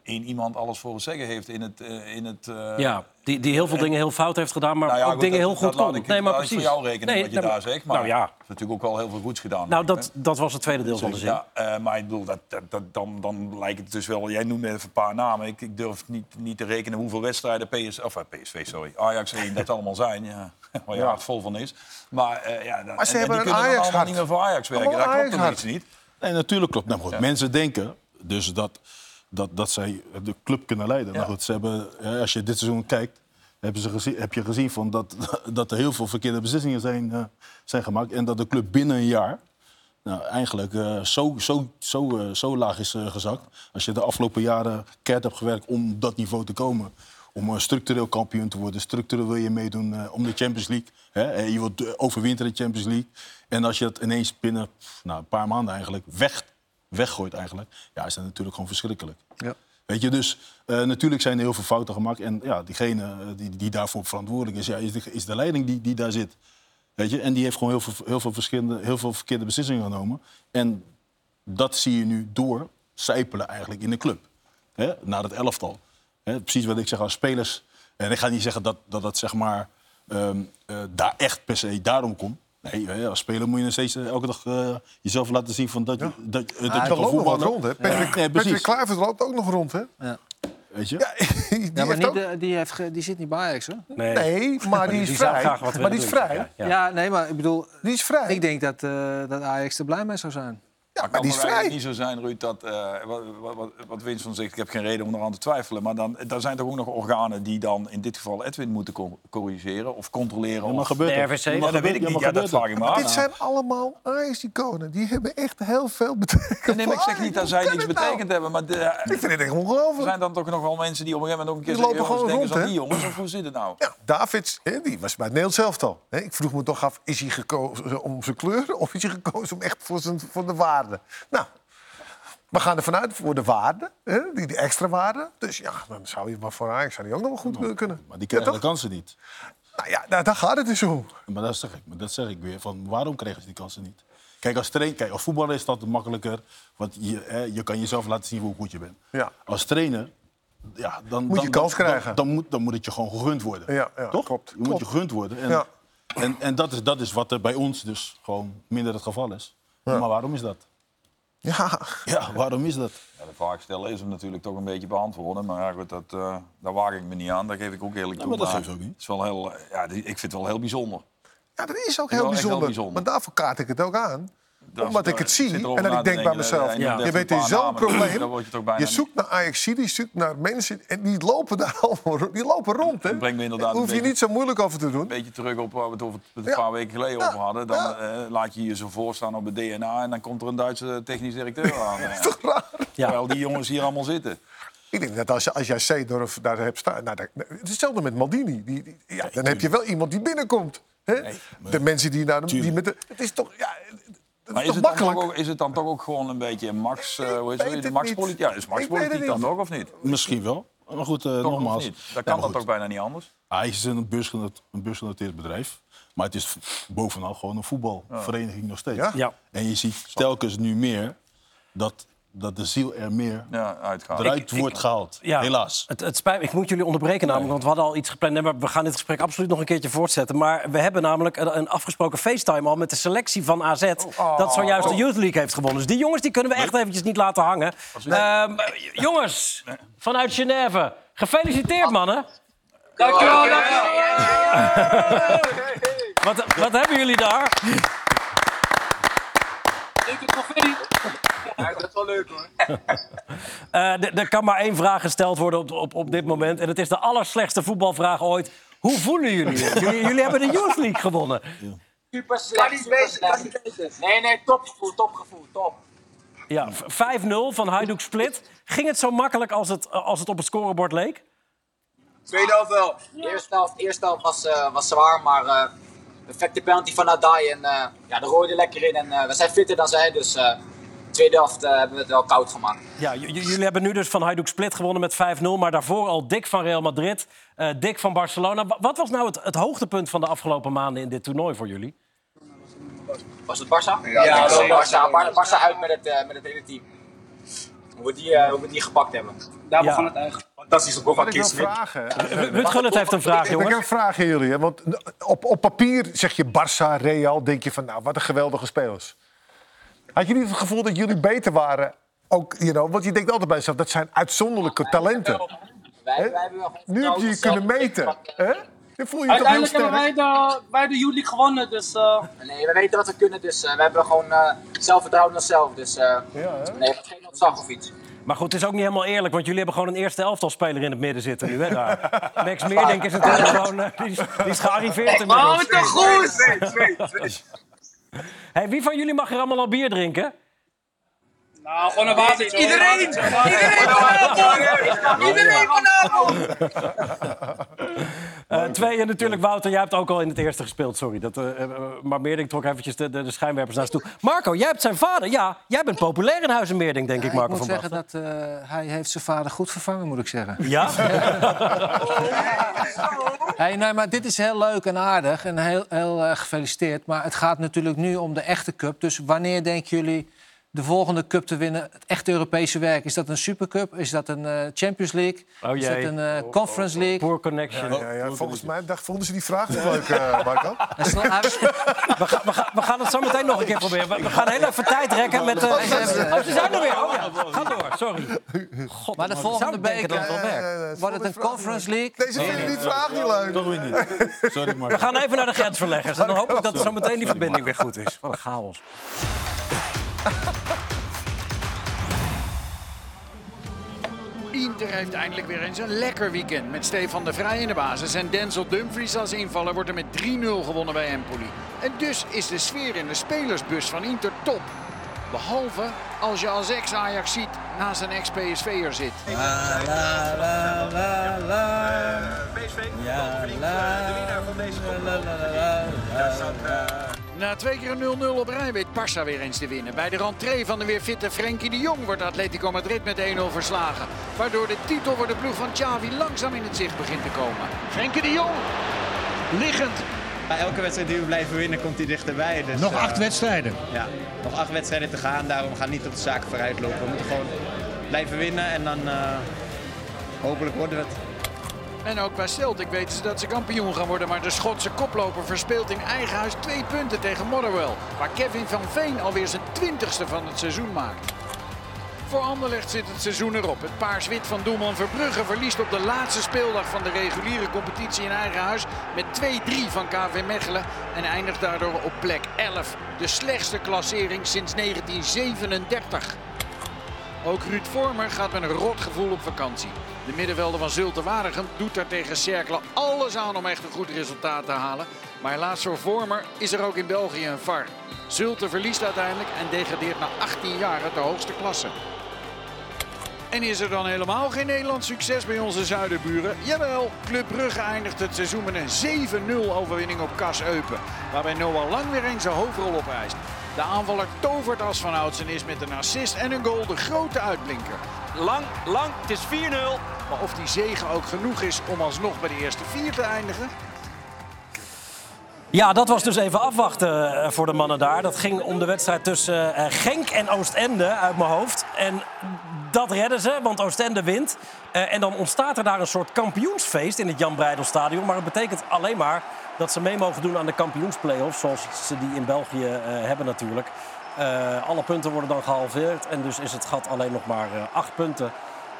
[SPEAKER 4] één iemand alles voor het zeggen heeft in het... eh, in het eh,
[SPEAKER 1] Ja, die, die heel veel dingen heel fout heeft gedaan, maar
[SPEAKER 4] nou ja,
[SPEAKER 1] ook
[SPEAKER 4] goed,
[SPEAKER 1] dingen
[SPEAKER 4] dat-
[SPEAKER 1] heel goed
[SPEAKER 4] dat
[SPEAKER 1] kon.
[SPEAKER 4] ik-
[SPEAKER 1] nee, maar
[SPEAKER 4] laat ik
[SPEAKER 1] precies.
[SPEAKER 4] voor jou rekenen
[SPEAKER 1] nee,
[SPEAKER 4] wat je
[SPEAKER 1] nee,
[SPEAKER 4] daar zegt. Maar
[SPEAKER 1] nou ja,
[SPEAKER 4] is natuurlijk ook wel heel veel goeds gedaan.
[SPEAKER 1] nou, dat, dat was het tweede deel van de zin.
[SPEAKER 4] Ja, eh, maar ik bedoel, dat, dat, dat- dan, dan lijkt het dus wel... Jij noemde even een paar namen. Ik, ik durf niet, niet te rekenen hoeveel wedstrijden PS, of, PSV, sorry, Ajax 1 dat allemaal zijn. Ja, [LAUGHS] waar je
[SPEAKER 2] Ja.
[SPEAKER 4] hart vol van is. Maar, eh, ja, dan,
[SPEAKER 2] Maar ze
[SPEAKER 4] en- en
[SPEAKER 2] hebben
[SPEAKER 4] die
[SPEAKER 2] een
[SPEAKER 4] kunnen dan allemaal
[SPEAKER 2] Ajax-hart.
[SPEAKER 4] niet meer voor Ajax werken. Dat klopt toch iets niet?
[SPEAKER 5] Nee, natuurlijk klopt. Nou, goed, Mensen denken dus dat, dat, dat zij de club kunnen leiden. Nou goed, ze hebben, als je dit seizoen kijkt, hebben ze gezien, heb je gezien van dat, [LAUGHS] dat er heel veel verkeerde beslissingen zijn, eh, zijn gemaakt. En dat de club binnen een jaar nou, eigenlijk eh, zo, zo, zo, eh, zo laag is gezakt. Als je de afgelopen jaren keihard hebt gewerkt om dat niveau te komen. Om structureel kampioen te worden. Structureel wil je meedoen om de Champions League. Hè? Je wilt overwinteren de Champions League. En als je het ineens binnen nou, een paar maanden eigenlijk weg, weggooit eigenlijk. Ja, is dat natuurlijk gewoon verschrikkelijk.
[SPEAKER 3] Ja.
[SPEAKER 5] Weet je, dus eh, natuurlijk zijn er heel veel fouten gemaakt. En ja, diegene eh, die, die daarvoor verantwoordelijk is, ja, is, de, is de leiding die, die daar zit. Weet je? En die heeft gewoon heel veel, heel, veel verschillende, heel veel verkeerde beslissingen genomen. En dat zie je nu door sijpelen eigenlijk in de club. Hè? Naar het elftal. Hè? Precies wat ik zeg als spelers. En ik ga niet zeggen dat dat, dat zeg maar, ehm, eh, daar echt per se daarom komt. Nee, hè, als speler moet je nog steeds eh, elke dag eh, jezelf laten zien van dat, je dat, dat, je
[SPEAKER 2] Er
[SPEAKER 5] kan
[SPEAKER 2] loopt nog wat rond, hè? Patrick,
[SPEAKER 5] precies.
[SPEAKER 2] Patrick Kluivert loopt ook nog rond, hè?
[SPEAKER 3] Ja.
[SPEAKER 5] Weet je?
[SPEAKER 2] Ja, [LAUGHS] die,
[SPEAKER 3] Ja, maar niet,
[SPEAKER 2] ook-
[SPEAKER 3] die, heeft die zit niet bij Ajax, hoor.
[SPEAKER 1] Nee,
[SPEAKER 2] Nee, [LAUGHS] maar die is
[SPEAKER 1] die
[SPEAKER 2] vrij.
[SPEAKER 1] graag wat
[SPEAKER 2] Maar die is vrij.
[SPEAKER 1] ja.
[SPEAKER 3] Ja. nee, maar ik bedoel...
[SPEAKER 2] Die is vrij.
[SPEAKER 3] Ik denk dat, eh, dat Ajax er blij mee zou zijn.
[SPEAKER 4] Maar
[SPEAKER 2] maar die is vrij.
[SPEAKER 4] niet zo zijn, Ruud, dat, eh, wat, wat, wat- Winston zegt, ik heb geen reden om eraan te twijfelen. Maar dan, daar zijn toch ook nog organen die dan in dit geval Edwin moeten co- corrigeren of controleren.
[SPEAKER 5] Ja, maar
[SPEAKER 4] of,
[SPEAKER 5] gebeurt
[SPEAKER 1] De? RVC?
[SPEAKER 5] Ja,
[SPEAKER 4] ja,
[SPEAKER 5] maar
[SPEAKER 4] dat weet ik
[SPEAKER 5] ja,
[SPEAKER 4] niet. Ja, dat vraag ik me.
[SPEAKER 2] Dit zijn allemaal Ajax-iconen. Die hebben echt heel veel betekend.
[SPEAKER 4] Nee, maar ik zeg niet dat zij niks
[SPEAKER 2] het nou?
[SPEAKER 4] betekend hebben. Maar de,
[SPEAKER 2] Ik vind het echt
[SPEAKER 4] er
[SPEAKER 2] ongelooflijk.
[SPEAKER 4] zijn dan toch nog wel mensen die op een gegeven moment ook een keer
[SPEAKER 2] Die
[SPEAKER 4] zeggen...
[SPEAKER 2] lopen
[SPEAKER 4] jongens,
[SPEAKER 2] gewoon
[SPEAKER 4] denk eens
[SPEAKER 2] rond,
[SPEAKER 4] aan die jongens. Of hoe zit het nou?
[SPEAKER 2] Ja, Davids, die was bij het Nederlands elftal. Hè, Ik vroeg me toch af, is hij gekozen om zijn kleur... of is hij gekozen om echt voor, zijn, voor de waarde? Nou, we gaan er vanuit voor de waarde, hè, die, die extra waarde. Dus ja, dan zou je maar voor Ajax zou die ook nog wel goed eh, kunnen.
[SPEAKER 5] Maar die krijgen de kansen niet.
[SPEAKER 2] Nou ja, daar, daar gaat het dus om.
[SPEAKER 5] Maar dat zeg ik, maar dat zeg ik weer. Van, waarom kregen ze die kansen niet? Kijk, als, train, kijk, als voetballer is dat makkelijker. Want je, hè, je kan jezelf laten zien hoe goed je bent.
[SPEAKER 2] Ja.
[SPEAKER 5] Als trainer, ja, dan
[SPEAKER 2] Moet je
[SPEAKER 5] dan,
[SPEAKER 2] kans
[SPEAKER 5] dan-
[SPEAKER 2] krijgen.
[SPEAKER 5] Dan, moet, dan moet het je gewoon gegund worden.
[SPEAKER 2] Ja, ja,
[SPEAKER 5] Toch?
[SPEAKER 2] klopt,
[SPEAKER 5] Je moet
[SPEAKER 2] klopt.
[SPEAKER 5] je gegund worden. En,
[SPEAKER 2] Ja.
[SPEAKER 5] en, en dat, is, dat is wat er bij ons dus gewoon minder het geval is. Maar waarom is dat?
[SPEAKER 2] Ja,
[SPEAKER 5] Ja, waarom is dat?
[SPEAKER 4] Ja, de vraag stellen is hem natuurlijk toch een beetje beantwoorden. Maar ja, goed, dat, eh, daar waag ik me niet aan. Daar geef ik ook eerlijk toe.
[SPEAKER 5] maar dat geeft ook niet.
[SPEAKER 4] Het is wel heel, ja, ik vind het wel heel bijzonder.
[SPEAKER 2] ja, dat is ook heel
[SPEAKER 4] echt heel
[SPEAKER 2] bijzonder.
[SPEAKER 4] bijzonder.
[SPEAKER 2] Maar daarvoor kaart ik het ook aan.
[SPEAKER 4] Dat-
[SPEAKER 2] Omdat ik het zie en dat ik denk bij mezelf...
[SPEAKER 4] eh, en
[SPEAKER 2] je weet,
[SPEAKER 4] paar
[SPEAKER 2] zo'n probleem.
[SPEAKER 4] je
[SPEAKER 2] Je zoekt naar Ajax, die zoekt naar mensen en die lopen daar [LAUGHS] allemaal die lopen rond. Hè?
[SPEAKER 4] Dat brengt me inderdaad
[SPEAKER 2] Daar hoef je
[SPEAKER 4] beetje-
[SPEAKER 2] niet zo moeilijk over te doen.
[SPEAKER 4] Een beetje terug op waar we het over een
[SPEAKER 2] Ja.
[SPEAKER 4] paar weken geleden
[SPEAKER 2] Ja.
[SPEAKER 4] over hadden. Dan
[SPEAKER 2] Ja.
[SPEAKER 4] eh, laat je je zo voorstaan op het DNA en dan komt er een Duitse technisch directeur [LAUGHS] aan. eh.
[SPEAKER 2] Toch raar?
[SPEAKER 4] Terwijl die jongens hier allemaal zitten.
[SPEAKER 2] Ik denk dat als, je- als jij Seedorf daar hebt staan... Nou, dat- is hetzelfde met Maldini. Die, die- ja, dan heb je wel iemand die binnenkomt. Hè? de mensen die, naar de, die met de... Het is toch... Ja,
[SPEAKER 4] Maar
[SPEAKER 2] is
[SPEAKER 4] is het, dan
[SPEAKER 2] makkelijk?
[SPEAKER 4] toch ook, is het dan toch ook gewoon een beetje max, eh, hoe het, maxpolitiek?
[SPEAKER 2] niet.
[SPEAKER 4] Ja, is maxpolitiek dan toch of niet?
[SPEAKER 5] Misschien wel. Maar goed, eh,
[SPEAKER 4] Toch
[SPEAKER 5] nogmaals.
[SPEAKER 4] Dat
[SPEAKER 5] Ja,
[SPEAKER 4] kan dan
[SPEAKER 5] goed.
[SPEAKER 4] toch bijna niet anders?
[SPEAKER 5] Ajax is een beursgenoteerd, een beursgenoteerd bedrijf. Maar het is bovenal gewoon een voetbalvereniging nog steeds.
[SPEAKER 2] Ja?
[SPEAKER 1] Ja.
[SPEAKER 5] En je ziet telkens nu meer dat, dat de ziel er meer
[SPEAKER 4] Ja, uitgaan.
[SPEAKER 5] eruit
[SPEAKER 1] ik-
[SPEAKER 5] wordt gehaald.
[SPEAKER 1] Ja,
[SPEAKER 5] Helaas.
[SPEAKER 1] Het, het spijt me, ik moet jullie onderbreken namelijk, want we hadden al iets gepland. Nee, maar we gaan dit gesprek absoluut nog een keertje voortzetten. Maar we hebben namelijk een, een afgesproken FaceTime al met de selectie van AZ... dat zojuist de Youth League heeft gewonnen. Dus die jongens die kunnen we echt eventjes niet laten hangen. Ehm, jongens, vanuit Genève, gefeliciteerd mannen.
[SPEAKER 11] Dankjewel, dankjewel.
[SPEAKER 1] Wat, wat hebben jullie daar?
[SPEAKER 11] Leuke trofee. Ja, dat is wel leuk hoor. [LAUGHS]
[SPEAKER 1] Eh, er kan maar één vraag gesteld worden op, op, op dit moment. En het is de allerslechtste voetbalvraag ooit. Hoe voelen jullie je? jullie? Jullie hebben de Youth League gewonnen.
[SPEAKER 11] Super slecht, super slecht. Nee, nee, topgevoel, topgevoel, top.
[SPEAKER 1] Ja, v- 5-0 van Hajduk Split. Ging het zo makkelijk als het, als het op het scorebord leek?
[SPEAKER 11] Tweede helft wel. De eerste helft, de eerste helft was, eh, was zwaar, maar eh perfecte penalty van Adai. En eh, ja, de rode lekker in. En eh, we zijn fitter dan zij, dus eh tweede helft eh, hebben we het wel koud gemaakt.
[SPEAKER 1] Ja, jullie hebben nu dus van Hajduk Split gewonnen met 5-0. Maar daarvoor al dik van Real Madrid, eh dik van Barcelona. Wa- Wat was nou het, het hoogtepunt van de afgelopen maanden in dit toernooi voor jullie?
[SPEAKER 11] Was het Barça? Ja, Barça, Bar- Barça uit met het, eh, met het hele team. Hoe we die, eh, hoe we die gepakt hebben. Daar
[SPEAKER 1] Ja.
[SPEAKER 11] begon het eigenlijk. Fantastische goal van
[SPEAKER 2] wil
[SPEAKER 11] Kees
[SPEAKER 1] Ruud Gullit heeft een vraag,
[SPEAKER 2] Ik heb
[SPEAKER 1] jongens.
[SPEAKER 2] een vraag aan jullie. Hè? Want op, op papier zeg je Barça, Real, denk je van nou, wat een geweldige spelers. Had je niet het gevoel dat jullie beter waren? Ook, you know, want je denkt altijd bij jezelf, dat zijn uitzonderlijke talenten.
[SPEAKER 11] Wij, wij hebben wel gewoon
[SPEAKER 2] Nu heb je je kunnen meten. Hè? Je voel je toch heel
[SPEAKER 13] Uiteindelijk hebben wij de, wij de League gewonnen, dus... eh,
[SPEAKER 11] Nee, we weten wat we kunnen, dus eh, we hebben gewoon eh, zelfvertrouwen in onszelf. Dus eh, nee, geen ontzag of iets.
[SPEAKER 1] Maar goed, het is ook niet helemaal eerlijk, want jullie hebben gewoon een eerste elftalspeler in het midden zitten nu, hè, daar. [LAUGHS] Max Meerdink is natuurlijk gewoon... die, is, die is gearriveerd
[SPEAKER 11] Oh,
[SPEAKER 1] inmiddels.
[SPEAKER 11] te goed! [LAUGHS]
[SPEAKER 1] Hey, wie van jullie mag er allemaal al bier drinken?
[SPEAKER 13] nou, gewoon een water.
[SPEAKER 11] Iedereen! Iedereen vanavond! Iedereen vanavond! [LAUGHS]
[SPEAKER 1] Eh, twee, en natuurlijk Wouter, jij hebt ook al in het eerste gespeeld, sorry. Dat, eh, eh, maar Meerdink trok eventjes de, de, de schijnwerpers naast toe. Marco, jij hebt zijn vader. Ja, jij bent populair in Huizen Meerdink, denk ik,
[SPEAKER 3] ik
[SPEAKER 1] Marco
[SPEAKER 3] moet
[SPEAKER 1] van
[SPEAKER 3] zeggen
[SPEAKER 1] Basten.
[SPEAKER 3] dat eh, hij heeft zijn vader goed vervangen, moet ik zeggen.
[SPEAKER 1] Ja? [LAUGHS]
[SPEAKER 3] Hey, nee, maar dit is heel leuk en aardig en heel, heel gefeliciteerd. Maar het gaat natuurlijk nu om de echte cup. Dus wanneer denken jullie de volgende cup te winnen? Het echte Europese werk. Is dat een supercup? Is dat een eh, Champions League?
[SPEAKER 1] Oh
[SPEAKER 3] is dat een eh, Conference League?
[SPEAKER 1] Poor connection.
[SPEAKER 2] Ja, ja, volgens mij dacht, vonden ze die vraag niet leuk, eh, [LAUGHS] Marco. [LAUGHS]
[SPEAKER 1] We, gaan- we, gaan- we gaan het zo meteen nog een keer proberen. We, we gaan heel even tijd rekken met... eh, oh, ze zijn er weer. Oh, ja. Ga door, sorry. God, [LAUGHS]
[SPEAKER 3] maar de volgende beker,
[SPEAKER 1] dat
[SPEAKER 3] wordt het een Conference. League?
[SPEAKER 2] Deze vinden die vraag niet leuk.
[SPEAKER 5] Toch weer niet. Sorry, maar.
[SPEAKER 1] We gaan even naar de grensverleggers. En dan hoop ik dat zo meteen die verbinding weer goed is. Wat een chaos. [LAUGHS]
[SPEAKER 14] Inter heeft eindelijk weer eens een lekker weekend. Met Stefan de Vrij in de basis en Denzel Dumfries als invaller wordt er met 3-0 gewonnen bij Empoli. En dus is de sfeer in de spelersbus van Inter top. Behalve als je als ex-Ajax ziet naast een ex-PSV'er zit.
[SPEAKER 15] La, la, la, la, la. Eh, PSV, ja, eh, de winnaar van deze
[SPEAKER 14] na twee keer een 0-0 op rij weet Barça weer eens te winnen. Bij de rentree van de weer fitte Frenkie de Jong wordt Atletico Madrid met 1-0 verslagen. Waardoor de titel voor de ploeg van Xavi langzaam in het zicht begint te komen. Frenkie de Jong, liggend.
[SPEAKER 15] Bij elke wedstrijd die we blijven winnen komt hij dichterbij. Dus,
[SPEAKER 16] Nog
[SPEAKER 15] eh,
[SPEAKER 16] acht wedstrijden.
[SPEAKER 15] Ja, nog acht wedstrijden te gaan. Daarom gaan we niet op de zaken vooruit lopen. We moeten gewoon blijven winnen en dan eh, hopelijk worden we het.
[SPEAKER 14] En ook bij Celtic weten ze dat ze kampioen gaan worden. Maar de Schotse koploper verspeelt in eigen huis twee punten tegen Motherwell. Waar Kevin van Veen alweer zijn twintigste van het seizoen maakt. Voor Anderlecht zit het seizoen erop. Het paars-wit van doelman Verbrugge verliest op de laatste speeldag van de reguliere competitie in eigen huis met 2-3 van KV Mechelen en eindigt daardoor op plek 11. De slechtste klassering sinds 1937. Ook Ruud Vormer gaat met een rot gevoel op vakantie. De middenvelder van Zulte Waregem doet daar tegen Cercle alles aan om echt een goed resultaat te halen. Maar helaas voor Vormer is er ook in België een VAR. Zulte verliest uiteindelijk en degradeert na 18 jaar de hoogste klasse. En is er dan helemaal geen Nederlands succes bij onze zuiderburen? Jawel, Club Brugge eindigt het seizoen met een 7-0 overwinning op Kas Eupen. Waarbij Noah Lang weer eens zijn hoofdrol opeist. De aanvaller tovert als van ouds en is met een assist en een goal de grote uitblinker. Lang, lang, het is 4-0. Maar of die zegen ook genoeg is om alsnog bij de eerste vier te eindigen?
[SPEAKER 1] Ja, dat was dus even afwachten eh, voor de mannen daar. Dat ging om de wedstrijd tussen eh, Genk en Oostende uit mijn hoofd. En dat redden ze, want Oostende wint. Eh, en dan ontstaat er daar een soort kampioensfeest in het Jan Breidelstadion. Maar het betekent alleen maar dat ze mee mogen doen aan de kampioensplayoffs. Zoals ze die in België hebben natuurlijk. Alle punten worden dan gehalveerd. En dus is het gat alleen nog maar acht punten.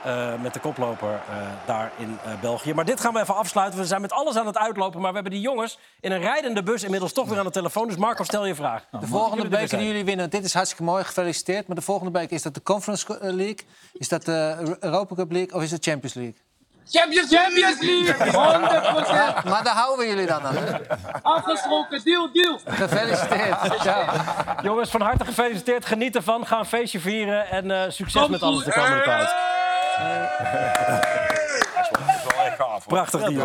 [SPEAKER 1] Eh, met de koploper eh, daar in eh, België. Maar dit gaan we even afsluiten. We zijn met alles aan het uitlopen. Maar we hebben die jongens in een rijdende bus inmiddels toch weer aan de telefoon. Dus Marco, stel je vraag.
[SPEAKER 3] De volgende beker die jullie winnen, dit is hartstikke mooi, gefeliciteerd. Maar de volgende beker, is dat de Conference League? Is dat de Europa Cup League of is het Champions League?
[SPEAKER 13] Champions, Champions League! 100%! [LAUGHS]
[SPEAKER 3] Maar daar houden jullie dan aan.
[SPEAKER 13] Afgesproken, deal, deal!
[SPEAKER 3] Gefeliciteerd.
[SPEAKER 1] Jongens, van harte gefeliciteerd. Geniet ervan. Ga een feestje vieren. En eh, succes met alles de komende tijd. Prachtig, die.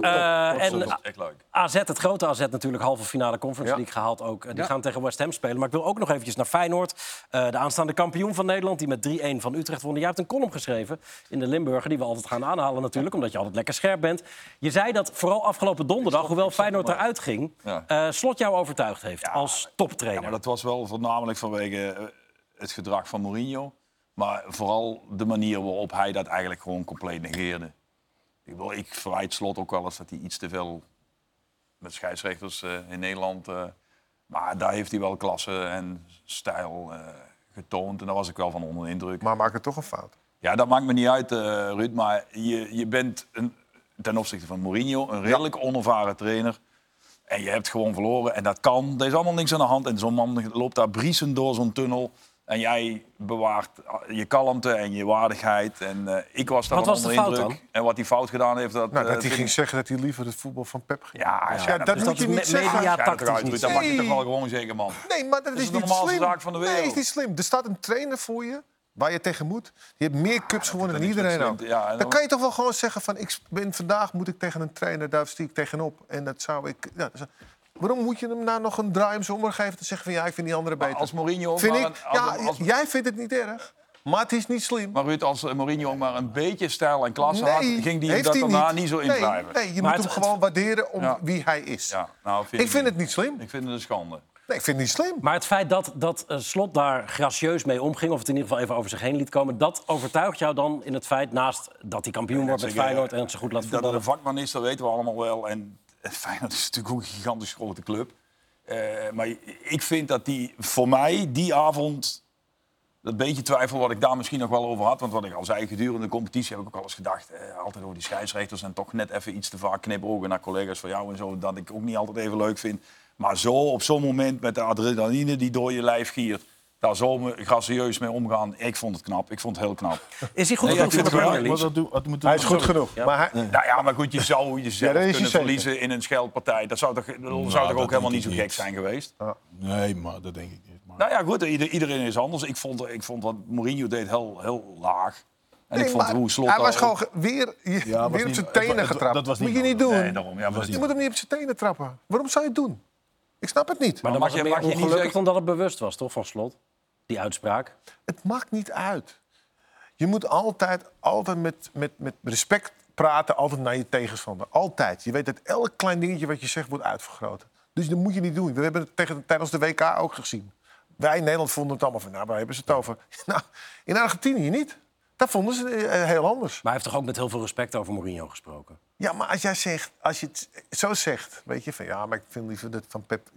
[SPEAKER 1] Eh, en
[SPEAKER 4] Echt leuk.
[SPEAKER 1] AZ, het grote AZ natuurlijk, halve finale Conference League gehaald ook. Eh, Die
[SPEAKER 4] Ja.
[SPEAKER 1] gaan tegen West Ham spelen. Maar ik wil ook nog eventjes naar Feyenoord. Eh, de aanstaande kampioen van Nederland, die met 3-1 van Utrecht won. Jij hebt een column geschreven in de Limburger, die we altijd gaan aanhalen natuurlijk, omdat je altijd lekker scherp bent. Je zei dat vooral afgelopen donderdag, hoewel Feyenoord eruit ging,
[SPEAKER 4] Ja.
[SPEAKER 1] eh, Slot jou overtuigd heeft als toptrainer.
[SPEAKER 4] Ja, maar dat was wel voornamelijk vanwege het gedrag van Mourinho. Maar vooral de manier waarop hij dat eigenlijk gewoon compleet negeerde. Ik, bedoel, ik verwijt Slot ook wel eens dat hij iets te veel met scheidsrechters eh, in Nederland... eh, maar daar heeft hij wel klasse en stijl eh, getoond. En daar was ik wel van onder de indruk.
[SPEAKER 2] Maar maak het toch een fout.
[SPEAKER 4] Ja, dat maakt me niet uit, Ruud. Maar je, je bent een, ten opzichte van Mourinho een redelijk onervaren trainer. En je hebt gewoon verloren. En dat kan. Er is allemaal niks aan de hand. En zo'n man loopt daar briesend door zo'n tunnel. En jij bewaart je kalmte en je waardigheid. En eh, ik was daar
[SPEAKER 1] Wat was
[SPEAKER 4] onder
[SPEAKER 1] fout
[SPEAKER 4] indruk.
[SPEAKER 1] dan?
[SPEAKER 4] En wat hij fout gedaan heeft, dat...
[SPEAKER 2] Nou,
[SPEAKER 4] eh,
[SPEAKER 2] dat hij
[SPEAKER 4] vind
[SPEAKER 2] ging
[SPEAKER 4] ik-
[SPEAKER 2] zeggen dat hij liever het voetbal van Pep ging.
[SPEAKER 4] Ja,
[SPEAKER 2] Ja,
[SPEAKER 4] ja,
[SPEAKER 2] dat
[SPEAKER 4] is
[SPEAKER 2] moet je niet zeggen.
[SPEAKER 4] mediatactisch
[SPEAKER 2] Schijnt
[SPEAKER 4] niet.
[SPEAKER 2] niet.
[SPEAKER 4] Dat mag je
[SPEAKER 2] Nee.
[SPEAKER 4] toch wel gewoon zeggen, man.
[SPEAKER 2] Nee, maar dat
[SPEAKER 4] Dat
[SPEAKER 2] is,
[SPEAKER 4] is de
[SPEAKER 2] niet
[SPEAKER 4] normaalste
[SPEAKER 2] slim.
[SPEAKER 4] zaak van de
[SPEAKER 2] Nee,
[SPEAKER 4] wereld.
[SPEAKER 2] is niet slim. Er staat een trainer voor je waar je tegen moet. Je hebt meer cups gewonnen dan iedereen ook.
[SPEAKER 4] ja,
[SPEAKER 2] dan
[SPEAKER 4] dan-
[SPEAKER 2] kan je toch wel gewoon zeggen van... Ik ben, vandaag moet ik tegen een trainer, daar stiek ik tegenop. En dat zou ik... Ja, waarom moet je hem nou nog een draai om zijn oor geven... te zeggen van ja, ik vind die andere beter?
[SPEAKER 4] als Mourinho
[SPEAKER 2] Vind
[SPEAKER 4] maar
[SPEAKER 2] ik,
[SPEAKER 4] een- als-
[SPEAKER 2] ja,
[SPEAKER 4] als-
[SPEAKER 2] jij vindt het niet erg, maar het is niet slim.
[SPEAKER 4] Maar Ruud, als Mourinho maar een beetje stijl en klasse
[SPEAKER 2] Nee,
[SPEAKER 4] had... ging die dat
[SPEAKER 2] hij
[SPEAKER 4] daarna
[SPEAKER 2] niet.
[SPEAKER 4] niet, zo
[SPEAKER 2] Nee,
[SPEAKER 4] invrijven.
[SPEAKER 2] nee, je
[SPEAKER 1] Maar
[SPEAKER 2] moet
[SPEAKER 1] het-
[SPEAKER 2] hem gewoon waarderen om
[SPEAKER 4] Ja.
[SPEAKER 2] wie hij is.
[SPEAKER 4] Ja, nou, vind
[SPEAKER 2] Ik vind het niet slim.
[SPEAKER 4] Ik vind het een schande.
[SPEAKER 2] Nee, ik vind het niet slim.
[SPEAKER 1] Maar het feit dat, dat eh, Slot daar gracieus mee omging... of het in ieder geval even over zich heen liet komen... dat overtuigt jou dan in het feit, naast dat hij kampioen wordt met Feyenoord... en het zo goed laat
[SPEAKER 4] Dat het
[SPEAKER 1] voetballen...
[SPEAKER 4] een vakman is, dat weten we allemaal wel. En Feyenoord is natuurlijk een gigantisch grote club. Eh, maar ik vind dat die voor mij die avond... Dat beetje twijfel wat ik daar misschien nog wel over had. Want wat ik al zei, gedurende de competitie heb ik ook al eens gedacht... Eh, altijd over die scheidsrechters en toch net even iets te vaak knipogen naar collega's van jou en zo. Dat ik ook niet altijd even leuk vind. Maar zo, op zo'n moment met de adrenaline die door je lijf giert... daar zo me- gracieus mee omgaan. Ik vond het knap. Ik vond het heel knap.
[SPEAKER 1] Is hij goed
[SPEAKER 4] Nee,
[SPEAKER 1] genoeg
[SPEAKER 4] ik
[SPEAKER 1] voor de
[SPEAKER 4] vind het
[SPEAKER 1] Premier. League?
[SPEAKER 2] Hij is goed genoeg.
[SPEAKER 1] Ja.
[SPEAKER 2] Maar hij,
[SPEAKER 4] Nou ja, maar goed, je zou jezelf
[SPEAKER 2] Ja,
[SPEAKER 4] kunnen
[SPEAKER 2] zeker.
[SPEAKER 4] verliezen in een scheldpartij. Dat zou toch, dat zou
[SPEAKER 5] Nou,
[SPEAKER 4] toch
[SPEAKER 5] dat
[SPEAKER 4] ook helemaal niet zo
[SPEAKER 5] ik
[SPEAKER 4] gek
[SPEAKER 5] niet.
[SPEAKER 4] zijn geweest?
[SPEAKER 5] Nee, maar dat denk ik niet. Maar...
[SPEAKER 4] Nou ja, goed, ieder- iedereen is anders. Ik vond, ik vond wat Mourinho deed heel, heel laag. En
[SPEAKER 2] Nee,
[SPEAKER 4] ik vond hoe Slot
[SPEAKER 2] hij was gewoon ge- weer, weer op
[SPEAKER 5] niet-
[SPEAKER 2] zijn tenen
[SPEAKER 5] het-
[SPEAKER 2] getrapt.
[SPEAKER 5] dat was
[SPEAKER 2] moet je niet doen.
[SPEAKER 4] Nee, daarom. Ja,
[SPEAKER 2] je moet hem niet op zijn tenen trappen. Waarom zou je het doen? Ik snap het niet.
[SPEAKER 1] Maar dan
[SPEAKER 4] mag
[SPEAKER 1] was het
[SPEAKER 4] je-
[SPEAKER 1] meer
[SPEAKER 4] mag je niet
[SPEAKER 1] ongelukkig
[SPEAKER 4] zeggen-
[SPEAKER 1] dan dat het bewust was, toch, van Slot? Die uitspraak.
[SPEAKER 2] Het maakt niet uit. Je moet altijd, altijd met, met, met respect praten, altijd naar je tegenstander. Altijd. Je weet dat elk klein dingetje wat je zegt wordt uitvergroot. Dus dat moet je niet doen. We hebben het tegen, tijdens de WK ook gezien. Wij in Nederland vonden het allemaal van, nou, waar hebben ze het over? [LAUGHS] Nou, in Argentinië niet. Daar vonden ze het eh, heel anders.
[SPEAKER 1] Maar hij heeft toch ook met heel veel respect over Mourinho gesproken?
[SPEAKER 2] Ja, maar als jij zegt, als je het zo zegt, weet je, van ja, maar ik vind liever dat van Pep. [LAUGHS]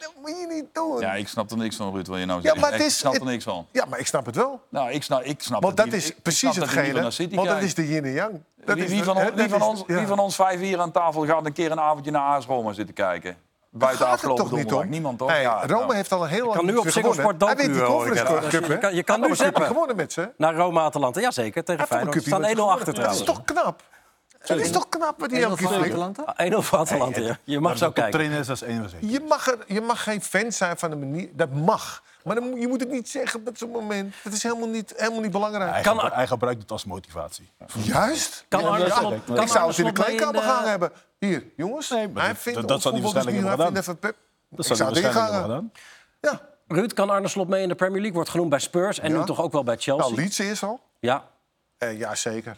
[SPEAKER 2] dat moet je niet doen.
[SPEAKER 4] Ja, ik snap er niks van, Ruud, wat je nou
[SPEAKER 2] Ja,
[SPEAKER 4] zegt.
[SPEAKER 2] maar het
[SPEAKER 4] Ik
[SPEAKER 2] is-
[SPEAKER 4] snap er niks van.
[SPEAKER 2] Ja, maar ik snap het wel.
[SPEAKER 4] Nou, ik snap, ik snap
[SPEAKER 2] Want
[SPEAKER 4] het
[SPEAKER 2] dat is
[SPEAKER 4] Ik- ik
[SPEAKER 2] precies hetgene. Want dat is de yin en yang. Dat
[SPEAKER 4] Wie,
[SPEAKER 2] is
[SPEAKER 4] wie
[SPEAKER 2] de-
[SPEAKER 4] van, ons, wie, van
[SPEAKER 2] is-
[SPEAKER 4] ons,
[SPEAKER 2] ja.
[SPEAKER 4] wie van ons vijf hier aan tafel gaat een keer een avondje naar AS Roma zitten kijken? Buiten
[SPEAKER 2] gaat het
[SPEAKER 4] afgelopen
[SPEAKER 2] toch niet
[SPEAKER 4] donderdag. Niemand toch?
[SPEAKER 2] Hey,
[SPEAKER 4] Ja,
[SPEAKER 2] Roma
[SPEAKER 4] nou.
[SPEAKER 2] heeft al een heel lang
[SPEAKER 1] kan nu
[SPEAKER 2] niet
[SPEAKER 1] op. Sport
[SPEAKER 2] Hij wint die
[SPEAKER 1] ik
[SPEAKER 2] Conference. Cup, hè?
[SPEAKER 1] je kan- je kan nu zappen.
[SPEAKER 2] gewonnen met ze.
[SPEAKER 1] Naar Roma-Atalanta, tegen
[SPEAKER 2] heeft al een
[SPEAKER 1] Feyenoord. Ze staan 1-0 achter
[SPEAKER 2] Dat is
[SPEAKER 1] trouwens.
[SPEAKER 2] toch knap? Dat is toch knap wat hij
[SPEAKER 3] 1-0
[SPEAKER 2] elke keer
[SPEAKER 3] voor
[SPEAKER 2] flikt?
[SPEAKER 3] Atalanta?
[SPEAKER 1] 1-0 voor Atalanta, ja. Je mag zo kijken.
[SPEAKER 5] als één
[SPEAKER 2] Je mag, er, je mag geen fan zijn van de manier... Dat mag. Maar dan, je moet het niet zeggen op zo'n moment. Dat is helemaal niet, helemaal niet belangrijk.
[SPEAKER 5] Hij,
[SPEAKER 1] Kan-
[SPEAKER 5] hij gebruikt het als motivatie.
[SPEAKER 2] Juist.
[SPEAKER 1] Kan
[SPEAKER 2] Ja,
[SPEAKER 1] Arne
[SPEAKER 2] ik zou het in de kleedkamer
[SPEAKER 1] de-
[SPEAKER 2] gaan hebben. Hier, jongens.
[SPEAKER 5] Nee,
[SPEAKER 2] hij
[SPEAKER 5] dat-
[SPEAKER 2] vindt
[SPEAKER 5] dat- dat zal hij waarschijnlijk
[SPEAKER 2] niet-
[SPEAKER 5] hebben
[SPEAKER 2] even Pep.
[SPEAKER 5] Dat zou hij waarschijnlijk gedaan.
[SPEAKER 2] Ja.
[SPEAKER 1] Ruud, kan Arne Slot mee in de Premier League? Wordt genoemd bij Spurs en
[SPEAKER 2] Ja.
[SPEAKER 1] nu toch ook wel bij Chelsea.
[SPEAKER 2] Nou, Leeds is al.
[SPEAKER 1] Ja.
[SPEAKER 2] Eh, ja, zeker.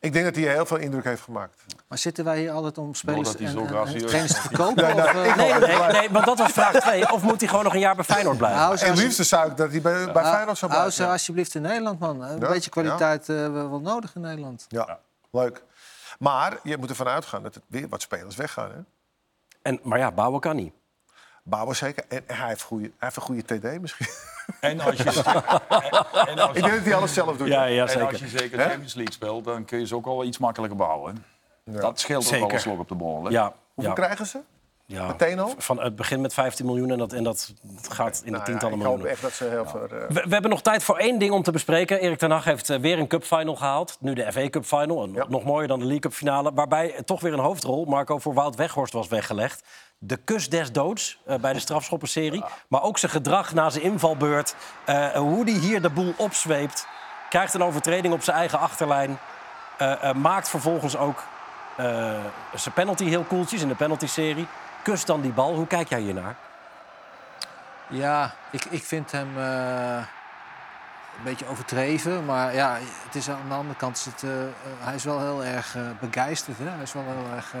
[SPEAKER 2] Ik denk dat hij heel veel indruk heeft gemaakt.
[SPEAKER 3] Maar zitten wij hier altijd om spelers en, en- en trainers te [LAUGHS]
[SPEAKER 4] is.
[SPEAKER 3] verkopen?
[SPEAKER 2] Ja, nou,
[SPEAKER 3] of, eh,
[SPEAKER 1] Nee, nee, nee, nee, want dat was vraag 2. Of moet hij gewoon nog een jaar bij Feyenoord blijven?
[SPEAKER 3] hou ze
[SPEAKER 2] En liefst zou ik dat hij bij, bij
[SPEAKER 3] hou-
[SPEAKER 2] Feyenoord zou
[SPEAKER 3] hou
[SPEAKER 2] blijven.
[SPEAKER 3] ze
[SPEAKER 2] Ja.
[SPEAKER 3] alsjeblieft in Nederland, man. Een
[SPEAKER 2] Ja,
[SPEAKER 3] beetje kwaliteit eh, hebben we wel nodig in Nederland.
[SPEAKER 2] Ja, leuk. Maar je moet ervan uitgaan dat er weer wat spelers weggaan. Hè?
[SPEAKER 1] En, maar ja, bouwen kan niet.
[SPEAKER 2] Bouwen zeker. En hij heeft, goede, hij heeft een goede TD misschien.
[SPEAKER 4] En als je, [LAUGHS] en als,
[SPEAKER 2] Ik denk dat hij alles zelf doet.
[SPEAKER 1] Ja, ja,
[SPEAKER 4] en
[SPEAKER 1] zeker.
[SPEAKER 4] als je zeker? Champions League speelt, dan kun je ze ook wel iets makkelijker bouwen. Dat scheelt ook wel een slok op de bol. Hè?
[SPEAKER 1] Ja,
[SPEAKER 2] Hoeveel
[SPEAKER 1] ja,
[SPEAKER 2] krijgen ze?
[SPEAKER 1] ja.
[SPEAKER 2] Meteen al?
[SPEAKER 1] Van het begin met 15 miljoen en dat, en dat gaat in de
[SPEAKER 2] Nou ja,
[SPEAKER 1] tientallen
[SPEAKER 2] ik hoop
[SPEAKER 1] miljoenen.
[SPEAKER 2] echt dat ze heel veel...
[SPEAKER 1] We, we hebben nog tijd voor één ding om te bespreken. Erik ten Hag heeft eh, weer een cupfinal gehaald. Nu de FA Cup final. En
[SPEAKER 2] Ja.
[SPEAKER 1] Nog mooier dan de League Cup finale. Waarbij toch weer een hoofdrol, Marco, voor Wout Weghorst was weggelegd. De kus des doods eh, bij de strafschoppenserie. Maar ook zijn gedrag na zijn invalbeurt. Eh, hoe hij hier de boel opzweept. Krijgt een overtreding op zijn eigen achterlijn. Eh, maakt vervolgens ook zijn penalty heel koeltjes in de penalty-serie. Kust dan die bal. Hoe kijk jij hiernaar?
[SPEAKER 3] Ja, ik, ik vind hem een beetje overdreven. Maar ja, het is aan de andere kant is het, hij is wel heel erg begeisterd. Hè? Hij is wel heel erg.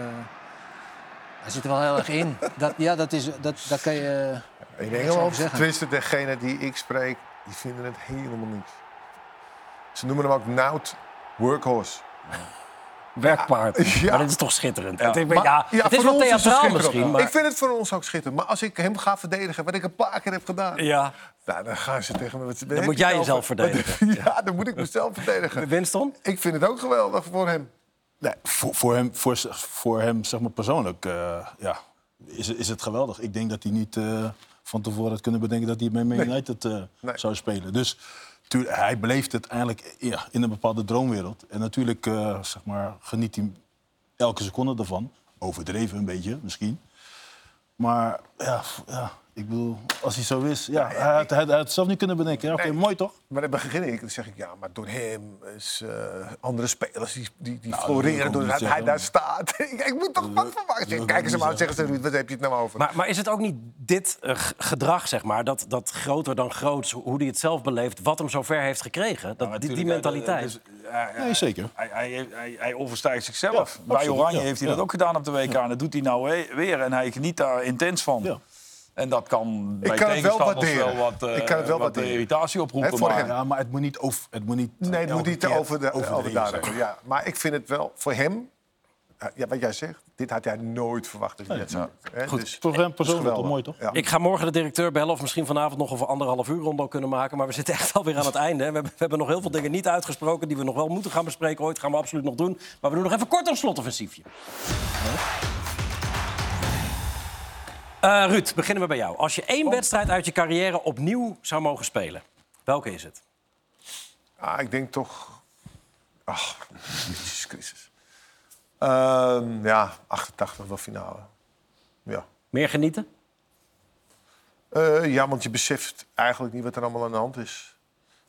[SPEAKER 3] Hij zit er wel heel erg in. Dat, ja, dat is, dat, daar kan je.
[SPEAKER 2] in Engeland, tenminste degene die ik spreek, die vinden het helemaal niks. Ze noemen hem ook Nout Workhorse. [LAUGHS]
[SPEAKER 1] Werkpaard.
[SPEAKER 2] Ja.
[SPEAKER 1] Maar dit is toch schitterend.
[SPEAKER 2] Ja.
[SPEAKER 1] Het, is-
[SPEAKER 2] Maar-
[SPEAKER 1] ja, het is
[SPEAKER 2] voor
[SPEAKER 1] wel theatraal
[SPEAKER 2] schitterend.
[SPEAKER 1] misschien, maar...
[SPEAKER 2] Ik vind het voor ons ook schitterend. Maar als ik hem ga verdedigen, wat ik een paar keer heb gedaan...
[SPEAKER 1] Ja,
[SPEAKER 2] Nou, dan gaan ze tegen me... wat-
[SPEAKER 1] dan moet jij jezelf verdedigen. [LAUGHS]
[SPEAKER 2] Ja, dan moet ik mezelf verdedigen.
[SPEAKER 1] Winston?
[SPEAKER 2] Ik vind het ook geweldig voor hem.
[SPEAKER 5] Nee, voor, voor hem, voor, voor hem zeg maar persoonlijk eh, ja, is, is het geweldig. Ik denk dat hij niet eh, van tevoren had kunnen bedenken dat hij bij Man. United eh,
[SPEAKER 2] Nee.
[SPEAKER 5] zou spelen. Dus tuurlijk, hij beleeft het eigenlijk ja, in een bepaalde droomwereld. En natuurlijk zeg maar, geniet hij elke seconde ervan. Overdreven een beetje, misschien. Maar ja, ja, ik bedoel, als hij zo is... Ja, hij, had, hij, hij had het zelf niet kunnen bedenken. Ja, Oké,
[SPEAKER 2] Nee.
[SPEAKER 5] mooi toch?
[SPEAKER 2] Maar dan begin ik, dan zeg ik, ja, maar door hem is eh, andere spelers die, die, die
[SPEAKER 5] Nou,
[SPEAKER 2] floreren doordat hij
[SPEAKER 5] zeggen.
[SPEAKER 2] daar staat. [LAUGHS] ik, ik moet toch wat van maken. Kijk eens hem aan, zeggen
[SPEAKER 5] zeggen.
[SPEAKER 2] ze, wat heb je het nou over?
[SPEAKER 1] Maar, maar is het ook niet dit eh, gedrag, zeg maar, dat, dat groter dan groots, hoe hij het zelf beleeft, wat hem zover heeft gekregen? Dat,
[SPEAKER 4] Ja,
[SPEAKER 1] die, mentaliteit.
[SPEAKER 4] dus, ja, ja,
[SPEAKER 5] Nee, zeker.
[SPEAKER 4] Hij, hij, hij, hij overstijgt zichzelf.
[SPEAKER 5] Ja,
[SPEAKER 4] Bij
[SPEAKER 5] absoluut,
[SPEAKER 4] Oranje
[SPEAKER 5] ja.
[SPEAKER 4] heeft hij
[SPEAKER 5] Ja.
[SPEAKER 4] dat ook gedaan op de WK. En dat doet hij nou we- weer. En hij geniet daar intens van. En dat kan bij
[SPEAKER 2] kan het wel waarderen.
[SPEAKER 4] wel wat, eh,
[SPEAKER 2] Ik kan het wel
[SPEAKER 4] wat
[SPEAKER 2] waarderen.
[SPEAKER 4] irritatie oproepen. Maar-
[SPEAKER 2] hem.
[SPEAKER 5] Ja, maar het moet niet over... Het moet niet
[SPEAKER 2] nee, het moet niet over, de, over. Ja. Maar ik vind het wel voor hem, ja, wat jij zegt, dit had jij nooit verwacht dat hij net zou.
[SPEAKER 1] Goed.
[SPEAKER 2] Dus,
[SPEAKER 5] Voor hem persoonlijk toch
[SPEAKER 2] geweldig.
[SPEAKER 5] mooi, toch?
[SPEAKER 2] Ja.
[SPEAKER 1] Ik ga morgen de directeur bellen of misschien vanavond nog over anderhalf uur rondom kunnen maken. Maar we zitten echt [LAUGHS] alweer aan het einde. hè. We hebben, we hebben nog heel veel dingen niet uitgesproken die we nog wel moeten gaan bespreken. Ooit gaan we absoluut nog doen. Maar we doen nog even kort een slotoffensiefje. Eh, Ruud, beginnen we bij jou. Als je één wedstrijd uit je carrière opnieuw zou mogen spelen, welke is het?
[SPEAKER 2] Ah, ik denk toch... Ach, [LAUGHS] Jezus Christus. Ehm, ja, 88 wel finale. Ja.
[SPEAKER 1] Meer genieten?
[SPEAKER 2] Eh, ja, want je beseft eigenlijk niet wat er allemaal aan de hand is.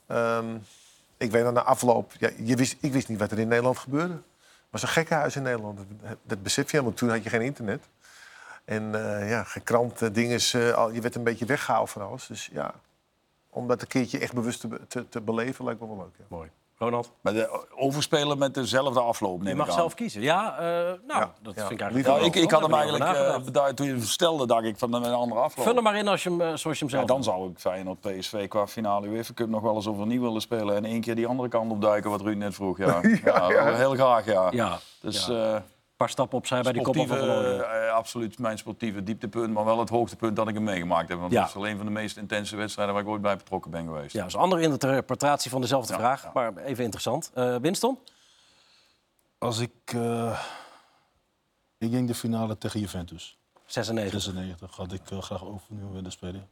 [SPEAKER 2] Ehm, ik weet dat na afloop... Ja, je wist, ik wist niet wat er in Nederland gebeurde. Het was een gekkenhuis in Nederland. Dat, dat besef je, want toen had je geen internet. En eh, ja, geen kranten, dingen. je werd een beetje weggehaald van alles. Dus ja, om dat een keertje echt bewust te, te, te beleven, lijkt me wel leuk. Ja.
[SPEAKER 1] Mooi. Ronald?
[SPEAKER 4] Maar de, overspelen met dezelfde afloop, neem
[SPEAKER 1] Je
[SPEAKER 4] ik
[SPEAKER 1] mag
[SPEAKER 4] aan.
[SPEAKER 1] zelf kiezen. Ja, eh, nou, dat vind ik eigenlijk...
[SPEAKER 4] Ja, ik, ik had hem eigenlijk,
[SPEAKER 1] daar
[SPEAKER 4] eh, beduid, toen je hem stelde, dacht ik van met een andere afloop.
[SPEAKER 1] Vul hem maar in als je hem, eh, zoals je hem zelf
[SPEAKER 4] Ja, dan zou ik Feyenoord PSV qua finale UEFA Cup nog wel eens overnieuw willen spelen. En één keer die andere kant opduiken, wat Ruud net vroeg. [LAUGHS] Ja, heel graag, ja.
[SPEAKER 1] Ja,
[SPEAKER 4] Dus, eh,
[SPEAKER 1] paar stappen opzij bij die koppel van
[SPEAKER 4] eh, absoluut mijn sportieve dieptepunt, maar wel het hoogtepunt dat ik hem meegemaakt heb. Want
[SPEAKER 1] Ja.
[SPEAKER 4] het is wel een van de meest intense wedstrijden waar ik ooit bij betrokken ben geweest.
[SPEAKER 1] Ja, dat is een andere interpretatie van dezelfde
[SPEAKER 4] Ja,
[SPEAKER 1] vraag,
[SPEAKER 4] ja.
[SPEAKER 1] maar even interessant. Eh, Winston?
[SPEAKER 5] Als ik... eh, ik denk de finale tegen Juventus.
[SPEAKER 1] 96.
[SPEAKER 5] 96 had ik graag overnieuw willen spelen.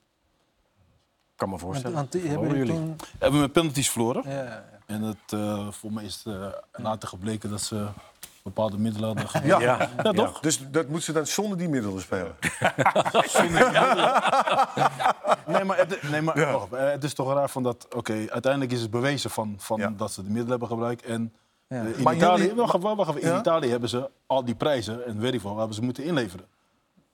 [SPEAKER 1] kan me voorstellen.
[SPEAKER 3] Want hebben jullie toen...
[SPEAKER 5] Hebben we met penalties verloren.
[SPEAKER 3] Ja, ja.
[SPEAKER 5] En het, eh, voor mij is het uh, later gebleken dat ze bepaalde middelen hadden [LAUGHS]
[SPEAKER 2] Ja.
[SPEAKER 5] gebruikt.
[SPEAKER 2] Ja.
[SPEAKER 5] toch?
[SPEAKER 2] Dus dat moet ze dan zonder die middelen spelen. [LAUGHS] [LAUGHS]
[SPEAKER 5] Nee, maar, het, nee, maar wacht, eh, het is toch raar van dat... Oké, uiteindelijk is het bewezen van, van dat ze de middelen hebben gebruikt. En
[SPEAKER 3] Ja.
[SPEAKER 5] eh, in
[SPEAKER 2] Maar
[SPEAKER 5] Italië,
[SPEAKER 2] jullie-
[SPEAKER 5] wacht, wacht, wacht, in
[SPEAKER 2] Ja?
[SPEAKER 5] Italië hebben ze al die prijzen, en weet ik veel, hebben ze moeten inleveren.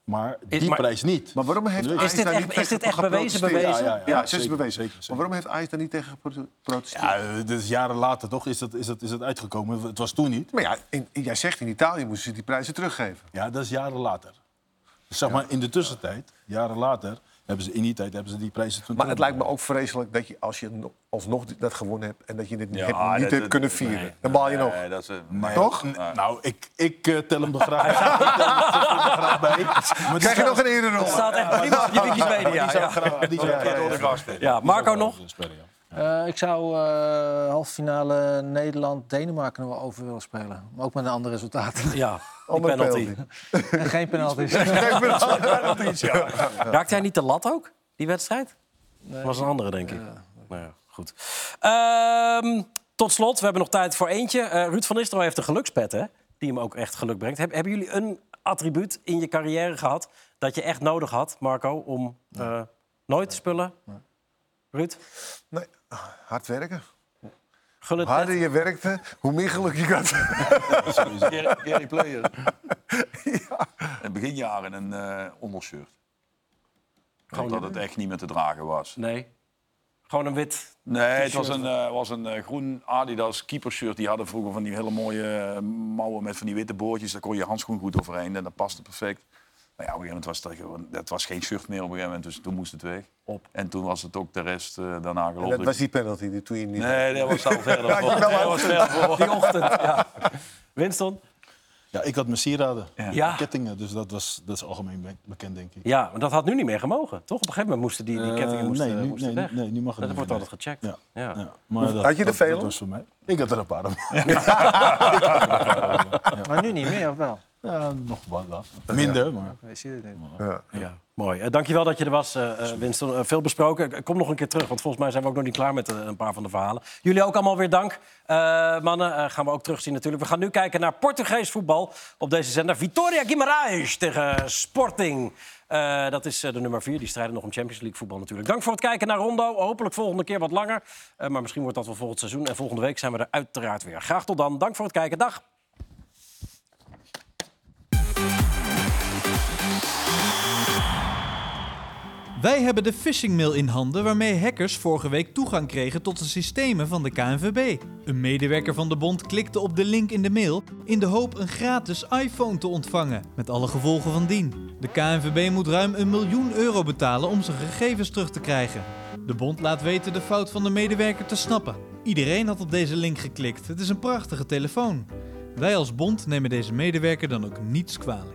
[SPEAKER 5] Maar die
[SPEAKER 1] maar-
[SPEAKER 5] prijs niet.
[SPEAKER 2] Maar waarom heeft Ajax
[SPEAKER 1] dit
[SPEAKER 2] daar
[SPEAKER 1] echt-
[SPEAKER 2] niet
[SPEAKER 1] is dit
[SPEAKER 2] tegen
[SPEAKER 1] echt bewezen,
[SPEAKER 2] geprotesteerd?
[SPEAKER 1] bewezen?
[SPEAKER 2] Ja, ja, ja, is bewezen.
[SPEAKER 5] zeker, zeker.
[SPEAKER 2] Maar waarom heeft Ajax daar niet tegen gepro- geprotesteerd?
[SPEAKER 5] Ja, eh, dus jaren later toch is het, is, het, is het uitgekomen. Het was toen niet.
[SPEAKER 2] Maar ja, in- jij zegt in Italië moesten ze die prijzen teruggeven.
[SPEAKER 5] Ja, dat is jaren later. Dus zeg maar in de tussentijd, jaren later, hebben ze in die tijd hebben ze die prijzen toen
[SPEAKER 2] Maar het lijkt me ook vreselijk dat je als je no- alsnog dat gewonnen hebt... en dat je dit
[SPEAKER 4] Ja,
[SPEAKER 2] hebt, niet
[SPEAKER 4] dat-
[SPEAKER 2] hebt
[SPEAKER 4] dat-
[SPEAKER 2] kunnen vieren. Dan baal je nog.
[SPEAKER 4] Nee, dat is,
[SPEAKER 5] Nee,
[SPEAKER 2] Toch?
[SPEAKER 5] n- Nou, ik, ik eh, tel hem er graag, [LAUGHS] ik tel hem er graag bij. [LAUGHS] Maar
[SPEAKER 2] Krijg je nog een ererol?
[SPEAKER 1] Het staat echt [LAUGHS] prima op je Wikipedia. ja Marco nog?
[SPEAKER 5] Ja.
[SPEAKER 3] Eh, ik zou eh halve finale Nederland-Denemarken nog wel over willen spelen. Maar ook met een ander resultaat. [LAUGHS]
[SPEAKER 1] Ja, [LAUGHS]
[SPEAKER 2] Onder
[SPEAKER 1] penalty.
[SPEAKER 2] penalty.
[SPEAKER 3] En geen penalties. [LAUGHS]
[SPEAKER 1] Raakte hij niet de lat ook, die wedstrijd? Dat was een andere, denk ik. Nou ja, goed. Ehm, tot slot, we hebben nog tijd voor eentje. Eh, Ruud van Nistelrooy heeft een gelukspet, hè? Die hem ook echt geluk brengt. Heb- hebben jullie een attribuut in je carrière gehad... dat je echt nodig had, Marco, om nooit te spullen? Ruud?
[SPEAKER 2] Nee, hard werken.
[SPEAKER 1] Gun het
[SPEAKER 2] Hoe harder je werkte, hoe meer geluk je had.
[SPEAKER 4] Gary, Player. [LAUGHS] In beginjaren een eh ondershirt.
[SPEAKER 1] Gewoon
[SPEAKER 4] Omdat het echt niet meer te dragen was.
[SPEAKER 1] Nee. Gewoon een wit...
[SPEAKER 4] Nee, het was een, eh, was een eh, groen Adidas keepershirt. Die hadden vroeger van die hele mooie eh, mouwen met van die witte boordjes. Daar kon je handschoen goed overheen en dat paste perfect. Maar ja, op een gegeven moment was het, gewoon- dat was geen shirt meer op een gegeven moment. Dus toen moest het weg.
[SPEAKER 1] Op.
[SPEAKER 4] En toen was het ook de rest eh, daarna
[SPEAKER 2] En
[SPEAKER 4] geloof
[SPEAKER 2] dat was die penalty, die toen je niet...
[SPEAKER 4] Nee, dat was al verder. [LAUGHS] Voor.
[SPEAKER 2] wel
[SPEAKER 4] Dat was verder voor.
[SPEAKER 1] Die ochtend, ja. [LAUGHS] Winston?
[SPEAKER 5] Ja, ik had mijn sieraden,
[SPEAKER 1] Ja.
[SPEAKER 5] kettingen, dus dat, was, dat is algemeen be- bekend, denk ik.
[SPEAKER 1] Ja, maar dat had nu niet meer gemogen, toch? Op een gegeven moment moesten die, die
[SPEAKER 5] Eh,
[SPEAKER 1] kettingen moesten,
[SPEAKER 5] nee, nu,
[SPEAKER 1] moesten
[SPEAKER 5] nee,
[SPEAKER 1] weg.
[SPEAKER 5] nee, nu mag het
[SPEAKER 1] Dat
[SPEAKER 5] niet
[SPEAKER 1] wordt altijd gecheckt.
[SPEAKER 5] Ja.
[SPEAKER 1] Ja.
[SPEAKER 5] Ja. Maar dat,
[SPEAKER 2] Had je er veel?
[SPEAKER 5] Dat was voor mij. [LAUGHS] Ik had er een paar.
[SPEAKER 3] Maar nu niet meer, of wel?
[SPEAKER 5] Ja, nog wat. wat. Minder, maar...
[SPEAKER 3] Je ziet het niet.
[SPEAKER 2] Ja.
[SPEAKER 1] Ja, mooi. Eh, dankjewel dat je er was, eh, eh, Winston. Eh, veel besproken. Kom nog een keer terug, want volgens mij zijn we ook nog niet klaar met een paar van de verhalen. Jullie ook allemaal weer dank. Eh, mannen, gaan we ook terugzien natuurlijk. We gaan nu kijken naar Portugees voetbal op deze zender. Vitória Guimarães tegen Sporting. Eh, dat is eh, de nummer 4. Die strijden nog om Champions League voetbal natuurlijk. Dank voor het kijken naar Rondo. Hopelijk volgende keer wat langer. Eh, maar misschien wordt dat wel volgend seizoen. En volgende week zijn we er uiteraard weer. Graag tot dan. Dank voor het kijken. Dag.
[SPEAKER 16] Wij hebben de phishingmail in handen waarmee hackers vorige week toegang kregen tot de systemen van de KNVB. Een medewerker van de bond klikte op de link in de mail in de hoop een gratis iPhone te ontvangen, met alle gevolgen van dien. De KNVB moet ruim een miljoen euro betalen om zijn gegevens terug te krijgen. De bond laat weten de fout van de medewerker te snappen. Iedereen had op deze link geklikt. Het is een prachtige telefoon. Wij als bond nemen deze medewerker dan ook niets kwalijk.